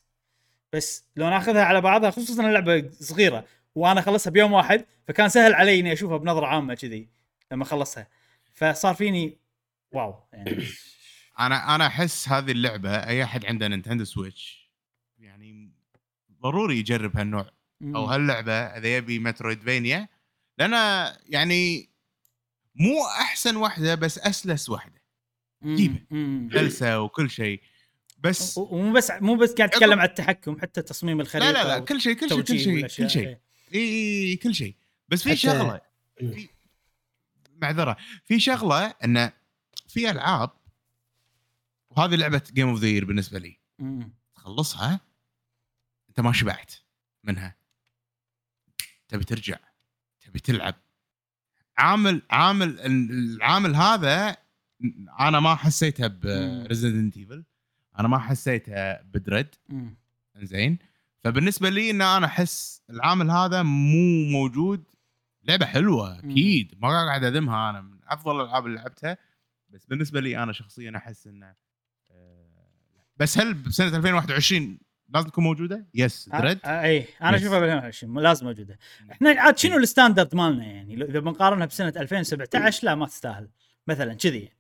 بس لو ناخذها على بعضها خصوصا اللعبة صغيرة وأنا اخلصها بيوم واحد فكان سهل علي إني أشوفها بنظرة عامة كذي لما خلصها فصار فيني wow يعني أنا أنا أحس هذه اللعبة أي أحد عنده Nintendo Switch يعني ضروري يجرب هالنوع أو هاللعبة إذا يبي Metroidvania لأن يعني مو أحسن واحدة بس أسلس واحدة. جيبة. جلسة وكل شيء بس ومو بس مو بس قاعد اتكلم عن التحكم حتى تصميم الخريطة لا لا لا كل شيء كل شيء كل شيء. كل شيء. اي كل شيء. بس في شغلة. مم. في معذرة. في شغلة انه في ألعاب وهذه لعبة game of the بالنسبة لي. مم. تخلصها أنت ما شبعت منها. تبي ترجع تبي تلعب. عامل عامل العامل هذا أنا ما حسيتها. ب Resident Evil أنا ما حسيتها ب Dread. زين فبالنسبة لي إن أنا أحس العامل هذا مو موجود. لعبة حلوة. أكيد ما قاعد اذمها أنا من أفضل الألعاب اللي لعبتها. بس بالنسبة لي أنا شخصيا أحس انه آه، بس هل بسنة 2021 لازم تكون موجودة؟ yes Dread آه، اي أنا. أشوفها ب 2020 لازم موجودة. إحنا عاد شنو ال standard مالنا يعني؟ إذا بنقارنها بسنة 2017 لا ما تستاهل. مثلا كذي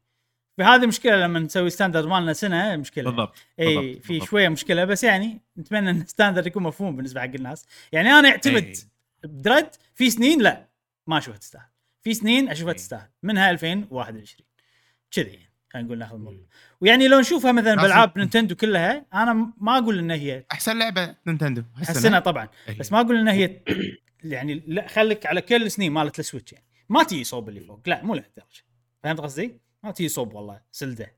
فهذه مشكلة لما نسوي standard مالنا سنة مشكلة بالضبط إي في. شوية مشكلة بس يعني نتمنى إن ال standard يكون مفهوم بالنسبة حق الناس يعني أنا يعتمد إي. ب Dread في سنين لا ما أشوفها تستاهل في سنين أشوفها. تستاهل منها 2021 كذي يعني خلينا نقول ناخذ الموضوع ويعني لو نشوفها مثلا بالعاب Nintendo كلها أنا ما أقول إن هي أحسن لعبة Nintendo حسنها طبعا. بس ما أقول إن هي يعني لا خليك على كل السنين مالت ال Switch يعني ما تجي صوب اللي فوق لا مو لهالدرجة فهمت قصدي؟ ما تجي صوب ولا Zelda.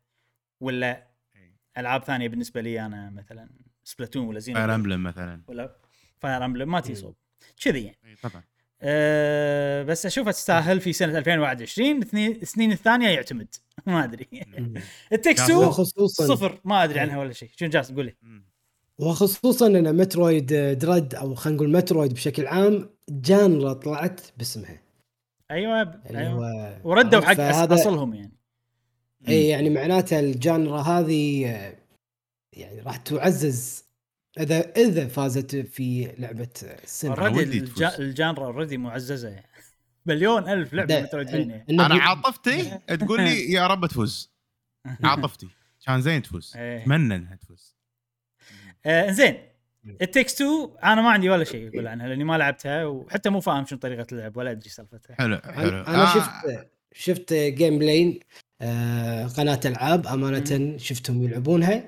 ولا إي. ألعاب ثانية بالنسبة لي أنا مثلا Splatoon ولا Xeno Fire Emblem مثلا. ولا Fire Emblem ما تجي صوب. كذي يعني. إي، طبعا. أه بس اشوفها تستاهل في سنة 2021 اثنين- السنين الثانية يعتمد. ما أدري. It Takes Two صفر. ما أدري عنها ولا شيء. شنو جالس تقول لي؟ وخصوصا إن Metroid Dread أو خلينا نقول Metroid بشكل عام genre طلعت باسمها. أيوه أيوه. وردوا حق أصلهم يعني. اي يعني معناتها الجانرا هذه آه، يعني راح تعزز إذا إذا فازت في لعبة السنة already. ال genre already معززة يعني. مليون ألف لعبة Metroidvania إنه أنا عاطفتي؟ تقول لي يا رب تفوز. عاطفتي. كان زين تفوز. إيه. أتمنى إنها تفوز. آه زين. It Takes 2 أنا ما عندي ولا شيء أقول عنها لأني ما لعبتها وحتى مو فاهم شنو طريقة اللعب ولا أدري سالفتها. حلو حلو. أنا أنا آه، شفت شفت gameplay آه قناة ألعاب أمانة شفتهم يلعبونها.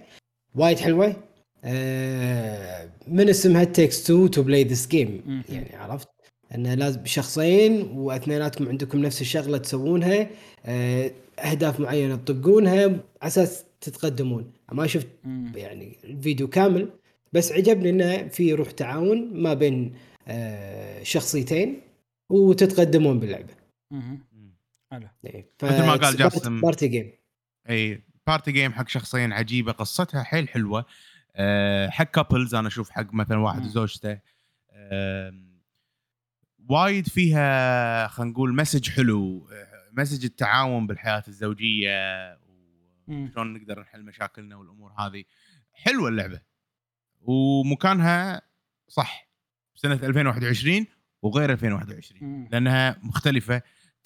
وايد حلوة. آه من اسمها takes two to play this game. يعني عرفت؟ انه لازم شخصين واثنيناتكم عندكم نفس الشغلة تسوونها. آه أهداف معينة تطقونها. على أساس تتقدمون. ما شفت. يعني الفيديو كامل. بس عجبني إنه في روح تعاون ما بين آه شخصيتين وتتقدمون باللعبة. إيه. مثل ما قال جاسم. بارتي جيم اي بارتي جيم حق شخصين عجيبة قصتها حيل حلوة أه حق couples أنا أشوف حق مثلا واحد. وزوجته أه وايد فيها خلينا نقول message حلو message التعاون بالحياة الزوجية. وشلون نقدر نحل مشاكلنا والأمور هذه حلوة اللعبة ومكانها صح سنة 2021 وغير 2021 مم. لأنها مختلفة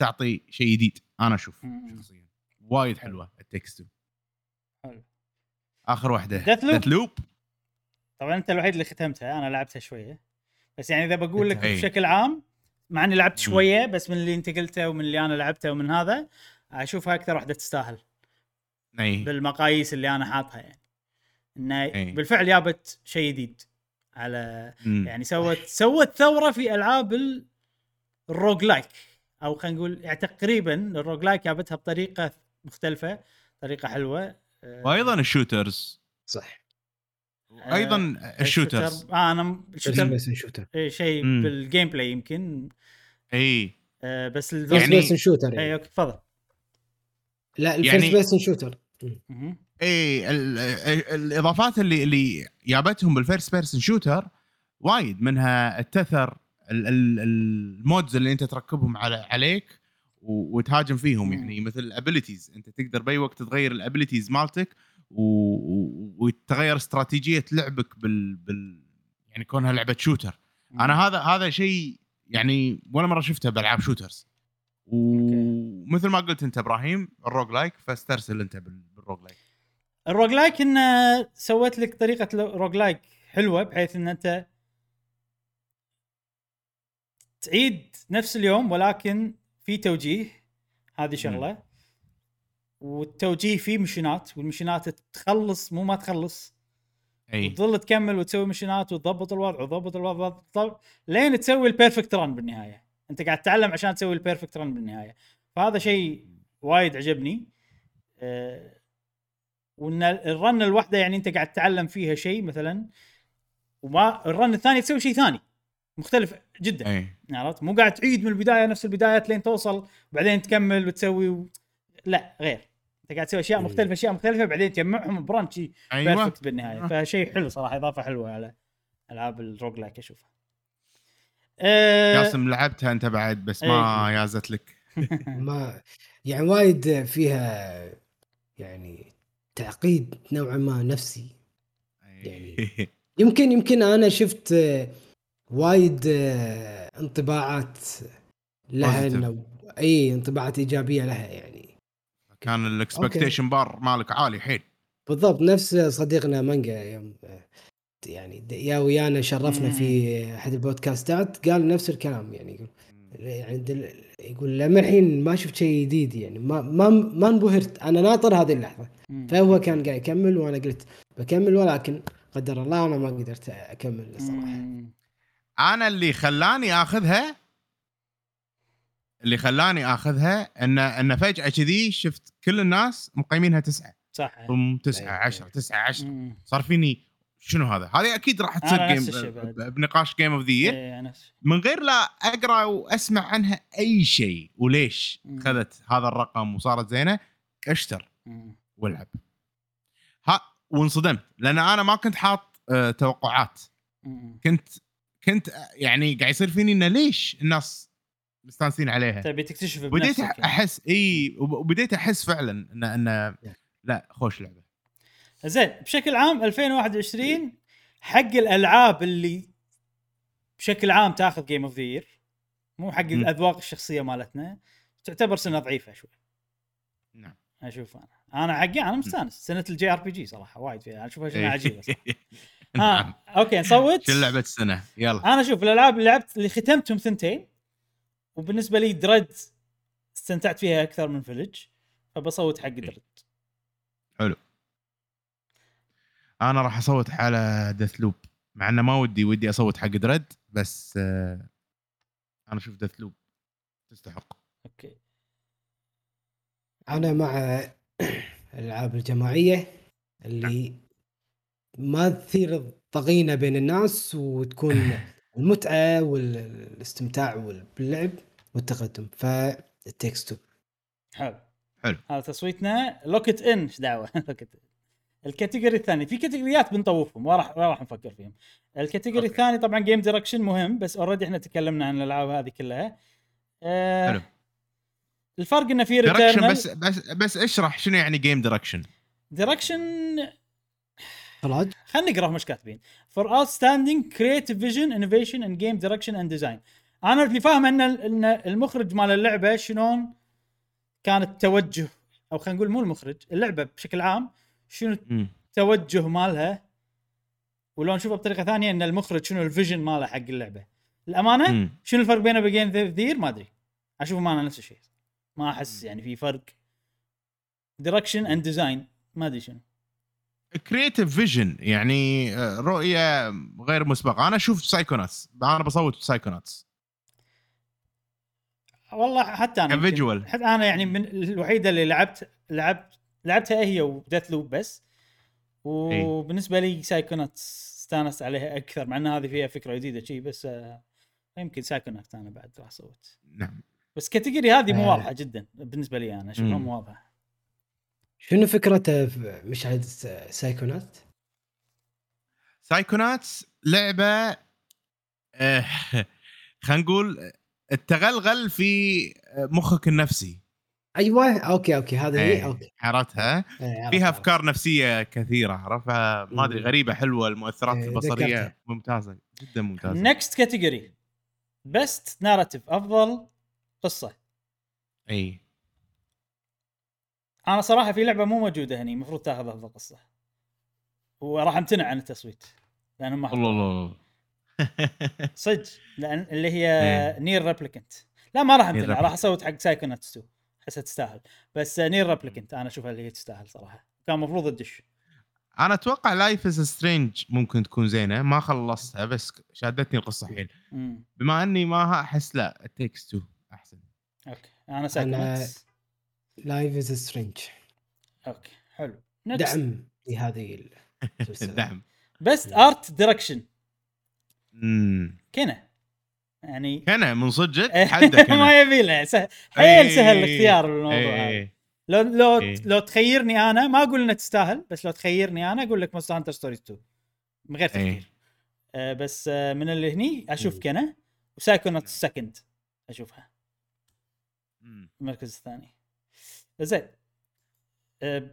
تعطي شيء جديد أنا أشوف. شخصيا وايد حلوة It Takes حلو. آخر واحدة Deathloop. loop طبعا أنت الوحيد اللي ختمتها أنا لعبتها شوية بس يعني إذا بقول لك. بشكل عام مع إني لعبت. شوية بس من اللي أنت قلته ومن اللي أنا لعبته ومن هذا أشوفها أكثر واحدة تستاهل أي بالمقاييس اللي أنا حاطها يعني انه. بالفعل جابت شيء جديد على مم. يعني سوت سوت ثورة في ألعاب ال- ال roguelike أو خلينا نقول يعني تقريبا ال roguelike جابتها بطريقة مختلفة طريقة حلوة. آه، وأيضا ال shooters. صح. آه، أيضا ال shooters. آه أنا ال shooter بس shooter. إيه، شيء. بال gameplay يمكن. إي. آه، بس ال يعني- يعني shooter اي يعني. okay تفضل. لا ال first يعني- person shooter. إي ال- ال- الإضافات اللي اللي جابتهم بال first person shooter وايد منها التثر ال- ال- ال mods اللي انت تركبهم على عليك و- وتهاجم فيهم. يعني مثل ال abilities انت تقدر بأي وقت تغير ال abilities مالتك وتغير استراتيجية لعبك بال, بال يعني كونها لعبة shooter أنا هذا هذا شيء يعني ولا مرة شفته بألعاب shooters ومثل ما قلت أنت إبراهيم ال roguelike فاسترسل أنت بال- بال roguelike ال roguelike انه سوت لك طريقة roguelike حلوة بحيث إن أنت تعيد نفس اليوم ولكن في توجيه. هذه شغلة. والتوجيه فيه mission ات وال mission ات تخلص مو ما تخلص. أي. وتظل تكمل وتسوي mission ات وتضبط الوضع وتضبط الوضع لين تسوي ال perfect run بالنهاية. أنت قاعد تتعلم عشان تسوي ال perfect run بالنهاية. فهذا شيء وايد عجبني. أه وإن ال run الواحده يعني أنت قاعد تتعلم فيها شيء مثلا وما ال run الثاني تسوي شيء ثاني. مختلف جدا. عرفت؟ مو قاعد تعيد من البداية نفس البدايات لين توصل وبعدين تكمل وتسوي و... لا غير. أنت قاعد تسوي أشياء. مختلفة أشياء مختلفة بعدين تجمعهم ب run أيوه. perfect بالنهاية. آه. فشيء حلو صراحة إضافة حلوة على ألعاب ال roguelike أشوفها. أه. جاسم لعبتها أنت بعد بس ما إيه. يازت لك. ما يعني وايد فيها يعني تعقيد نوعا ما نفسي. يعني- يمكن يمكن أنا شفت وايد آه، انطباعات لها. إنه إي انطباعات إيجابية لها يعني كان ال expectation bar مالك عالي حيل بالضبط نفس صديقنا مانجا يوم آه، يعني يا ويانا شرفنا في أحد البودكاستات قال نفس الكلام يعني يقول يعني دل يقول لما الحين ما شفت شيء جديد يعني ما ما ما انبهرت أنا ناطر هذه اللحظة. فهو كان قاعد يكمل وأنا قلت بكمل ولكن قدر الله أنا ما قدرت أكمل الصراحه. أنا اللي خلاني آخذها اللي خلاني آخذها إن إن فجأة كذي شفت كل الناس مقيمينها تسعة صح boom تسعة أي. 10 9 10 مم. صار فيني شنو هذا؟ هذه أكيد راح تصير game بنقاش game of the من غير لا أقرأ وأسمع عنها أي شيء وليش مم. اخذت هذا الرقم وصارت زينة اشتريتها. ولعبتها وانصدمت لأن أنا ما كنت حاط آه، توقعات مم. كنت كنت يعني قاعد يصير فيني إنه ليش الناس مستانسين عليها؟ تبي تكتشف بديت يعني. أحس إي وب- وبديت أحس فعلا ان إن لا خوش لعبة. زين بشكل عام 2021 حق الألعاب اللي بشكل عام تاخذ game of the year مو حق. الأذواق الشخصية مالتنا تعتبر سنة ضعيفة شوي. نعم. أشوف أنا. أنا حقي أنا مستانس. سنة ال JRPG صراحة وايد فيها. أشوفها إيه. عجيبة صراحة. ها okay نصوت شو لعبه السنة؟ يلا. أنا شوف الألعاب اللي لعبت اللي ختمتهم ثنتين وبالنسبة لي Dread استمتعت فيها أكثر من Village فبصوت حق Dread. أنا راح أصوت على Deathloop مع إنه ما ودي ودي أصوت حق Dread بس آه، أنا أشوف Deathloop تستحق. okay. أنا مع الألعاب الجماعية اللي ما تثير الضغينه بين الناس وتكون المتعة والاستمتاع وال- باللعب والتقدم ف It Takes Two حلو. حلو. هذا تصويتنا. Lock it in إيش دعوة؟ Lock it ال category الثاني. في كاتيجوريات بنطوفهم. ما راح ما راح نفكر فيهم. ال category okay. الثاني طبعا game direction مهم بس already إحنا تكلمنا عن الألعاب هذه كلها. آه حلو. الفرق إنه في direction Returnal بس بس بس اشرح شنو يعني game direction direction اخراج خلينا نقرأ إيش كاتبين. For outstanding creative vision innovation and game direction and design. أنا اللي فاهم إن إن المخرج مال اللعبة شلون كان التوجه أو خلينا نقول مو المخرج اللعبة بشكل عام شنو التوجه مالها ولو نشوفها بطريقة ثانية إن المخرج شنو ال vision ماله حق اللعبة. الأمانة؟ شنو الفرق بينه وبين ذير؟ ما أدري. أشوف ما أنا نفس الشيء. ما أحس يعني في فرق. direction and design ما أدري شنو. creative vision يعني آه، رؤية غير مسبقة. أنا أشوف Psychonauts أنا بصوت Psychonauts والله حتى أنا ك visual. حتى أنا يعني من الوحيدة اللي لعبت لعبت لعبتها هي و Deathloop بس وبالنسبة لي Psychonauts استانست عليها أكثر مع إن هذه فيها فكرة جديدة شيء بس آه، يمكن Psychonauts أنا بعد راح أصوت. نعم. بس category هذه مو آه. واضحة جدا بالنسبة لي أنا اشوفها. مو واضحة؟ شنو فكرته في مشاهد Psychonauts؟ Psychonauts لعبة آه، خلينا نقول التغلغل في مخك النفسي. أيوه okay okay هذا هي إيه، okay. عرفتها؟ إيه، فيها. أفكار نفسية كثيرة عرفتها؟ ما أدري. غريبة حلوة المؤثرات إيه، البصرية. ذكرتها. ممتازة جدا ممتازة. next category best narrative أفضل قصة. اي أنا صراحة في لعبة مو موجودة هني المفروض تاخذ افضل قصه وراح امتنع عن التصويت لأنه ما الله الله صدق لأن اللي هي إيه. Nier Replicant لا ما راح امتنع. راح اصوت حق Psychonauts 2 احسها تستاهل. بس Nier Replicant أنا أشوفها اللي هي تستاهل صراحة. كان المفروض تدش أنا أتوقع Life is Strange ممكن تكون زينة ما خلصتها بس شادتني القصة حيل. بما إني ما أحس It Takes Two أحسن. okay أنا Psychonauts Life is Strange okay حلو. next دعم لهذه الدعم best art direction امم Kena يعني كان من أنا. ما يبي له. سه- حيل إيه. سهل الاختيار بالموضوع هذا. إيه. لو لو إيه. لو تخيرني أنا ما أقول انها تستاهل بس لو تخيرني أنا أقول لك Monster Hunter Stories 2 من غير تفكير. إيه. آه بس آه من اللي هني أشوف. Kena و Psychonauts second أشوفها. مم. المركز الثاني. زين. آه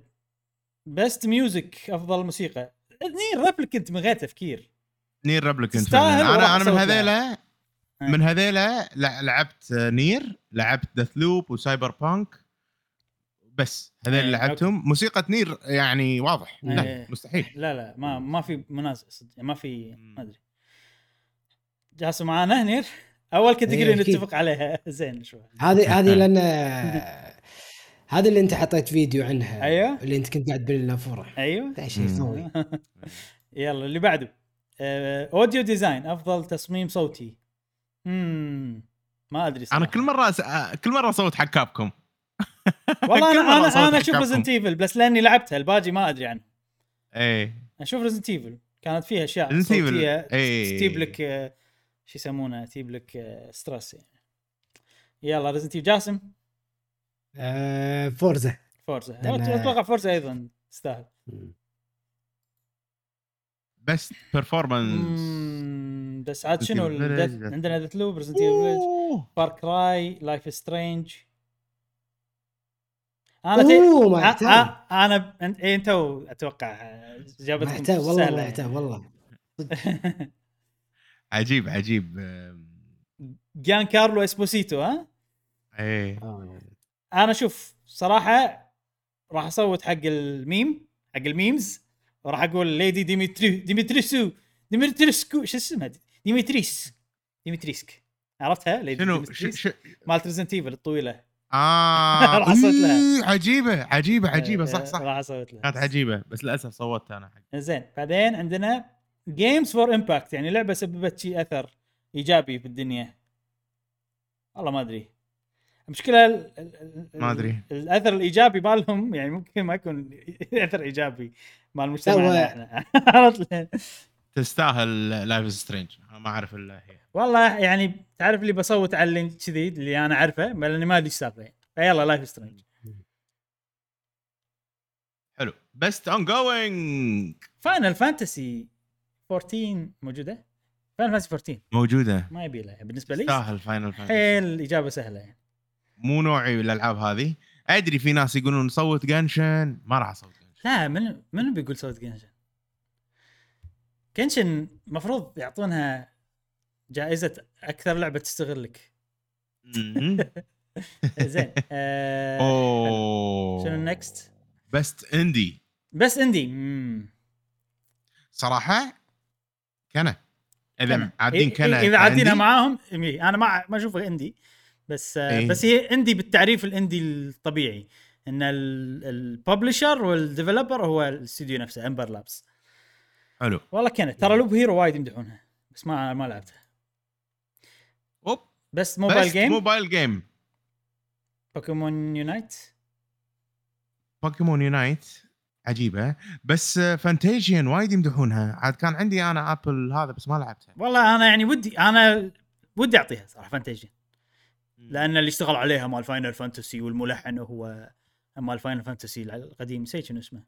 best music أفضل موسيقى. Nier Replicant من غير تفكير. Nier Replicant أنا أنا من هذيلا آه. من هذيلا لع- لعبت Nier لعبت Deathloop و Cyberpunk بس هذول إيه، اللي لعبتهم موسيقى Nier يعني واضح. إيه. لا مستحيل. لا لا ما ما في منازع صدق. ما في ما أدري. جاسم معانا Nier؟ أول category إيه، أكيد. نتفق عليها. زين شوي. هذه هذه لأن هذه اللي انت حطيت فيديو عنها أيوه. اللي انت كنت قاعد بالنافوره أيوه. شيء مم. يسوي يلا اللي بعده. آه، audio design أفضل تصميم صوتي. امم ما أدري أنا صراحة. كل مرة أس... كل مرة أصوت حق Capcom والله أنا أنا أنا حق أشوف. Resident Evil بس لأني لعبتها الباجي ما أدري عنه. إيه. أشوف Resident Evil كانت فيها أشياء. صوتية إيه. تجيب لك آه، شو يسمونه تجيب لك آه، stress يعني. يلا Resident Evil جاسم؟ آه، Forza. Forza. أتوقع Forza أيضا تستاهل. best performance مم، بس عاد شنو. عندنا Deathloop Resident Evil Far Cry Life Strange أنا تي... أنا انت إيه، أنتوا أتوقع ما اجابتكم يحتاج والله. يحتاج والله. عجيب عجيب. جان كارلو اسبوسيتو ها؟ إيه. آه. أنا شوف صراحة راح أصوت حق الميم حق ال memes وراح أقول Lady ديمتري ديمتريسو ديمتريسكو شو اسمها ديمتريس ديمتريسك عرفتها؟ Lady شنو. مالت Resident Evil الطويلة. آه. راح أصوت لها. إيه، عجيبة عجيبة عجيبة. صح صح. راح أصوت له كانت عجيبة بس للأسف صوتت أنا حق. زين. بعدين عندنا games for impact يعني لعبة سببت شي أثر إيجابي في الدنيا. والله ما أدري. المشكلة ال- ال- ال- ما أدري. الأثر الإيجابي بالهم يعني ممكن ما يكون أثر إيجابي مال هو- مجتمعنا إحنا. عرفت؟ تستاهل Life Strange ما أعرف إلا هي. والله يعني تعرف اللي بصوت على اللي كذي اللي أنا أعرفه لاني ما أدري إيش السالفه يعني. ف يلا Life Strange حلو. best ongoing Final Fantasy 14 موجودة؟ Final Fantasy 14 موجودة. ما يبي لها. بالنسبة لي تستاهل Final Fantasy حيل إجابة سهلة. يعني مو نوعي الألعاب هذه. أدري في ناس يقولون صوت Genshin. ما راح أصوت Genshin. لا من من بيقول صوت Genshin؟ Genshin المفروض يعطونها جائزة أكثر لعبة تستغلك زين آه أوه. شنو ال next best indie best indie مم. صراحة Kena إذا. عادين Kena إذا عادينها معاهم أنا ما ما اشوفها indie بس إي. بس هي indie بالتعريف ال indie الطبيعي إن ال publisher وال developer هو الاستوديو نفسه Ember Labs حلو. والله كانت ترى Loop Hero وايد يمدحونها بس ما ما لعبتها. أوب. best mobile game mobile game Pokémon Unite Pokémon Unite عجيبه بس Fantasian وايد يمدحونها. عاد كان عندي أنا Apple هذا بس ما لعبتها. والله أنا يعني ودي أنا ودي أعطيها صراحة Fantasian لأن اللي اشتغل عليها مال Final Fantasy والملحن هو مال Final Fantasy القديم نسيت شنو اسمه.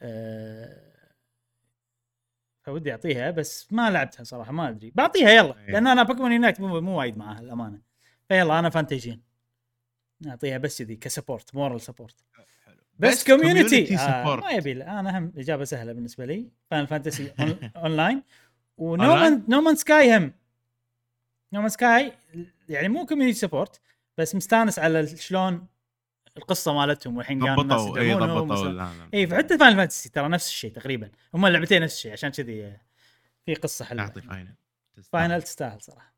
أه فودي أعطيها بس ما لعبتها صراحة ما أدري. بعطيها يلا. إيه. لأن أنا بوكيمون يونايت مو, مو وايد معاها الامانه فيلا أنا فانتيجين نعطيها بس ذي كسبورت مورال سبورت بس كوميونتي آه. ما يبي. أنا هم إجابة سهلة بالنسبة لي. فاينل فانتسي اونلاين Online؟ ونومان نومان سكاي هم. نومان سكاي يعني مو كوميونتي سبورت بس مستانس على شلون القصة مالتهم والحين قاموا الناس ضبطوا اي يدعمونهم فحتى Final Fantasy ترى نفس الشيء تقريبا. هم اللعبتين نفس الشيء عشان كذي آه، في قصة حلوة. نعطي Final Final تستاهل صراحة.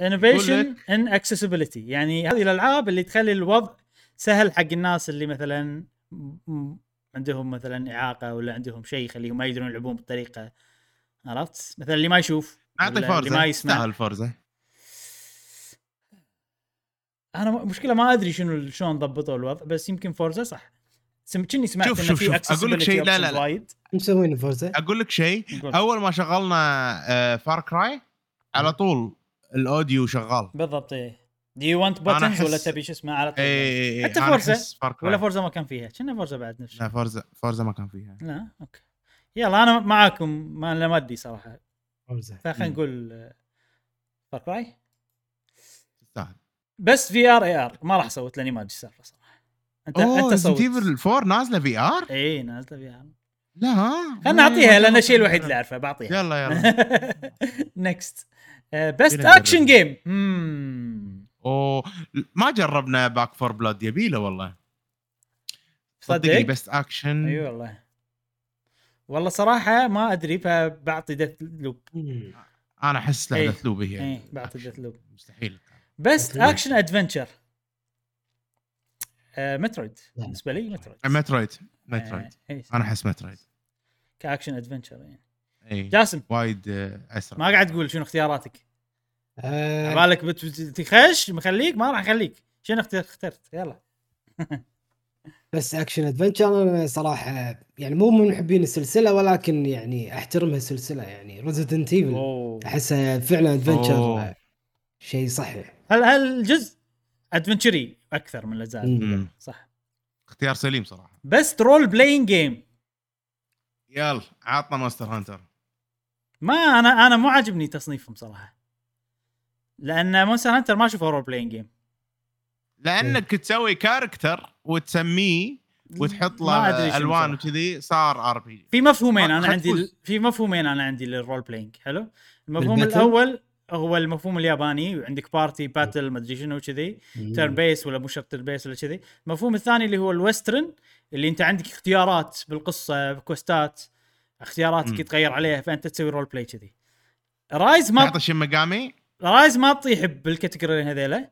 innovation in accessibility يعني هذه الألعاب اللي تخلي الوضع سهل حق الناس اللي مثلا عندهم مثلا إعاقة ولا عندهم شيء يخليهم ما يقدرون يلعبون بالطريقة. عرفت؟ مثلا اللي ما يشوف. اللي Forza ما يسمع. تستاهل Forza أنا مشكلة ما أدري شنو شلون ضبطوا الوضع بس يمكن Forza صح. كني سمعت شوف- إنه شوف- في شوف، أقول لك شيء، لا، لا،. وايد. مسوين فورزا أقول لك شيء. أول ما شغلنا Far Cry على طول ال audio شغال. بالضبط إيه. do you want buttons ولا تبي شو اسمه؟ على طول. اي حتى أنا Forza أحس Far Cry. ولا Forza ما كان فيها؟ كنا Forza بعد نفس. لا Forza Forza ما كان فيها. لا أوكي. يلا أنا معاكم ما أدري صراحة. Forza فخلينا. نقول Far Cry تستاهل. بس VR AR ما راح اصوت لأني ما أدري السالفة صراحة. Resident Evil 4 نازلة VR؟ إي نازلة VR لا خلنا نعطيها لأن الشيء الوحيد اللي أعرفه بعطيها. يلا يلا. next يلا action. game أوه ما جربنا Back 4 Blood يبيله والله. صدقني صدق؟ best action أي والله. والله صراحة ما أدري فبعطي Deathloop أنا أحس إيه. لعبة Deathloop هي اي بعطي Deathloop مستحيل. Metroid. action adventure Metroid. بالنسبة لي Metroid Metroid Metroid آه، إيه، أنا أحس Metroid ك action adventure يعني اي جاسم. وايد آه، أسرع. ما قاعد تقول شنو اختياراتك؟ آه، بالك بت- بت- تخش مخليك ما راح اخليك شنو اخترت؟ يلا. best action adventure أنا صراحة يعني مو من محبين السلسلة ولكن يعني أحترمها السلسله يعني Resident Evil أحسها فعلا adventure أوه. شيء صحيح. هل هل الجزء adventure ي أكثر من الأجزاء. صح. اختيار سليم صراحة. best role playing game يلا عطنا Monster Hunter. ما أنا أنا مو عاجبني تصنيفهم صراحة. لأن Monster Hunter ما أشوفه role playing game لأنك تسوي character وتسميه وتحط له ألوان. وكذي صار RPG في مفهومين أنا عندي. في مفهومين أنا عندي لل role playing حلو المفهوم؟ الأول هو المفهوم الياباني وعندك party battle ما أدري شنو كذي turn based ولا مو شرط turn based ولا كذي المفهوم الثاني اللي هو ال western اللي أنت عندك اختيارات بالقصة ب quest ات اختياراتك. يتغير عليها فأنت تسوي role play كذي Rise ما تعطي Shin Megami Rise ما تطيح بال category هذيلا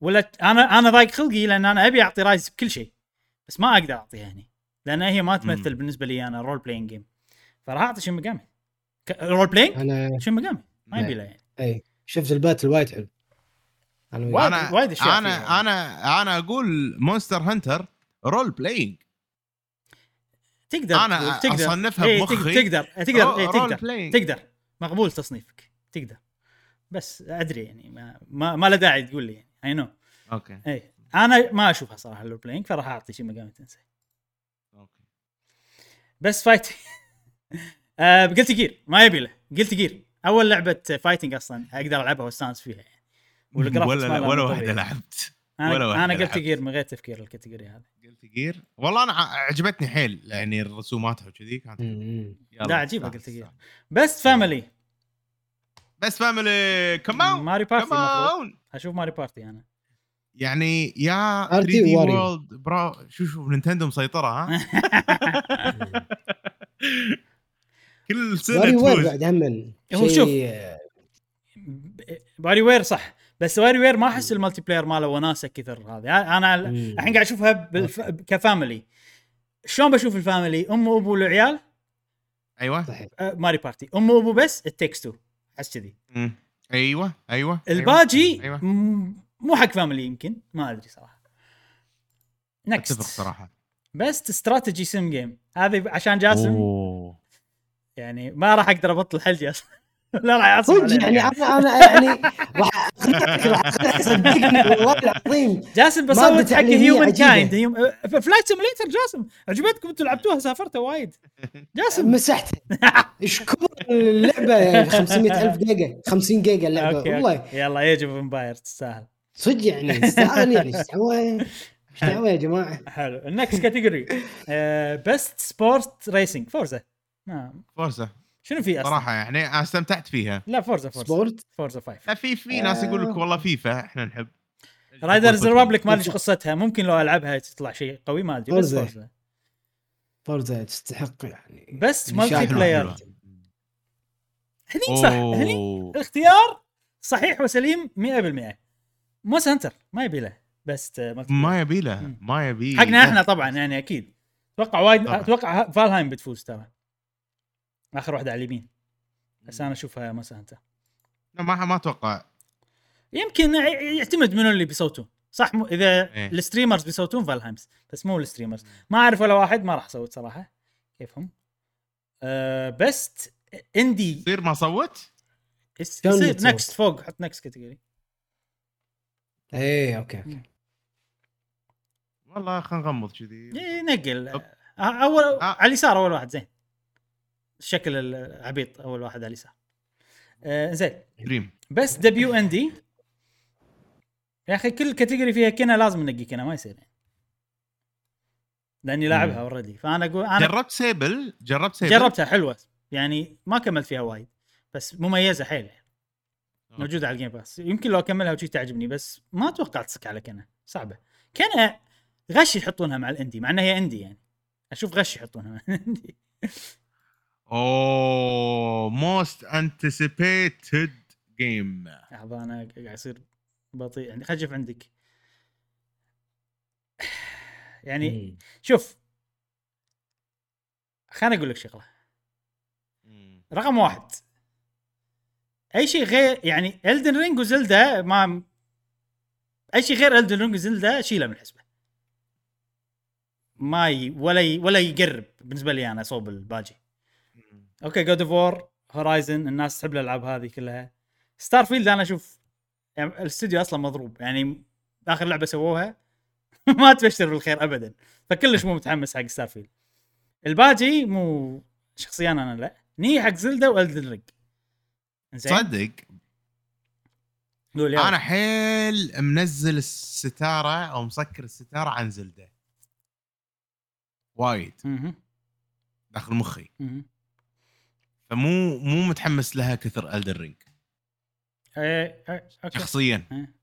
ولا أنا أنا ضايق خلقي لأن أنا أبي أعطي Rise بكل شيء بس ما أقدر اعطيها هني لأن هي ما تمثل مم. بالنسبة لي أنا role playing game فراح أعطي Shin Megami ك- role playing أنا Shin Megami ما. يبي له يعني. إي. شفت ال battle وايد حلو. أنا وايد- أنا وايد فيها. أنا أنا أنا أقول Monster Hunter role playing تقدر تقول- تقدر. أصنفها إيه، بمخي. تقدر تقدر. role تقدر. playing تقدر. مقبول تصنيفك. تقدر. بس أدري يعني ما ما, ما له داعي تقول لي يعني. I know أوكي. اي أنا ما أشوفها صراحة role playing فراح أعطي Shin Megami Tensei أوكي. best fight آه Guilty Gear ما يبي له. Guilty Gear أول لعبة fighting أصلا أقدر ألعبها واستانس فيها يعني. ولا ولا واحدة. لعبت. أنا ولا أنا Guilty. Gear من غير تفكير ال category هذا. Guilty Gear والله أنا عجبتني حيل يعني رسوماتها وكذي كانت لا، استانس، Guilty Gear. best family best family come on Mario Party come on أشوف Mario Party أنا. يعني يا 3D World برا شو شو Nintendo مسيطرة ها؟ كل سنة WarioWare بعد هم هو شوف. WarioWare صح بس WarioWare ما أحس ال multiplayer ماله وناسة كثر هذه. أنا. الحين قاعد أشوفها بالف... ك family. شلون بشوف ال family؟ أم وأبو العيال؟ أيوه. صحيح. آه، Mario Party أم وأبو بس It Takes احس كذي. مم. أيوه أيوه الباجي م- مو حق family يمكن ما أدري صراحة. أتفق next صراحة. best strategy sim game هذه عشان جاسم. أوه. يعني ما راح أقدر أبطل حلجي أصلا. لا راح يعصب صدق. يعني أنا أنا يعني راح اقنعك راح صدقني والله العظيم. جاسم بصوت حق Humankind Flight Simulator جاسم عجبتكم أنتم لعبتوها سافرتوا وايد. جاسم. مسحت. إيش كبر اللعبه يعني 500 ألف جيجا 50 جيجا اللعبة. والله أوكي. يلا of Empires تستاهل. صدق يعني تستاهل يعني. إيش دعوة؟ إيش دعوة يا جماعة؟ حلو. ال next category Best Sport Racing Forza Forza شنو في أصلا؟ صراحة يعني أنا استمتعت فيها. لا Forza Forza Sport؟ Forza 5 لا في في ناس يقول لك والله فيفا إحنا نحب. Riders Republic ما أدري قصتها ممكن لو ألعبها تطلع شيء قوي ما أدري بس Forza. Forza تستحق يعني بس multiplayer. هني صح هني أوه. الاختيار صحيح وسليم 100% مو سنتر ما يبي له. بس ما يبي له. ما يبي حقنا إحنا طبعا يعني أكيد. أتوقع وايد. أتوقع Valheim بتفوز ترى. آخر واحدة على اليمين. بس أنا أشوفها ما سانتا لا، ما ما أتوقع. يمكن يعتمد منو اللي بيصوتون. صح؟ مو إذا إيه. ال streamers بيصوتون Valheims بس مو ال streamers. ما أعرف ولا واحد ما راح أصوت صراحة. كيفهم؟ أه best indie يصير ما صوت؟ يصير؟ نكست فوق حط next category إيه أوكي أوكي. والله خلينا نغمض كذي. نقل. أوب. آه، أول آه. على اليسار أول واحد زين. الشكل العبيط أول واحد على اليسار. آه زين. دريم. best debut indie يا أخي كل category فيها Kena لازم ننقي Kena ما يصير يعني. لأني لاعبها already فأنا أقول أنا جربت Sable جربت Sable جربتها حلوة. يعني ما كملت فيها وايد بس مميزة حيل. موجودة على ال Game Pass يمكن لو أكملها وشي تعجبني بس ما أتوقع تصك على Kena. صعبة. Kena غش يحطونها مع ال indie مع إنها هي indie يعني. أشوف غش يحطونها مع ال indie oh most anticipated game لحظة أنا قاعد يصير بطيء. يعني خجف عندك. يعني مم. شوف. خليني أقول لك شغلة. رقم واحد. أي شيء غير يعني Elden Ring و Zelda ما أي شيء غير Elden Ring و Zelda شيله من الحسبه ما ي... ولا ي... ولا يقرب بالنسبة لي أنا صوب الباجي. أوكي God of War Horizon الناس تحب الألعاب هذه كلها. Starfield أنا أشوف يعني الاستوديو أصلا مضروب يعني آخر لعبة سووها ما تبشر بالخير ابدا فكلش مو متحمس حق Starfield الباجي مو شخصيا أنا لاني حق Zelda و Elden زين تصدق. أنا حيل منزل الستارة أو مسكر الستارة عن Zelda وايد. داخل مخي. فمو مو متحمس لها كثر الدر رينج إيه، إيه، أوكي. شخصيا. إيه.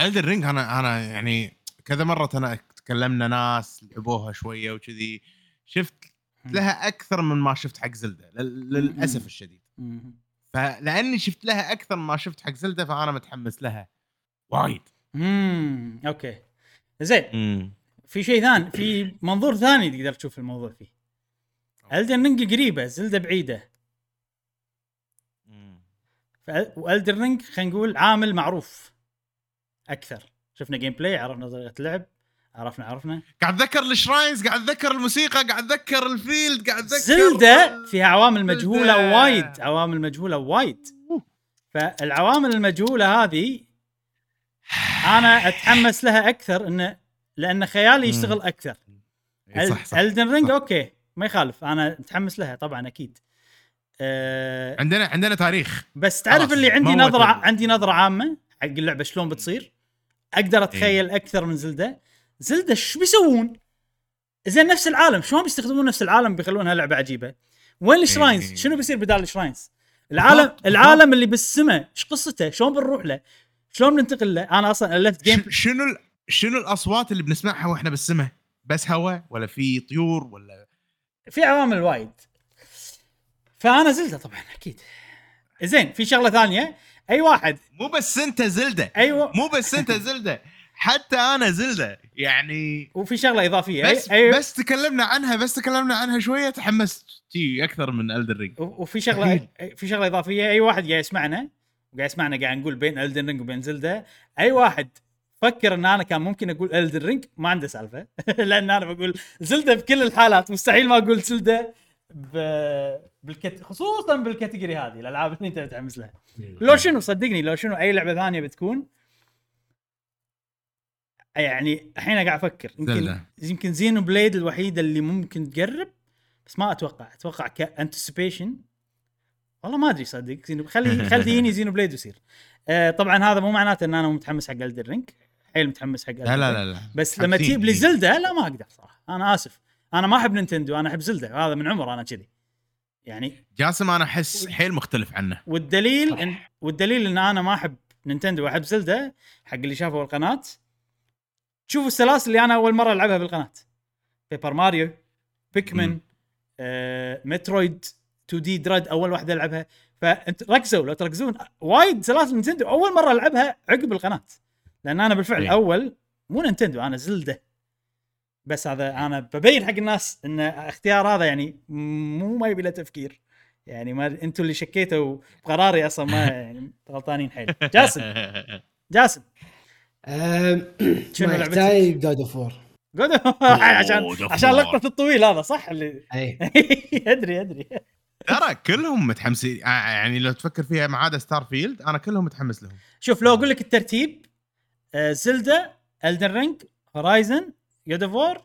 Elden Ring أنا أنا يعني كذا مرة أنا تكلمنا ناس لعبوها شوية وكذي شفت لها أكثر من ما شفت حق Zelda لل- للأسف الشديد. فلاني شفت لها أكثر من ما شفت حق Zelda فأنا متحمس لها وايد. امم أوكي. زين. في شيء ثاني في منظور ثاني تقدر تشوف الموضوع فيه. Elden Ring قريبة Zelda بعيدة. و Elden Ring خلينا نقول عامل معروف أكثر. شفنا gameplay عرفنا طريقة اللعب عرفنا عرفنا. قاعد اتذكر ال shrines قاعد اتذكر الموسيقى قاعد اتذكر ال field قاعد اتذكر Zelda فيها عوامل مجهولة Zelda. وايد عوامل مجهولة وايد. فالعوامل المجهولة هذه أنا أتحمس لها أكثر انه لأن خيالي يشتغل أكثر. صح صح Elden Ring. أوكي. ما يخالف أنا متحمس لها طبعا أكيد أه عندنا عندنا تاريخ بس تعرف اللي عندي تبي. عندي نظرة عامة حق اللعبة شلون بتصير أقدر أتخيل أكثر من Zelda Zelda إيش بيسوون؟ زين نفس العالم شلون بيستخدمون نفس العالم بيخلونها لعبة عجيبة؟ وين ال shrines؟ إيه. شنو بيصير بدال ال shrines؟ العالم بالضبط، العالم اللي بالسماء إيش قصته؟ شلون بنروح له؟ شلون بننتقل له؟ أنا أصلا الفت جيم شنو شنو الأصوات اللي بنسمعها وإحنا بالسماء بس هواء ولا في طيور ولا في عوامل وايد. فأنا زلدة طبعا أكيد. زين في شغلة ثانية. أي واحد؟ مو بس أنت زلدة. أيوه مو بس أنت زلدة حتى أنا زلدة. يعني وفي شغلة إضافية. بس أي... بس تكلمنا عنها بس تكلمنا عنها شوية تحمست شي أكثر من Elden Ring وفي شغلة. في شغلة إضافية. أي واحد قاعد يسمعنا وقاعد يسمعنا قاعد نقول بين Elden Ring وبين Zelda أي واحد فكر إن أنا كان ممكن أقول Elden Ring ما عنده سالفة. لأن أنا بقول Zelda بكل الحالات مستحيل ما أقول Zelda ب... بال cat... خصوصا بال category هذه الألعاب اللي أنت متحمس لها. لو شنو؟ صدقني لو شنو أي لعبة ثانية بتكون يعني الحين قاعد أفكر. يمكن Zelda. يمكن Xenoblade الوحيدة اللي ممكن تقرب بس ما أتوقع. أتوقع anticipation والله ما أدري صدق. Xeno خلي خلي تجيني Xenoblade ويصير آه طبعا هذا مو معناته إن أنا متحمس حق Elden Ring حيل متحمس حق لا لا. لا لا. بس لما. تجيب لي Zelda لا ما أقدر صراحة. أنا آسف. أنا ما أحب Nintendo أنا أحب Zelda. هذا من عمر أنا كذي. يعني جاسم أنا أحس حيل مختلف عنه. والدليل إن والدليل إن أنا ما أحب Nintendo واحب Zelda حق اللي شافوا القناه شوفوا السلاسل اللي أنا أول مرة ألعبها بالقناة. Paper Mario Pikmin. آه، Metroid 2D Dread أول واحدة ألعبها. فأنت ركزوا لو تركزون وايد سلاسل Nintendo أول مرة ألعبها عقب القناة. لأن أنا بالفعل إيه. أول مو Nintendo أنا Zelda. بس هذا أنا ببين حق الناس إن اختيار هذا يعني مو ما يبي له تفكير. يعني ما أنتم اللي شكيتوا بقراري أصلا ما يعني غلطانين حيل. جاسم. جاسم. شنو لعبتك؟ يحتاج God of War قول عشان عشان. لقطة الطويل هذا صح؟ اللي اي أدري أدري. ترى كلهم متحمسين. آه، يعني لو تفكر فيها ما عدا Starfield أنا كلهم متحمس لهم. شوف لو أقول لك الترتيب زلدا الدن رينج هورايزن جود اوف وور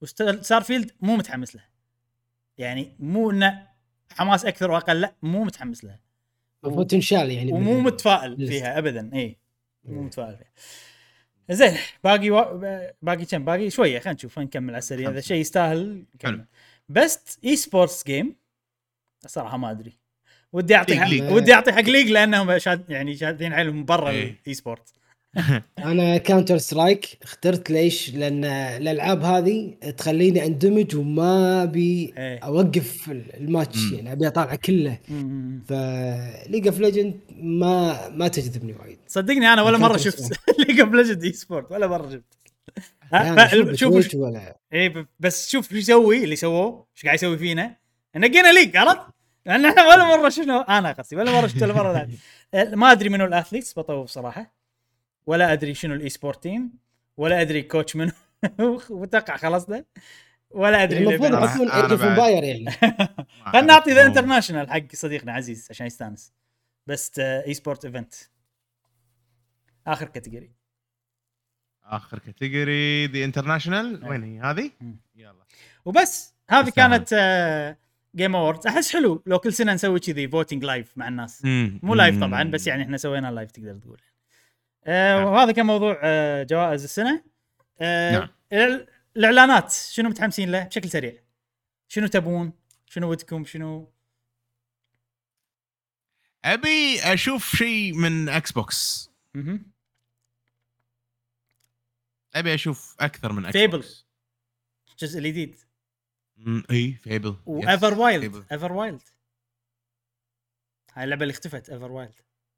وستار فيلد مو متحمس له يعني مو إنه حماس أكثر وأقل لا مو متحمس له المفروض تنشال يعني ومو متفائل. فيها ابدا إي مو مم. متفائل فيها زين باقي و... باقي كم باقي شوية خلينا نشوف نكمل على السريع إذا. شيء يستاهل. نكمل best esports game الصراحه ما أدري ودي أعطي حق. ودي أعطي حق League لأنهم شاد يعني شادين حيلهم برا إيه. ال esport أنا Counter-Strike اخترت ليش؟ لأن الألعاب هذه تخليني أندمج وما أبي إيه. أوقف الماتش مم. يعني أبي أطالع كله. ف League of Legends ما ما تجذبني وايد. صدقني أنا ولا مرة شفت League of Legends esport ولا مرة شفت. شوف ولا؟ اي بس شوف شو يسوي اللي سووه إيش قاعد يسوي فينا. نقينا League عرفت؟ لأن إحنا ولا مرة شنو أنا قصدي ولا مرة شفت ولا مرة ما أدري منو ال athletes بطوف صراحة ولا أدري شنو ال esport team ولا أدري coach منو. وتوقع خلصنا. ولا أدري المفروض اللي- أنا- يحطون Age of. Empires يعني. خلينا نعطي The International حق صديقنا عزيز عشان يستانس. بس esport event آخر category آخر category The International. وين هي؟ هذه؟ يلا. وبس هذه. كانت Game Awards أحس حلو لو كل سنة نسوي كذي voting live مع الناس. مو live طبعا بس يعني إحنا سوينا live تقدر تقول. آه نعم. وهذا كان موضوع آه جوائز السنة. آه نعم. ال- الإعلانات شنو متحمسين له بشكل سريع؟ شنو تبون؟ شنو ودكم؟ شنو؟ أبي أشوف شيء من Xbox مهم. أبي أشوف أكثر من X Fable. box الجزء الجديد إي Fable و Everwild Everwild هاي اللعبة اللي اختفت Everwild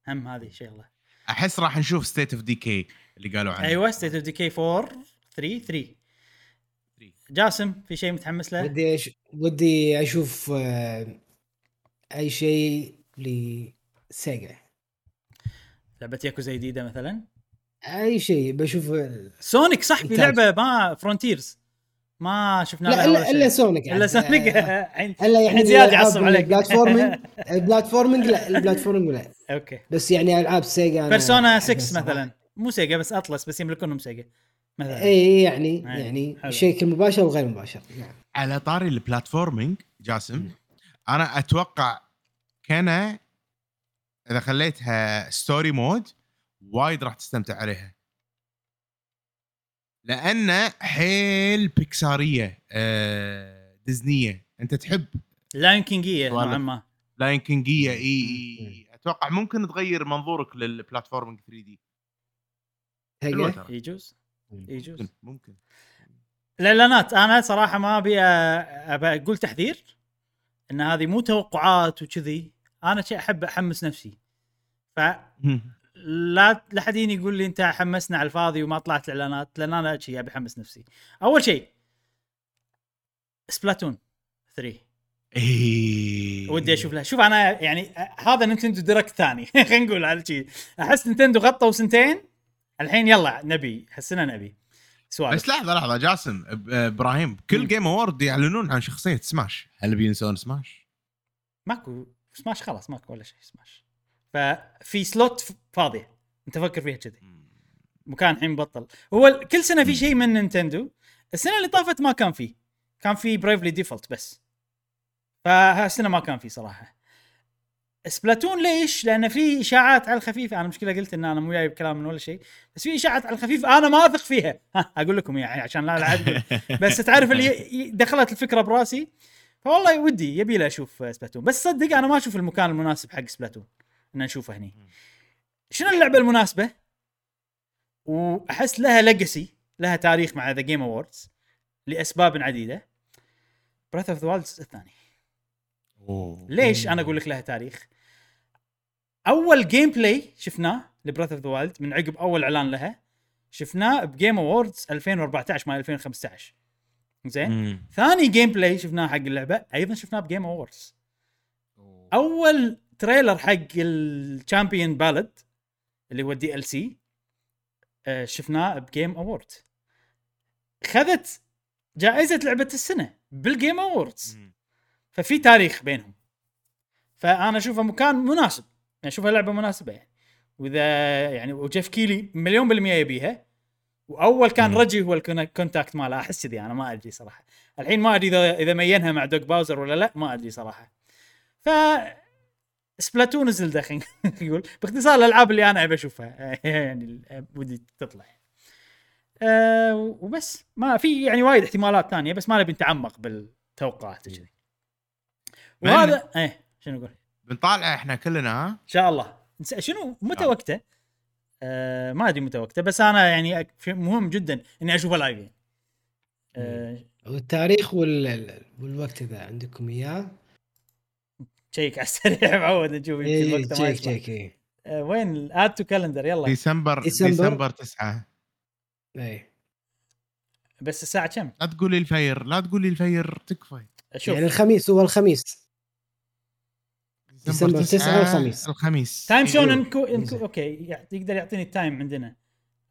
هم هذه شغله أحس راح نشوف State of Decay اللي قالوا عنه. أيوه State of Decay 4 3 3 جاسم في شيء متحمس له؟ ودي أش... ودي أشوف آه، أي شيء ل Sega لعبة ياكوزا جديدة مثلا؟ أي شيء بشوف Sonic صح في. لعبة ما Frontiers ما شفنا لا الا. إلا Sonic إلا Sonic. إلا يعني الحين زياد يعصب عليك. ال platforming. ال platforming لا ال platforming لا. أوكي. بس يعني ألعاب Sega Persona أحبها 6 الصراحة. مثلا. مو Sega بس Atlus بس يملكونهم Sega. مثلا. اي يعني أي، يعني. شيء مباشر وغير مباشر. نعم. على طاري ال platforming جاسم. أنا أتوقع كان إذا خليتها story mode وايد راح تستمتع عليها. لأن حيل بيكسارية آه ديزنية. أنت تحب؟ Lion King يه. نوعا ما. Lion King يه اي أتوقع ممكن تغير منظورك لل platforming 3D. يجوز يجوز ممكن ممكن. الاعلانات أنا صراحة ما أبي أ- ابى أقول تحذير. إن هذه مو توقعات وكذي. أنا شيء أحب أحمس نفسي. فلا لا حد يجيني يقول لي انت حمسنا على الفاضي وما طلعت الإعلانات لأن أنا شيء ابي أحمس نفسي. أول شيء Splatoon 3 اي ودي أشوف لها شوف أنا يعني هذا Nintendo Direct ثاني. خلينا نقول على شيء أحس Nintendo غطوا سنتين. الحين يلا نبي. هالسنه نبي. سوالف. بس لحظة لحظة جاسم إبراهيم كل. Game Award يعلنون عن شخصية سماش هل بينسون سماش؟ ماكو. سماش خلاص ماكو ولا شيء Smash ففي slot فاضية. أنت فكر فيها كذي. مكان الحين مبطل. هو كل سنة في شيء من Nintendo. السنة اللي طافت ما كان فيه. كان في Bravely Default بس. فهالسنة ما كان في صراحة. Splatoon ليش؟ لأن في إشاعات على الخفيف. أنا مشكلة قلت إن أنا مو جايب كلام من ولا شيء. بس في إشاعات على الخفيف أنا ما أثق فيها. ها أقول لكم يعني عشان لا يقول. بس تعرف اللي دخلت الفكرة براسي. فوالله ودي يبي لي أشوف Splatoon. بس صدق أنا ما أشوف المكان المناسب حق Splatoon. إن نشوفه هني. شنو اللعبة المناسبة؟ وأحس لها legacy لها تاريخ مع The Game Awards لأسباب عديدة. Breath of the Wild الثاني. أوه. ليش أنا أقول لك لها تاريخ؟ أول gameplay شفناه ل Breath of the Wild من عقب أول إعلان لها شفناه ب Game Awards 2014 مال 2015 زين. ثاني gameplay شفناه حق اللعبة أيضا شفناه ب Game Awards أول trailer حق ال Champions' Ballad اللي هو ال DLC شفناه ب Game Award خذت جائزة لعبة السنة بال Game Awards. ففي تاريخ بينهم. فأنا أشوفه مكان مناسب. يعني أشوفها لعبة مناسبة يعني. وإذا يعني و Geoff Keighley مليون بالمية يبيها. وأول كان مم. Reggie هو ال contact ماله. أحس كذي أنا ما أدري صراحة. الحين ما أدري اذا إذا مينها مع Doug Bowser ولا لا ما أدري صراحة. ف Splatoon Zelda خلينا نقول باختصار الألعاب اللي أنا أبي أشوفها. يعني ودي تطلع. أه وبس. ما في يعني وايد احتمالات ثانية بس ما نبي نتعمق بالتوقعات كذي وهذا إيه شنو نقول؟ بنطالع إحنا كلنا ها؟ إن شاء الله. شنو؟ متى وقته؟ آه ما أدري متى وقته بس أنا يعني مهم جدا إني أشوفه live يعني. آه والتاريخ وال... والوقت إذا عندكم إياه. check على السريع معود نشوف يمكن اي وقته ما يصلح. check اي آه وين add to calendar يلا ديسمبر ديسمبر. ديسمبر 9 اي بس الساعة كم؟ لا تقولي الفير لا تقولي الفير تكفى أشوف يعني الخميس هو الخميس ديسمبر 9 الخميس. الخميس time شلون أيوه. انكو, انكو. okay يقدر يعطيني ال time عندنا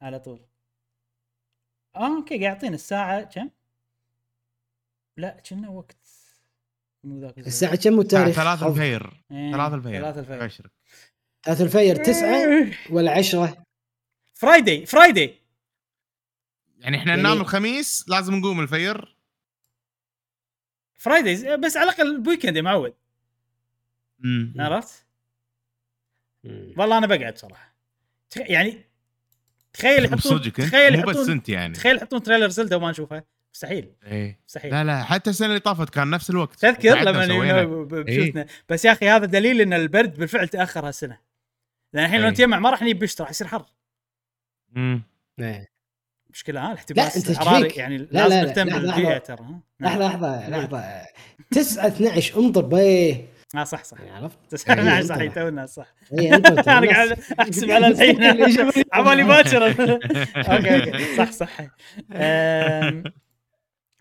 على طول آه okay قاعد يعطيني الساعة كم؟ لا كنا وقت مو ذاك الزمن. الساعة كم والتاريخ؟ 3 الفير. إيه، 3 الفير. ثلاثة الفجر أبشرك. 3 الفجر 9 ولا 10 Friday Friday يعني إحنا يعني- ننام الخميس لازم نقوم الفير. Friday بس على الأقل ال weekend يا معود. عرفت؟ والله أنا بقعد صراحة. يعني تخيل يحطون تخيل مو بس يحطون أنت يعني. تخيل يحطون تريلر زلدا وما نشوفه. مستحيل. إيه. مستحيل. لا لا حتى السنة اللي طافت كان نفس الوقت. تذكر؟ لما إيه. بشوفنا. بس يا أخي هذا دليل إن البرد بالفعل تأخر هالسنة. لأن الحين لو إيه. نتجمع ما راح نجيب بشتى راح يصير حر. مم. إيه. مشكلة ها الاحتباس أنت الحراري تشيك. يعني لا، لازم لا، نهتم لحظة، بالبيئة لحظة. ترى ها؟ نعم. لحظة لحظه لحظة. 9 12 انظر بيه آه صح صح. يعني عرفت؟ تسعة إيه، صح أنت. تونا صح. إيه،. أنا قاعد أحسب على الحين. عبالي باكر. okay okay. صح صح.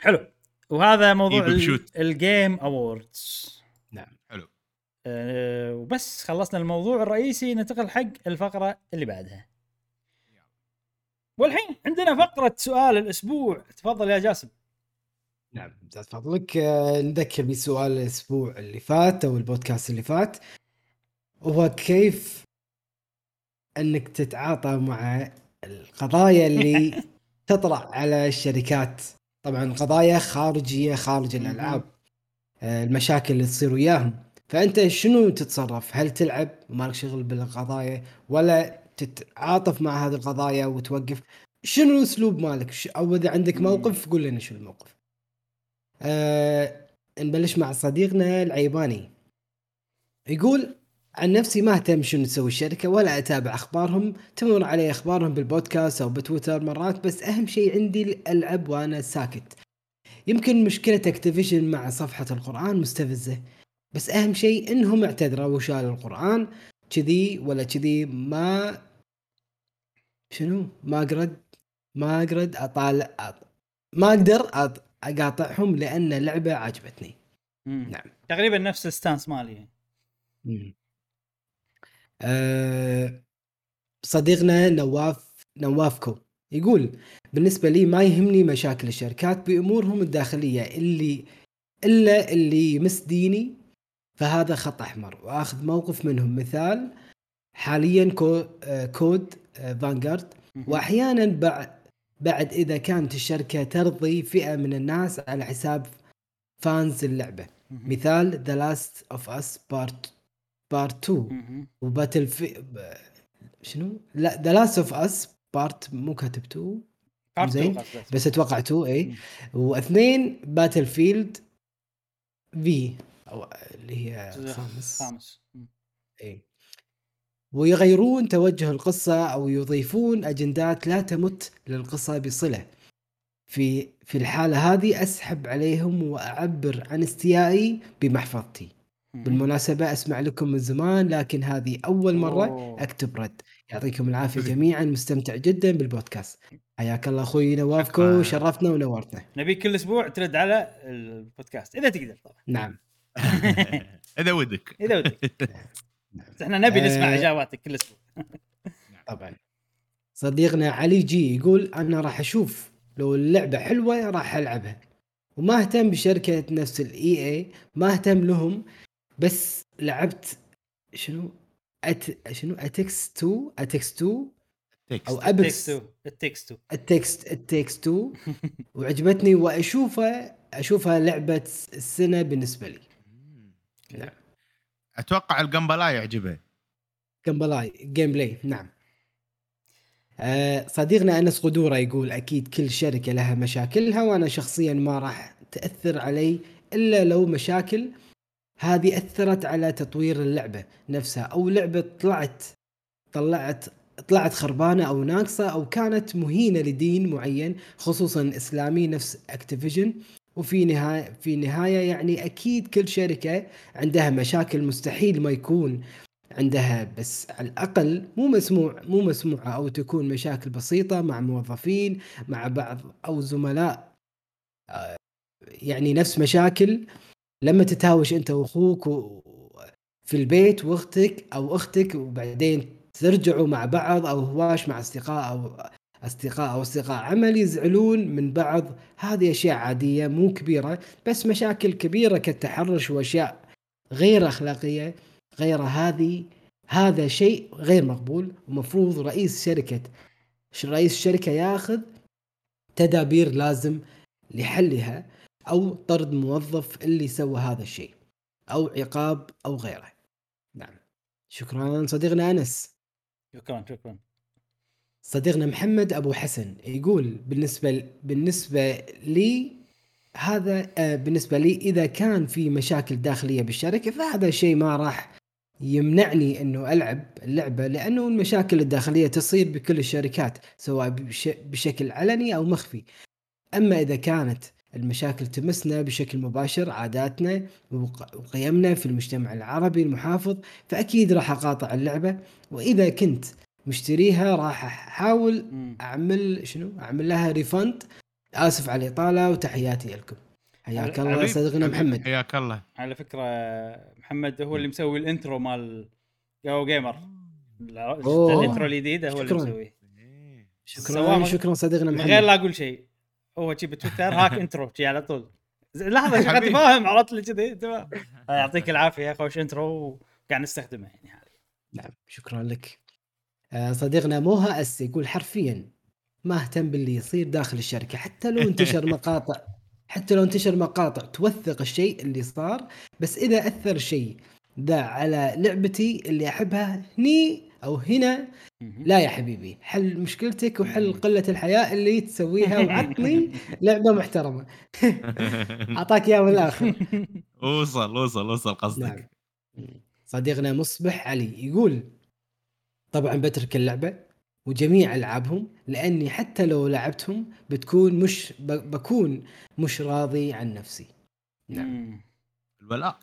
حلو. وهذا موضوع إيه،. ال Game Awards نعم حلو. أه، وبس خلصنا الموضوع الرئيسي ننتقل حق الفقرة اللي بعدها. والحين عندنا فقرة سؤال الأسبوع. تفضل يا جاسم. نعم زاد فضلك. آه، نذكر بسؤال الأسبوع اللي فات أو البودكاست اللي فات. وهو كيف إنك تتعاطى مع القضايا اللي تطرح على الشركات؟ طبعا قضايا خارجية خارج الألعاب آه، المشاكل اللي تصير وياهم. فأنت شنو تتصرف؟ هل تلعب؟ ومالك شغل بالقضايا؟ ولا تتعاطف مع هذه القضايا وتوقف؟ شنو الأسلوب مالك؟ أو إذا عندك. موقف قول لنا شو الموقف. أه نبلش مع صديقنا العيباني. يقول عن نفسي ما أهتم شنو تسوي الشركة ولا أتابع أخبارهم تمر علي أخبارهم بالبودكاست أو بتويتر مرات بس أهم شيء عندي العب وأنا ساكت يمكن مشكلة Activision مع صفحة القرآن مستفزة بس أهم شيء إنهم اعتذروا وشالوا القرآن كذي ولا كذي ما شنو ما أقدر ما أقدر اطالع أط- ما أقدر أط- أقاطعهم لأن اللعبه عجبتني مم. نعم. تقريبا نفس الستانس مالي مم. أه صديقنا نواف نوافكو يقول بالنسبة لي ما يهمني مشاكل الشركات بأمورهم الداخلية اللي إلا اللي يمس ديني فهذا خط أحمر وآخذ موقف منهم مثال حاليا Call آه، COD آه، Vanguard مم. واحيانا بعد بعد إذا كانت الشركة ترضي فئة من الناس على حساب fans اللعبة مم. مثال The Last of Us Part Part 2 مم. و Battle في شنو؟ لا The Last of Us Part مو كاتب 2 Part two زين. بس أتوقع 2 إي. واثنين باتل فيلد في أو اللي هي خامس خامس. إي ويغيرون توجه القصة أو يضيفون أجندات لا تمت للقصة بصلة في في الحالة هذه أسحب عليهم وأعبر عن استيائي بمحفظتي. بالمناسبة أسمع لكم من زمان لكن هذه أول مرة أوه. أكتب رد. يعطيكم العافية جميعا مستمتع جدا بالبودكاست. حياك الله أخوي نوافكو شكراً. شرفتنا ونورتنا. نبيك كل أسبوع ترد على البودكاست إذا تقدر طبعا. نعم. إذا ودك. إذا ودك. بس إحنا نبي نسمع آه. إجاباتك كل أسبوع. طبعا. صديقنا علي جي يقول أنا راح أشوف لو اللعبة حلوة راح ألعبها. وما أهتم بشركة نفس ال EA ما أهتم لهم بس لعبت شنو؟ أت... شنو؟ اتكس 2 اتكس 2 أو ابكس التكست تو. التكست التكس 2 وعجبتني وأشوفها أشوفها لعبة السنة بالنسبة لي. نعم. أتوقع ال gameplay يعجبه. gameplay gameplay نعم. آه، صديقنا أنس قدوره يقول أكيد كل شركة لها مشاكلها وأنا شخصيا ما راح تأثر علي إلا لو مشاكل هذه أثرت على تطوير اللعبة نفسها أو لعبة طلعت طلعت طلعت خربانة أو ناقصة أو كانت مهينة لدين معين خصوصا إسلامي نفس أكتيفيجن. وفي نهاية في نهاية يعني أكيد كل شركة عندها مشاكل مستحيل ما يكون عندها بس على الأقل مو مسموع مو مسموعة أو تكون مشاكل بسيطة مع موظفين مع بعض أو زملاء آه، يعني نفس مشاكل. لما تتهاوش انت واخوك في البيت واختك أو أختك وبعدين ترجعوا مع بعض أو هواش مع أصدقاء أو أصدقاء أو أصدقاء عمل يزعلون من بعض. هذه أشياء عادية مو كبيرة بس مشاكل كبيرة كالتحرش وأشياء غير أخلاقية غير هذه هذا شيء غير مقبول. ومفروض رئيس شركة ش- رئيس الشركة ياخذ تدابير لازم لحلها. أو طرد موظف اللي سوى هذا الشيء أو عقاب أو غيره. نعم. شكرا صديقنا أنس. شكرا شكرا. صديقنا محمد أبو حسن يقول بالنسبة بالنسبة لي هذا آه، بالنسبة لي إذا كان في مشاكل داخلية بالشركة فهذا شيء ما راح يمنعني إنه ألعب اللعبة لأنه المشاكل الداخلية تصير بكل الشركات سواء بش- بشكل علني أو مخفي. أما إذا كانت المشاكل تمسنا بشكل مباشر عاداتنا وق- وقيمنا في المجتمع العربي المحافظ فأكيد راح أقاطع اللعبة. وإذا كنت مشتريها راح أحاول مم. أعمل شنو؟ أعمل لها ريفند آسف على الإطالة وتحياتي لكم. حياك الله صديقنا محمد. حياك الله. على فكرة محمد هو اللي مسوي ال intro مال Go Gamer. ال intro الجديد هو اللي شكراً. مسويه. شكرا شكرا صديقنا من محمد. غير لا أقول شيء. هو شي بتويتر هاك intro شي على طول. لحظة شو قاعد. تفاهم عرفت لي كذي؟ تمام يعطيك العافية خوش intro وقاعد نستخدمه يعني حاليا نعم شكرا لك. آه، صديقنا موها اس يقول حرفيا ما أهتم باللي يصير داخل الشركة حتى لو انتشر مقاطع حتى لو انتشر مقاطع توثق الشيء اللي صار بس إذا أثر شيء ذا على لعبتي اللي أحبها هني أو هنا. لا يا حبيبي حل مشكلتك وحل قلة الحياء اللي تسويها وعطني لعبة محترمة. أعطاك إياها من الآخر. وصل وصل وصل نعم. قصدك صديقنا مصبح علي يقول طبعا بترك اللعبة وجميع ألعابهم لأني حتى لو لعبتهم بتكون مش بكون مش راضي عن نفسي. نعم. الولاء.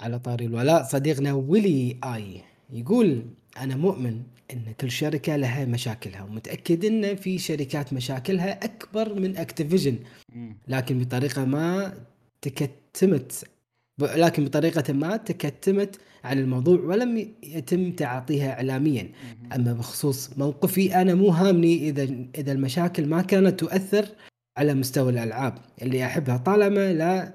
على طاري الولاء صديقنا ويلي آي يقول أنا مؤمن إن كل شركة لها مشاكلها ومتأكد إن في شركات مشاكلها أكبر من اكتيفيجن مم. لكن بطريقة ما تكتمت لكن بطريقة ما تكتمت عن الموضوع ولم يتم تعاطيها اعلاميا مهم. أما بخصوص موقفي أنا مو هامني إذا إذا المشاكل ما كانت تؤثر على مستوى الألعاب اللي أحبها طالما لا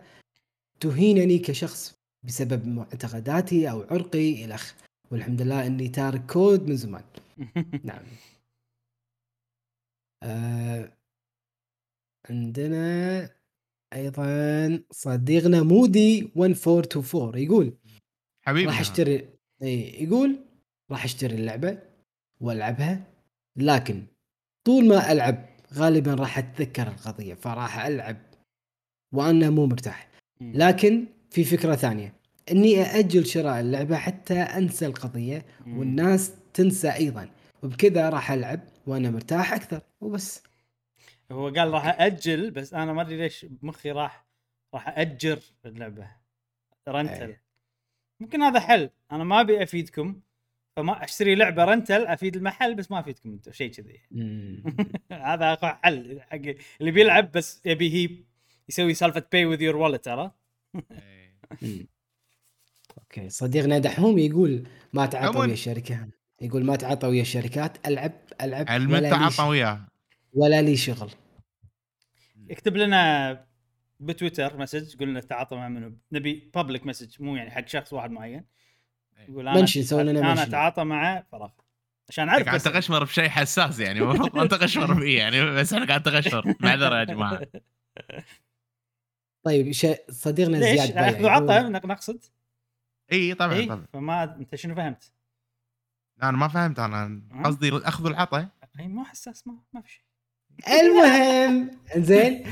تهينني كشخص بسبب معتقداتي أو عرقي الخ والحمد لله إني تارك كود من زمان. نعم. آه عندنا أيضا صديقنا مودي 1424 يقول حبيبي. راح أشتري اي يقول راح أشتري اللعبة وألعبها لكن طول ما ألعب غالبا راح أتذكر القضية فراح ألعب وأنا مو مرتاح. لكن في فكرة ثانية. إني أأجل شراء اللعبة حتى أنسى القضية. والناس تنسى أيضا. وبكذا راح ألعب وأنا مرتاح أكثر. وبس. هو قال راح أجل بس أنا ما أدري ليش مخي راح راح اجر اللعبة. rental. أي. ممكن هذا حل. أنا ما أبي أفيدكم فما أشتري لعبة rental أفيد المحل بس ما أفيدكم أنتم. شيء كذي. هذا أقوى حل. حق اللي بيلعب بس يبي هي يسوي سالفة buy with your wallet ترى. إيه. okay. صديقنا دحوم يقول ما تعاطى عموماً. ويا الشركة. يقول ما تعاطى ويا الشركات ألعب ألعب علم ولا لي, تعاطى ش... وياه؟ ولا لي شغل. اكتب لنا بتويتر message قول لنا تعاطى مع منو؟ نبي public message مو يعني حق شخص واحد معين. يقول أنا mention، سوي لنا أنا. اتعاطى مع فراغ عشان أعرف قاعد تغشمر بشيء حساس يعني. المفروض ما تغشمر فيه يعني بس إحنا قاعد تغشمر معذرة يا جماعة. طيب ش... صديقنا ليش؟ زياد اخذ وعطى نقصد؟ إي طبعا إي طبعا. فما أنت شنو فهمت؟ لا أنا ما فهمت أنا ها؟ قصدي أخذ العطاء إي مو حساس ما ما في شيء. المهم زين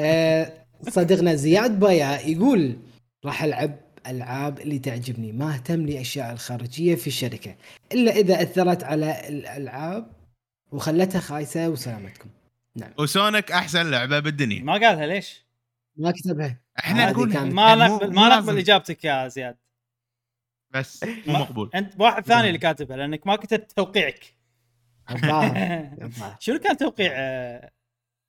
آه صديقنا زياد بايع يقول راح ألعب ألعاب اللي تعجبني ما اهتم لأشياء الخارجية في الشركة إلا إذا أثرت على الألعاب وخلتها خايسة وسلامتكم. نعم. و Sonic أحسن لعبة بالدنيا. ما قالها ليش؟ ما كتبها إحنا نقول ما نقبل ما. نقبل اجابتك يا زياد. بس مو مقبول. أنت واحد ثاني اللي كاتبها لأنك ما كتبت توقيعك. شنو كان توقيع آه،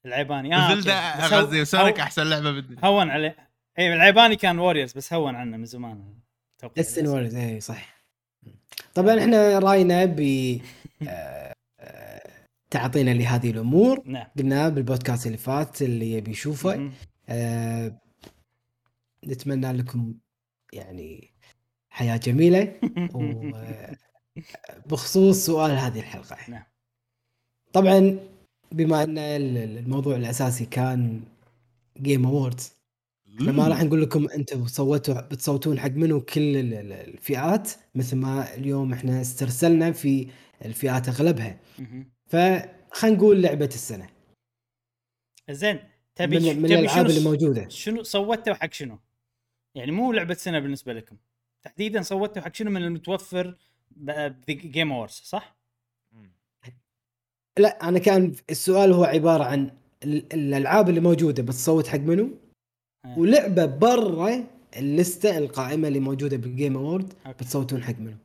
العيباني؟ بس هو- قصدي Sonic أحسن لعبة بالدنيا هون عليه اي العيباني كان Warriors بس هون عنه من زمان. توقيع Warriors اي صح. طبعا إحنا راينا ب آه، آه، تعاطينا لهذه الأمور. نعم. قلنا بالبودكاست اللي فات اللي يبي يشوفه. آه، نتمنى لكم يعني حياة جميلة وبخصوص سؤال هذه الحلقة نعم. طبعا بما أن الموضوع الأساسي كان Game Awards ما راح نقول لكم أنتم صوتوا بتصوتون حق منو كل ال- ال- الفئات مثل ما اليوم إحنا استرسلنا في الفئات أغلبها. فخلينا نقول لعبة السنة زين تبي من, من تبي الألعاب شنو اللي موجودة شنو صوتوا حق شنو؟ يعني مو لعبة سنة بالنسبة لكم تحديدا صوتوا حق شنو من المتوفر بـ Game Awards صح؟ لا أنا كان السؤال هو عبارة عن ال- الألعاب اللي موجودة بتصوت حق منو آه. ولعبة برا اللستة القائمة اللي موجودة بال Game Award أوكي. بتصوتون حق منو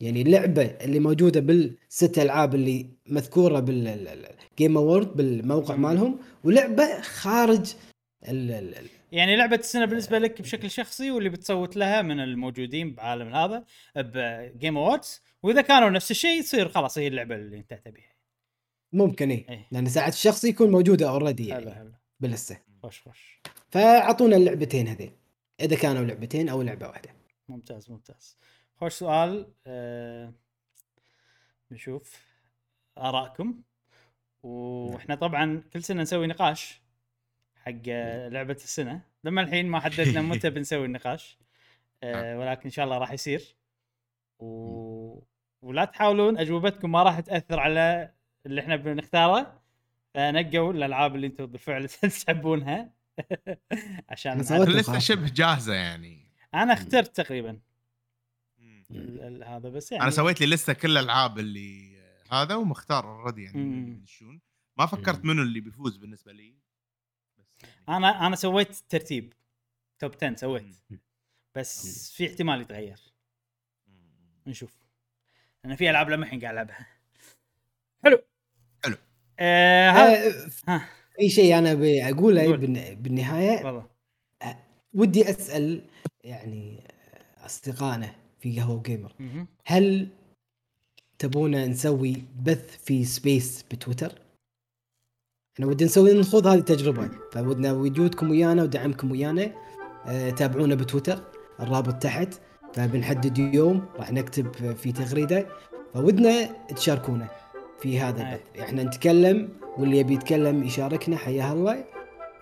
يعني اللعبة اللي موجودة بالست ألعاب اللي مذكورة بال Game Award بالموقع. مالهم ولعبة خارج ال- ال- ال- يعني لعبة السنة بالنسبة لك بشكل شخصي واللي بتصوت لها من الموجودين بعالم هذا بـ Game Awards وإذا كانوا نفس الشيء يصير خلاص هي اللعبة اللي أنت تبيها. ممكن إيه إيه. لأن ساعات الشخصي يكون موجودة already يعني حلو باللستة خوش خوش فأعطونا اللعبتين هذين إذا كانوا لعبتين أو لعبة واحدة. ممتاز ممتاز. خوش سؤال أه... نشوف آرائكم. وإحنا طبعا كل سنة نسوي نقاش حق آه، لعبة السنة. لما الحين ما حددنا متى بنسوي النقاش أه ولكن إن شاء الله راح يصير. و... ولا تحاولون أجوبتكم ما راح تأثر على اللي إحنا بنختاره. فنقوا الألعاب اللي أنتم بالفعل تحبونها. عشان خلاص. شبه جاهزة يعني. أنا اخترت تقريبا. هذا بس يعني أنا سويت لي لستة كل الألعاب اللي هذا ومختار already يعني يدشون ما فكرت منو اللي بيفوز بالنسبة لي بس يعني. أنا أنا سويت ترتيب top 10 سويت. بس في احتمال يتغير. نشوف. أنا في ألعاب لما الحين قاعد ألعبها. حلو. حلو. آه هذا آه، ها. في شيء أنا بقوله قول. بالن- بالنهاية والله ودي أسأل يعني أصدقائنا في قهوة جيمر. هل تبونا نسوي بث في space بتويتر؟ إحنا ودنا نسوي نخوض هذه التجربة. فودنا وجودكم ويانا ودعمكم ويانا. أه تابعونا بتويتر. الرابط تحت. فبنحدد يوم راح نكتب في تغريدة. فودنا تشاركونا في هذا. البث. إحنا نتكلم واللي يبي يتكلم يشاركنا حياه الله.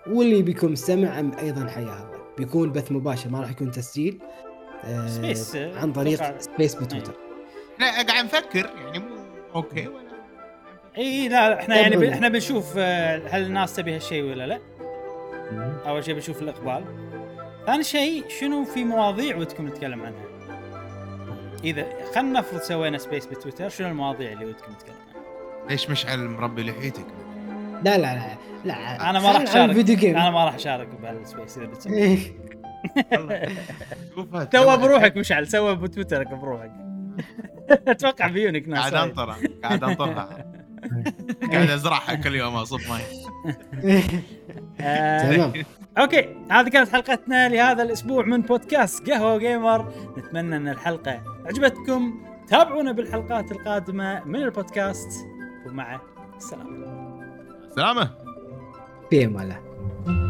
واللي بيكون مستمع أيضا حياه الله. بيكون بث مباشر ما راح يكون تسجيل. space، أه، عن طريق. space بتويتر. إحنا قاعد نفكر يعني مو أوكي ولا؟ إي لا لا، إحنا يعني ب... إحنا بنشوف آه، هل الناس تبي هالشيء ولا لا؟ أول شيء بنشوف الإقبال. ثاني شيء شنو في مواضيع ودكم نتكلم عنها؟ إذا خلينا نفرض سوينا space بتويتر شنو المواضيع اللي ودكم نتكلم عنها؟ ليش مشعل مربي لحيتك؟ لا لا لا لا أنا ما راح أشارك. أنا ما راح أشارك بهال space إذا بتسوي إيه. تو بروحك مشعل سوى بتويترك بروحك. أتوقع بيونك ناس قاعد وايد. انطر قاعد انطرها قاعد ازرعها كل يوم أصب ماي. آه، تمام. أوكي هذه كانت حلقتنا لهذا الأسبوع من بودكاست قهوة جيمر. نتمنى أن الحلقة عجبتكم تابعونا بالحلقات القادمة من البودكاست. ومع السلامة. سلامة. في أمان الله.